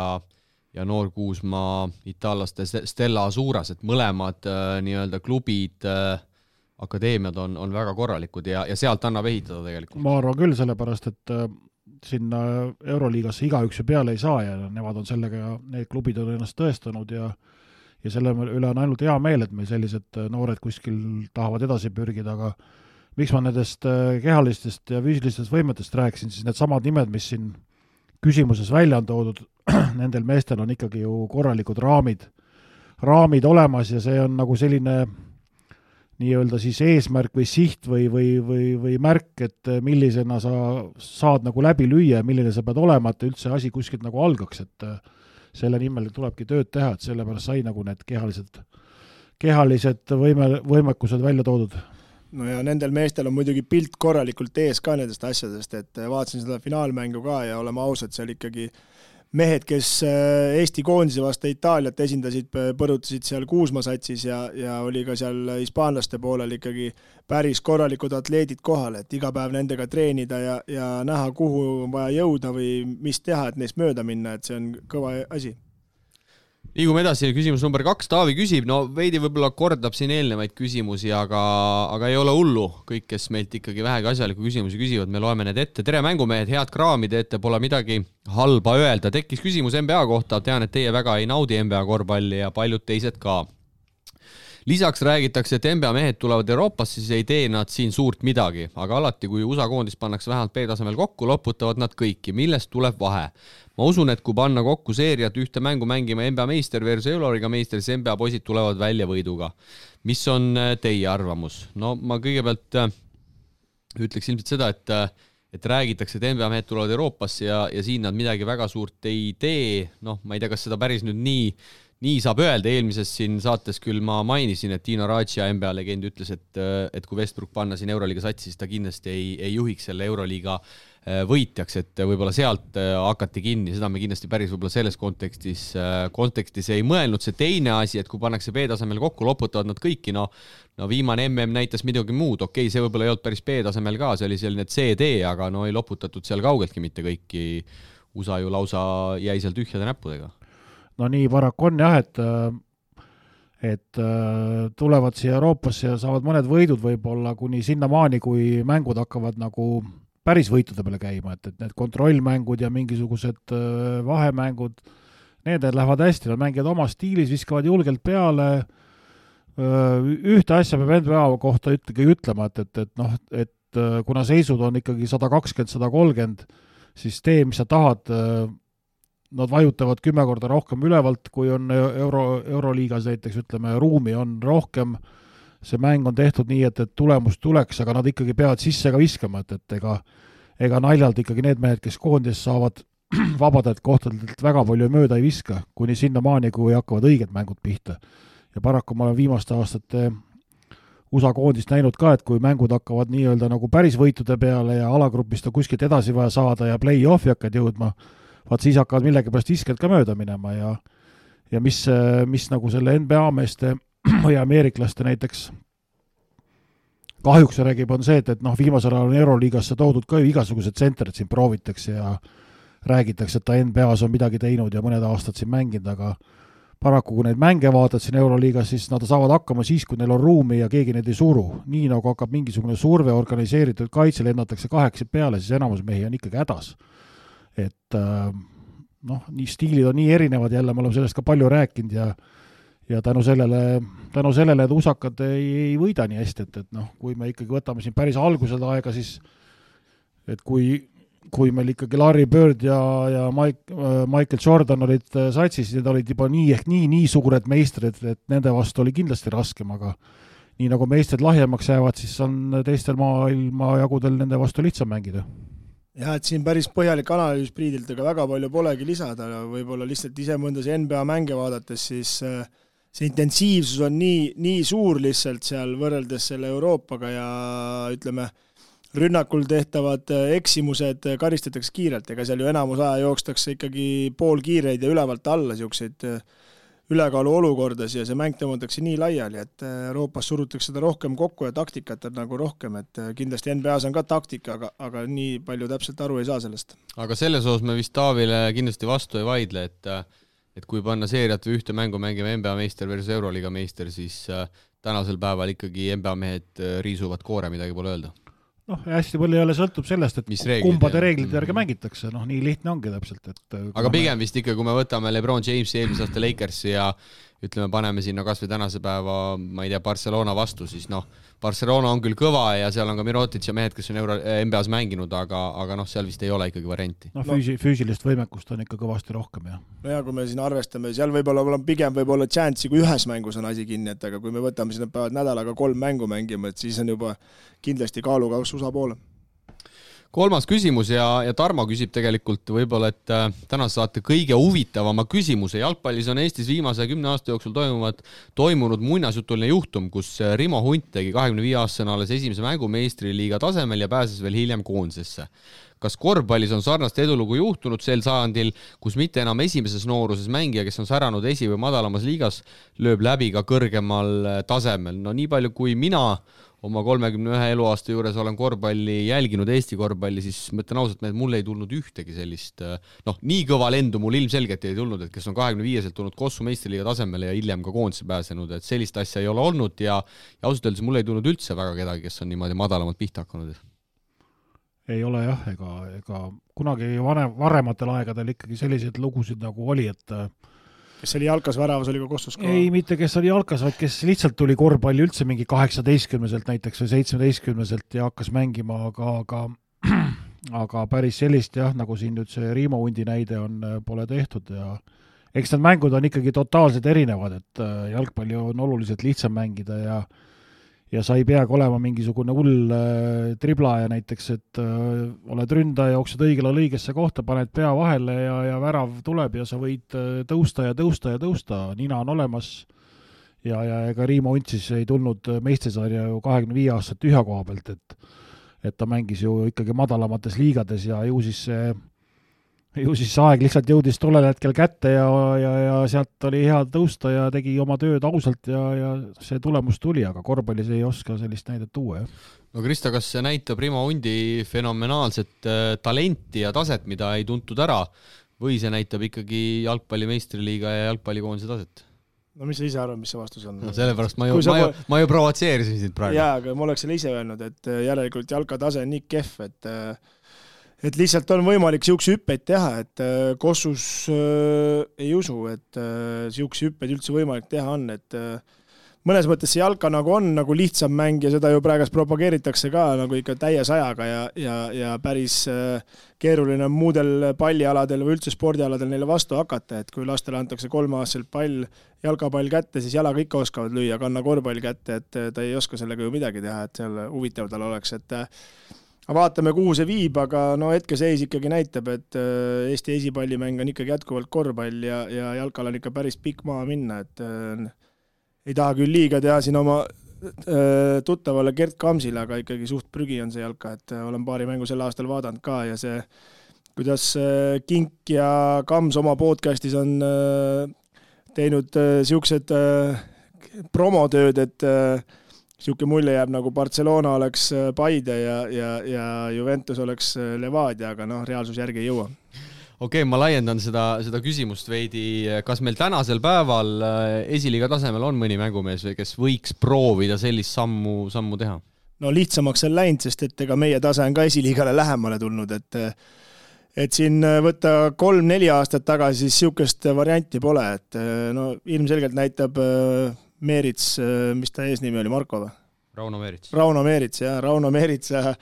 ja Noor Kuusmaa itaallaste Stella Azuras, et mõlemad äh, nii-öelda klubid äh, akadeemiad on, on väga korralikud ja, ja sealt annab ehitada tegelikult. ma arvan küll, sellepärast et äh, sinna Euroliigasse igaüks ju peale ei saa ja nemad on sellega, need klubid on ennast tõestanud ja ja selle üle on ainult hea meel, et meil sellised äh, noored kuskil tahavad edasi pürgida, aga miks ma nendest äh, kehalistest ja füüsilistest võimetest rääkisin, siis needsamad nimed, mis siin küsimuses välja on toodud, [CLEARS THROAT] nendel meestel on ikkagi ju korralikud raamid, raamid olemas ja see on nagu selline nii-öelda siis eesmärk või siht või, või, või, või märk, et millisena sa saad nagu läbi lüüa ja milline sa pead olema, et üldse asi kuskilt nagu algaks, et äh, selle nimel tulebki tööd teha, et sellepärast sai nagu need kehalised, kehalised võime, võimekused välja toodud. No ja nendel meestel on muidugi pilt korralikult ees ka nendest asjadest, et vaatasin seda finaalmängu ka ja oleme ausad, seal ikkagi äh, mehed, kes äh, Eesti koondise vastu Itaaliat esindasid, põrutasid seal Kuusma satsis ja, ja oli ka seal hispaanlaste poolel ikkagi päris korralikud atleedid kohal, et iga päev nendega treenida ja, ja näha, kuhu on vaja jõuda või mis teha, et neist mööda minna, et see on kõva asi liigume edasi, küsimus number kaks, Taavi küsib, no veidi võib-olla kordab siin eelnevaid küsimusi, aga, aga ei ole hullu, kõik, kes meilt ikkagi vähegi asjalikku küsimusi küsivad, me loeme need ette. tere, mängumehed, head kraami teete, pole midagi halba öelda. tekkis küsimus NBA kohta, tean, et teie väga ei naudi NBA korvpalli ja paljud teised ka lisaks räägitakse, et NBA mehed tulevad Euroopasse, siis ei tee nad siin suurt midagi, aga alati, kui USA koondis pannakse vähemalt B-tasemel kokku, loputavad nad kõiki, millest tuleb vahe? ma usun, et kui panna kokku seeriat ühte mängu mängima NBA meister versus Euroliiga meister, siis NBA poisid tulevad välja võiduga. mis on äh, teie arvamus? no ma kõigepealt äh, ütleks ilmselt seda, et äh, et räägitakse, et NBA mehed tulevad Euroopasse ja, ja siin nad midagi väga suurt ei tee, noh, ma ei tea, kas seda päris nüüd nii nii saab öelda, eelmises siin saates küll ma mainisin, et Dino Radja, NBA legend, ütles, et, et kui Westbrook panna siin Euroliiga satsi, siis ta kindlasti ei, ei juhiks selle Euroliiga äh, võitjaks, et võib-olla sealt äh, hakati kinni, seda me kindlasti päris võib-olla selles kontekstis, äh, kontekstis ei mõelnud. see teine asi, et kui pannakse B-tasemel kokku, loputavad nad kõiki, no no viimane mm näitas midagi muud, okei okay,, see võib-olla ei olnud päris B-tasemel ka, see oli selline CD, aga no ei loputatud seal kaugeltki mitte kõiki. USA ju lausa jäi seal tühjade näppudega no nii paraku on jah, et et tulevad siia Euroopasse ja saavad mõned võidud võib-olla kuni sinnamaani, kui mängud hakkavad nagu päris võitude peale käima, et, et need kontrollmängud ja mingisugused vahemängud, need lähevad hästi, nad mängivad oma stiilis, viskavad julgelt peale, ühte asja peab NBA kohta ikkagi ütlema, et, et, et noh, et kuna seisud on ikkagi sada kakskümmend, sada kolmkümmend, siis tee, mis sa tahad, nad vajutavad kümme korda rohkem ülevalt, kui on euro, Euroliigas näiteks, ütleme, ruumi on rohkem, see mäng on tehtud nii, et, et tulemus tuleks, aga nad ikkagi peavad sisse ka viskama, et, et ega ega naljalt ikkagi need mehed, kes koondises saavad [CLEARS THROAT] vabadelt kohtadelt väga palju mööda ei viska, kuni sinnamaani, kui hakkavad õiged mängud pihta. ja paraku ma olen viimaste aastate USA koondist näinud ka, et kui mängud hakkavad nii-öelda nagu päris võitude peale ja alagrupist on kuskilt edasi vaja saada ja play-off'i hakkad jõudma, vaat siis hakkavad millegipärast visked ka mööda minema ja ja mis, mis nagu selle NBA meeste [CLEARS THROAT] või ameeriklaste näiteks kahjuks räägib, on see, et, et noh, viimasel ajal on Euroliigasse toodud ka ju igasugused tsentrid siin proovitakse ja räägitakse, et ta NBA-s on midagi teinud ja mõned aastad siin mänginud, aga paraku, kui neid mänge vaatad siin Euroliigas, siis nad saavad hakkama siis, kui neil on ruumi ja keegi neid ei suru. nii nagu hakkab mingisugune surve, organiseeritud kaitse, lennatakse kahekesi peale, siis enamus mehi on ikkagi hädas et äh, noh, nii stiilid on nii erinevad, jälle me oleme sellest ka palju rääkinud ja ja tänu sellele, tänu sellele, et usakad ei, ei võida nii hästi, et, et noh, kui me ikkagi võtame siin päris algused aega, siis et kui, kui meil ikkagi Larry Bird ja, ja Mike, äh, Michael Jordan olid äh, satsis, need olid juba nii ehk nii, nii suured meistrid, et nende vastu oli kindlasti raskem, aga nii nagu meistrid lahjemaks jäävad, siis on teistel maailmajagudel nende vastu lihtsam mängida jah, et siin päris põhjalik analüüs Priidilt, aga väga palju polegi lisada, võib-olla lihtsalt ise mõndas NBA mänge vaadates, siis äh, see intensiivsus on nii, nii suur lihtsalt seal võrreldes selle Euroopaga ja ütleme, rünnakul tehtavad äh, eksimused karistatakse kiirelt, ega seal ju enamus aja jookstakse ikkagi poolkiireid ja ülevalt alla niisuguseid äh, ülekaalu olukordades ja see mäng tõmmatakse nii laiali, et äh, Euroopas surutakse seda rohkem kokku ja taktikat on nagu rohkem, et äh, kindlasti NBA-s on ka taktika, aga, aga nii palju täpselt aru ei saa sellest. aga selles osas me vist Taavile kindlasti vastu ei vaidle, et et kui panna seeriat või ühte mängu mängima NBA meister versus Euroliiga meister, siis äh, tänasel päeval ikkagi NBA mehed äh, riisuvad koore, midagi pole öelda noh, hästi palju jälle sõltub sellest, et reeglid, kumbade reeglite järgi Mhm. mängitakse, noh, nii lihtne ongi täpselt, et äh, aga pigem vist ikka, kui me võtame Lebron Jamesi eelmise aasta Lakersi ja ütleme, paneme sinna kas või tänase päeva, ma ei tea, Barcelona vastu, siis noh, Barcelona on küll kõva ja seal on ka Mirotic ja mehed, kes on euro, NBA-s mänginud, aga, aga noh, seal vist ei ole ikkagi varianti. noh, füüsi-, füüsilist võimekust on ikka kõvasti rohkem, jah. no ja kui me siin arvestame, seal võib-olla mul on pigem võib-olla chance'i, kui ühes mängus on asi kinni, et aga kui me võtame siin, et peavad nädalaga kolm mängu mängima, et siis on juba kindlasti kaalukauss USA poole. Kolmas küsimus ja, ja Tarmo küsib tegelikult võib-olla, et äh, tänase saate kõige huvitavama küsimuse. jalgpallis on Eestis viimase kümne aasta jooksul toimuvad, toimunud muinasjutuline juhtum, kus äh, Rimo Hunt tegi kahekümne viie aastasena alles esimese mängu meistriliiga tasemel ja pääses veel hiljem koondisesse. kas korvpallis on sarnast edulugu juhtunud sel sajandil, kus mitte enam esimeses nooruses mängija, kes on säranud esi- või madalamas liigas, lööb läbi ka kõrgemal äh, tasemel? no nii palju, kui mina oma kolmekümne ühe eluaasta juures olen korvpalli jälginud, Eesti korvpalli, siis ma ütlen ausalt, mul ei tulnud ühtegi sellist noh, nii kõva lendu mul ilmselgelt ei tulnud, et kes on kahekümne viieselt tulnud Kossu meistriliiga tasemele ja hiljem ka koondise pääsenud, et sellist asja ei ole olnud ja, ja ausalt öeldes mul ei tulnud üldse väga kedagi, kes on niimoodi madalamalt pihta hakanud. ei ole jah, ega, ega kunagi vanem, varematel aegadel ikkagi selliseid lugusid nagu oli, et äh, kes oli jalkas väravas, oli ka Kossus ka. ei, mitte kes oli jalkas, vaid kes lihtsalt tuli korvpalli üldse mingi kaheksateistkümneselt näiteks või seitsmeteistkümneselt ja hakkas mängima, aga, aga [CLEARS THROAT] aga päris sellist jah, nagu siin nüüd see Riimo Hundi näide on, pole tehtud ja eks need mängud on ikkagi totaalselt erinevad, et äh, jalgpalli on oluliselt lihtsam mängida ja ja sa ei peagi olema mingisugune hull äh, triblaja näiteks, et äh, oled ründaja, jooksed õigele õigesse kohta, paned pea vahele ja, ja värav tuleb ja sa võid äh, tõusta ja tõusta ja tõusta, nina on olemas. Ja, ja ega Riimo Unt siis ei tulnud meistrasarja ju kahekümne viie aastaselt tühja koha pealt, et et ta mängis ju ikkagi madalamates liigades ja ju siis see ju siis aeg lihtsalt jõudis tollel hetkel kätte ja, ja, ja sealt oli hea tõusta ja tegi oma tööd ausalt ja, ja see tulemus tuli, aga korvpallis ei oska sellist näidet tuua, jah. no Krista, kas see näitab Rimo Hundi fenomenaalset äh, talenti ja taset, mida ei tuntud ära, või see näitab ikkagi jalgpalli meistriliiga ja jalgpallikoondise taset? no mis sa ise arvad, mis see vastus on? no sellepärast ma ju, ma ju ma ju provotseerisin sind praegu. jaa, aga ma oleks selle ise öelnud, et äh, järelikult jalka tase on nii kehv, et äh, et lihtsalt on võimalik niisuguseid hüppeid teha, et äh, Kossus äh, ei usu, et niisuguseid hüppeid üldse võimalik teha on, et äh, mõnes mõttes see jalka nagu on nagu lihtsam mäng ja seda ju praegust propageeritakse ka nagu ikka täie sajaga ja, ja, ja päris äh, keeruline on muudel pallialadel või üldse spordialadel neile vastu hakata, et kui lastele antakse kolmeaastaselt pall, jalkapall kätte, siis jalaga ikka oskavad lüüa, kanna korvpall kätte, et äh, ta ei oska sellega ju midagi teha, et seal huvitav tal oleks, et äh, vaatame, kuhu see viib, aga no hetkeseis ikkagi näitab, et äh, Eesti esipallimäng on ikkagi jätkuvalt korvpall ja, ja jalkal on ikka päris pikk maa minna, et äh, ei taha küll liiga teha siin oma äh, tuttavale Gerd Kamsile, aga ikkagi suht prügi on see jalka, et äh, olen paari mängu sel aastal vaadanud ka ja see, kuidas äh, Kink ja Kams oma podcast'is on äh, teinud niisugused äh, promotööd, et niisugune mulje jääb, nagu Barcelona oleks äh, Paide ja, ja, ja Juventus oleks äh, Levadia, aga noh, reaalsus järgi ei jõua okei okay,, ma laiendan seda, seda küsimust veidi, kas meil tänasel päeval äh, esiliiga tasemel on mõni mängumees või kes võiks proovida sellist sammu, sammu teha? no lihtsamaks on läinud, sest et ega meie tase on ka esiliigale lähemale tulnud, et et siin võtta kolm-neli aastat tagasi, siis niisugust varianti pole, et no ilmselgelt näitab Meerits, mis ta eesnimi oli, Marko või? Rauno Meerits. Rauno Meerits, jah, Rauno Meeritsa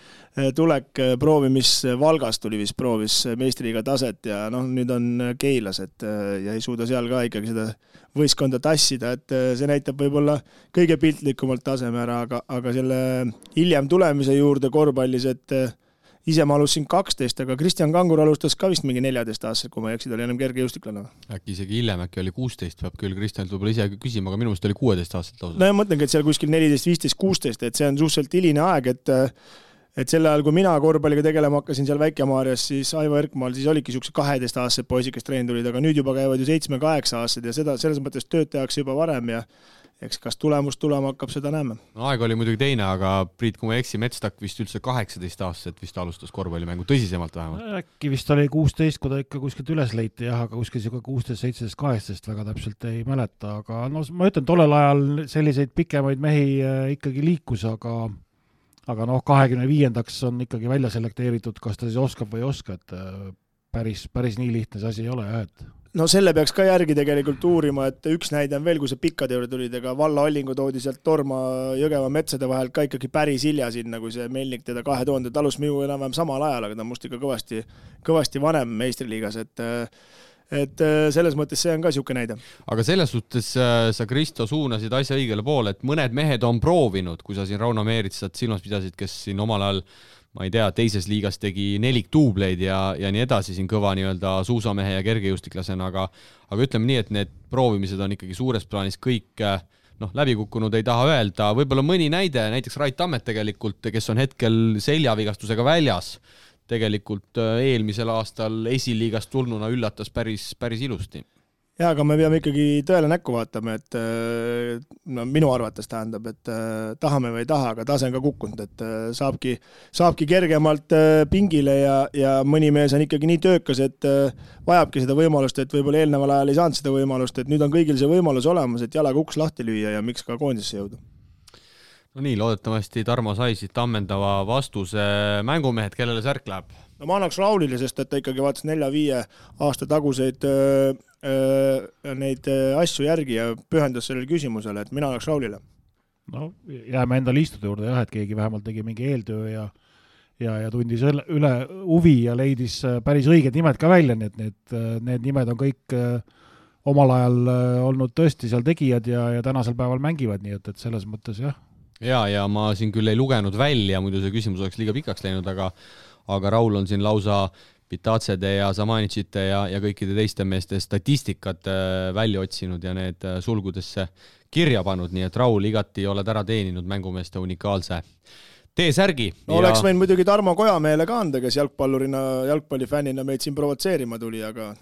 tulek proovimis, Valgas tuli vist, proovis meistriliiga taset ja noh, nüüd on Keilas, et ja ei suuda seal ka ikkagi seda võistkonda tassida, et see näitab võib-olla kõige piltlikumalt taseme ära, aga, aga selle hiljem tulemise juurde korvpallis, et ise ma alustasin kaksteist, aga Kristjan Kangur alustas ka vist mingi neljateistaastaselt, kui ma ei eksi, ta oli ennem kergejõustiklane. äkki isegi hiljem, äkki oli kuusteist, peab küll Kristjanilt võib-olla ise küsima, aga minu meelest oli kuueteistaastaselt lausa. no ja mõtlengi, et seal kuskil neliteist, viisteist, kuusteist, et see on suhteliselt hiline aeg, et et sel ajal, kui mina korvpalliga tegelema hakkasin seal Väike-Maarjas, siis Aivo Erkmaal siis olidki niisugused kaheteistaastased poisid, kes treeni tulid, aga nüüd juba käivad ju seitsme-kaheksa-aastased ja seda, selles mõttes tööd tehakse juba varem ja eks kas tulemus tulema hakkab, seda näeme. no aeg oli muidugi teine, aga Priit, kui ma ei eksi, Metstak vist üldse kaheksateistaastaselt vist alustas korvpallimängu, tõsisemalt vähemalt. äkki vist oli kuusteist, kui ta ikka kuskilt üles leiti jah, aga kuskil sihuke kuusteist, seitseteist, kaheksateist väga täpselt ei mäleta, aga no ma ütlen, tollel ajal selliseid pikemaid mehi äh, ikkagi liikus, aga aga noh, kahekümne viiendaks on ikkagi välja selekteeritud, kas ta siis oskab või ei oska, et äh, päris, päris nii lihtne see asi ei ole jah, et no selle peaks ka järgi tegelikult uurima, et üks näide on veel, kui sa pikkade juurde tulid, ega Valla Allingu toodi sealt Torma Jõgeva metsade vahelt ka ikkagi päris hilja sinna, kui see Melnik teda kahe tuhanded alustas minu enam-vähem samal ajal, aga ta on must ikka kõvasti, kõvasti vanem meistriliigas, et et selles mõttes see on ka niisugune näide. aga selles suhtes äh, sa, Kristo, suunasid asja õigele poole, et mõned mehed on proovinud, kui sa siin Rauno Meeritsat silmas pidasid, kes siin omal ajal ma ei tea, teises liigas tegi nelikduubleid ja, ja nii edasi siin kõva nii-öelda suusamehe ja kergejõustiklasena, aga aga ütleme nii, et need proovimised on ikkagi suures plaanis kõik noh, läbi kukkunud ei taha öelda, võib-olla mõni näide, näiteks Rait Tammet tegelikult, kes on hetkel seljavigastusega väljas, tegelikult äh, eelmisel aastal esiliigast tulnuna üllatas päris, päris ilusti jaa, aga me peame ikkagi tõele näkku vaatama, et äh, no minu arvates tähendab, et äh, tahame või ei taha, aga tase on ka kukkunud, et äh, saabki, saabki kergemalt pingile ja, ja mõni mees on ikkagi nii töökas, et vajabki seda võimalust, et võib-olla eelneval ajal ei saanud seda võimalust, et nüüd on kõigil see võimalus olemas, et jalaga uks lahti lüüa ja miks ka koondisesse jõuda no nii, loodetavasti Tarmo sai siit ammendava vastuse. mängumehed, kellele särk läheb? No ma annaks Raulile, sest et ta ikkagi vaatas nelja-viie aasta taguseid öö, öö, neid asju järgi ja pühendas sellele küsimusele, et mina annaks Raulile. no jääme enda liistude juurde jah, et keegi vähemalt tegi mingi eeltöö ja ja, ja tundis üle huvi ja leidis päris õiged nimed ka välja, nii et need, need nimed on kõik omal ajal olnud tõesti seal tegijad ja, ja tänasel päeval mängivad, nii et, et selles mõttes jah. ja, ja ma siin küll ei lugenud välja, muidu see küsimus oleks liiga pikaks läinud, aga aga Raul on siin lausa Pitatsede ja Zamanitšite ja, ja kõikide teiste meeste statistikat äh, välja otsinud ja need äh, sulgudesse kirja pannud, nii et Raul, igati oled ära teeninud mängumeeste unikaalse T-särgi no,. oleks võinud muidugi Tarmo Kojamehele ka anda, kes jalgpallurina, jalgpallifännina meid siin provotseerima tuli, aga,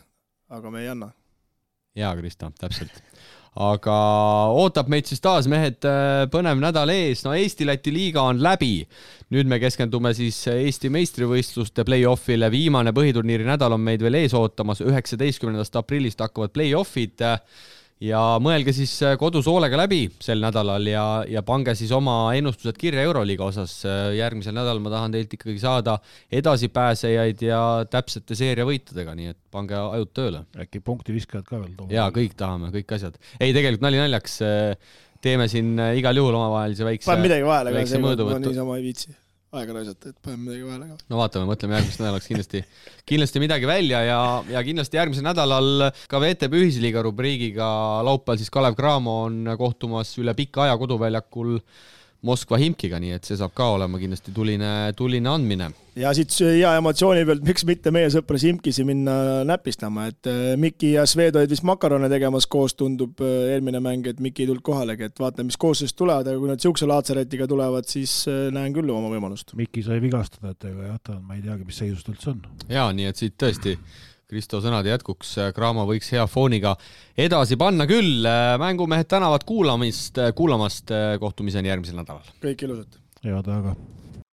aga me ei anna. jaa, Kristo, täpselt aga ootab meid siis taas, mehed, äh, põnev nädal ees, no Eesti-Läti liiga on läbi. nüüd me keskendume siis Eesti meistrivõistluste play-off'ile, viimane põhiturniiri nädal on meid veel ees ootamas, üheksateistkümnendast aprillist hakkavad play-off'id ja mõelge siis äh, kodus hoolega läbi sel nädalal ja, ja pange siis oma ennustused kirja Euroliiga osas. Äh, järgmisel nädalal ma tahan teilt ikkagi saada edasipääsejaid ja täpsete seeriavõitudega, nii et pange ajud tööle. äkki punktiviskajad ka veel toome? jaa, kõik tahame, kõik asjad. ei, tegelikult nali naljaks, äh, teeme siin igal juhul omavahelise väikse. seekord ma niisama ei viitsi aega raisata, et paneme midagi vahele ka. no vaatame, mõtleme järgmiseks nädalaks kindlasti, kindlasti midagi välja ja, ja kindlasti järgmisel nädalal ka VTB ühisliiga rubriigiga laupäeval siis Kalev Cramo on kohtumas üle pika aja koduväljakul Moskva Himkiga, nii et see saab ka olema kindlasti tuline, tuline andmine. ja siit hea emotsiooni pealt, miks mitte meie sõpra Simkisi minna näpistama, et äh, Miki ja Sved olid vist makarone tegemas koos, tundub äh, eelmine mäng, et Miki ei tulnud kohalegi, et vaatame, mis koosseisust tulevad, aga kui nad niisuguse laatsaretiga tulevad, siis äh, näen küll oma võimalust. Miki sai vigastada, et ega jah, ta, ma ei teagi, mis seisus ta üldse on. jaa, nii et siit tõesti Kristo sõnade jätkuks Cramo võiks hea fooniga edasi panna küll. mängumehed tänavad kuulamist, kuulamast. kohtumiseni järgmisel nädalal. kõike ilusat. head aega.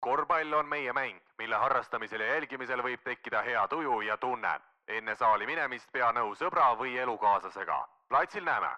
korvpall on meie mäng, mille harrastamisel ja jälgimisel võib tekkida hea tuju ja tunne. enne saali minemist pea nõu sõbra või elukaaslasega. platsil näeme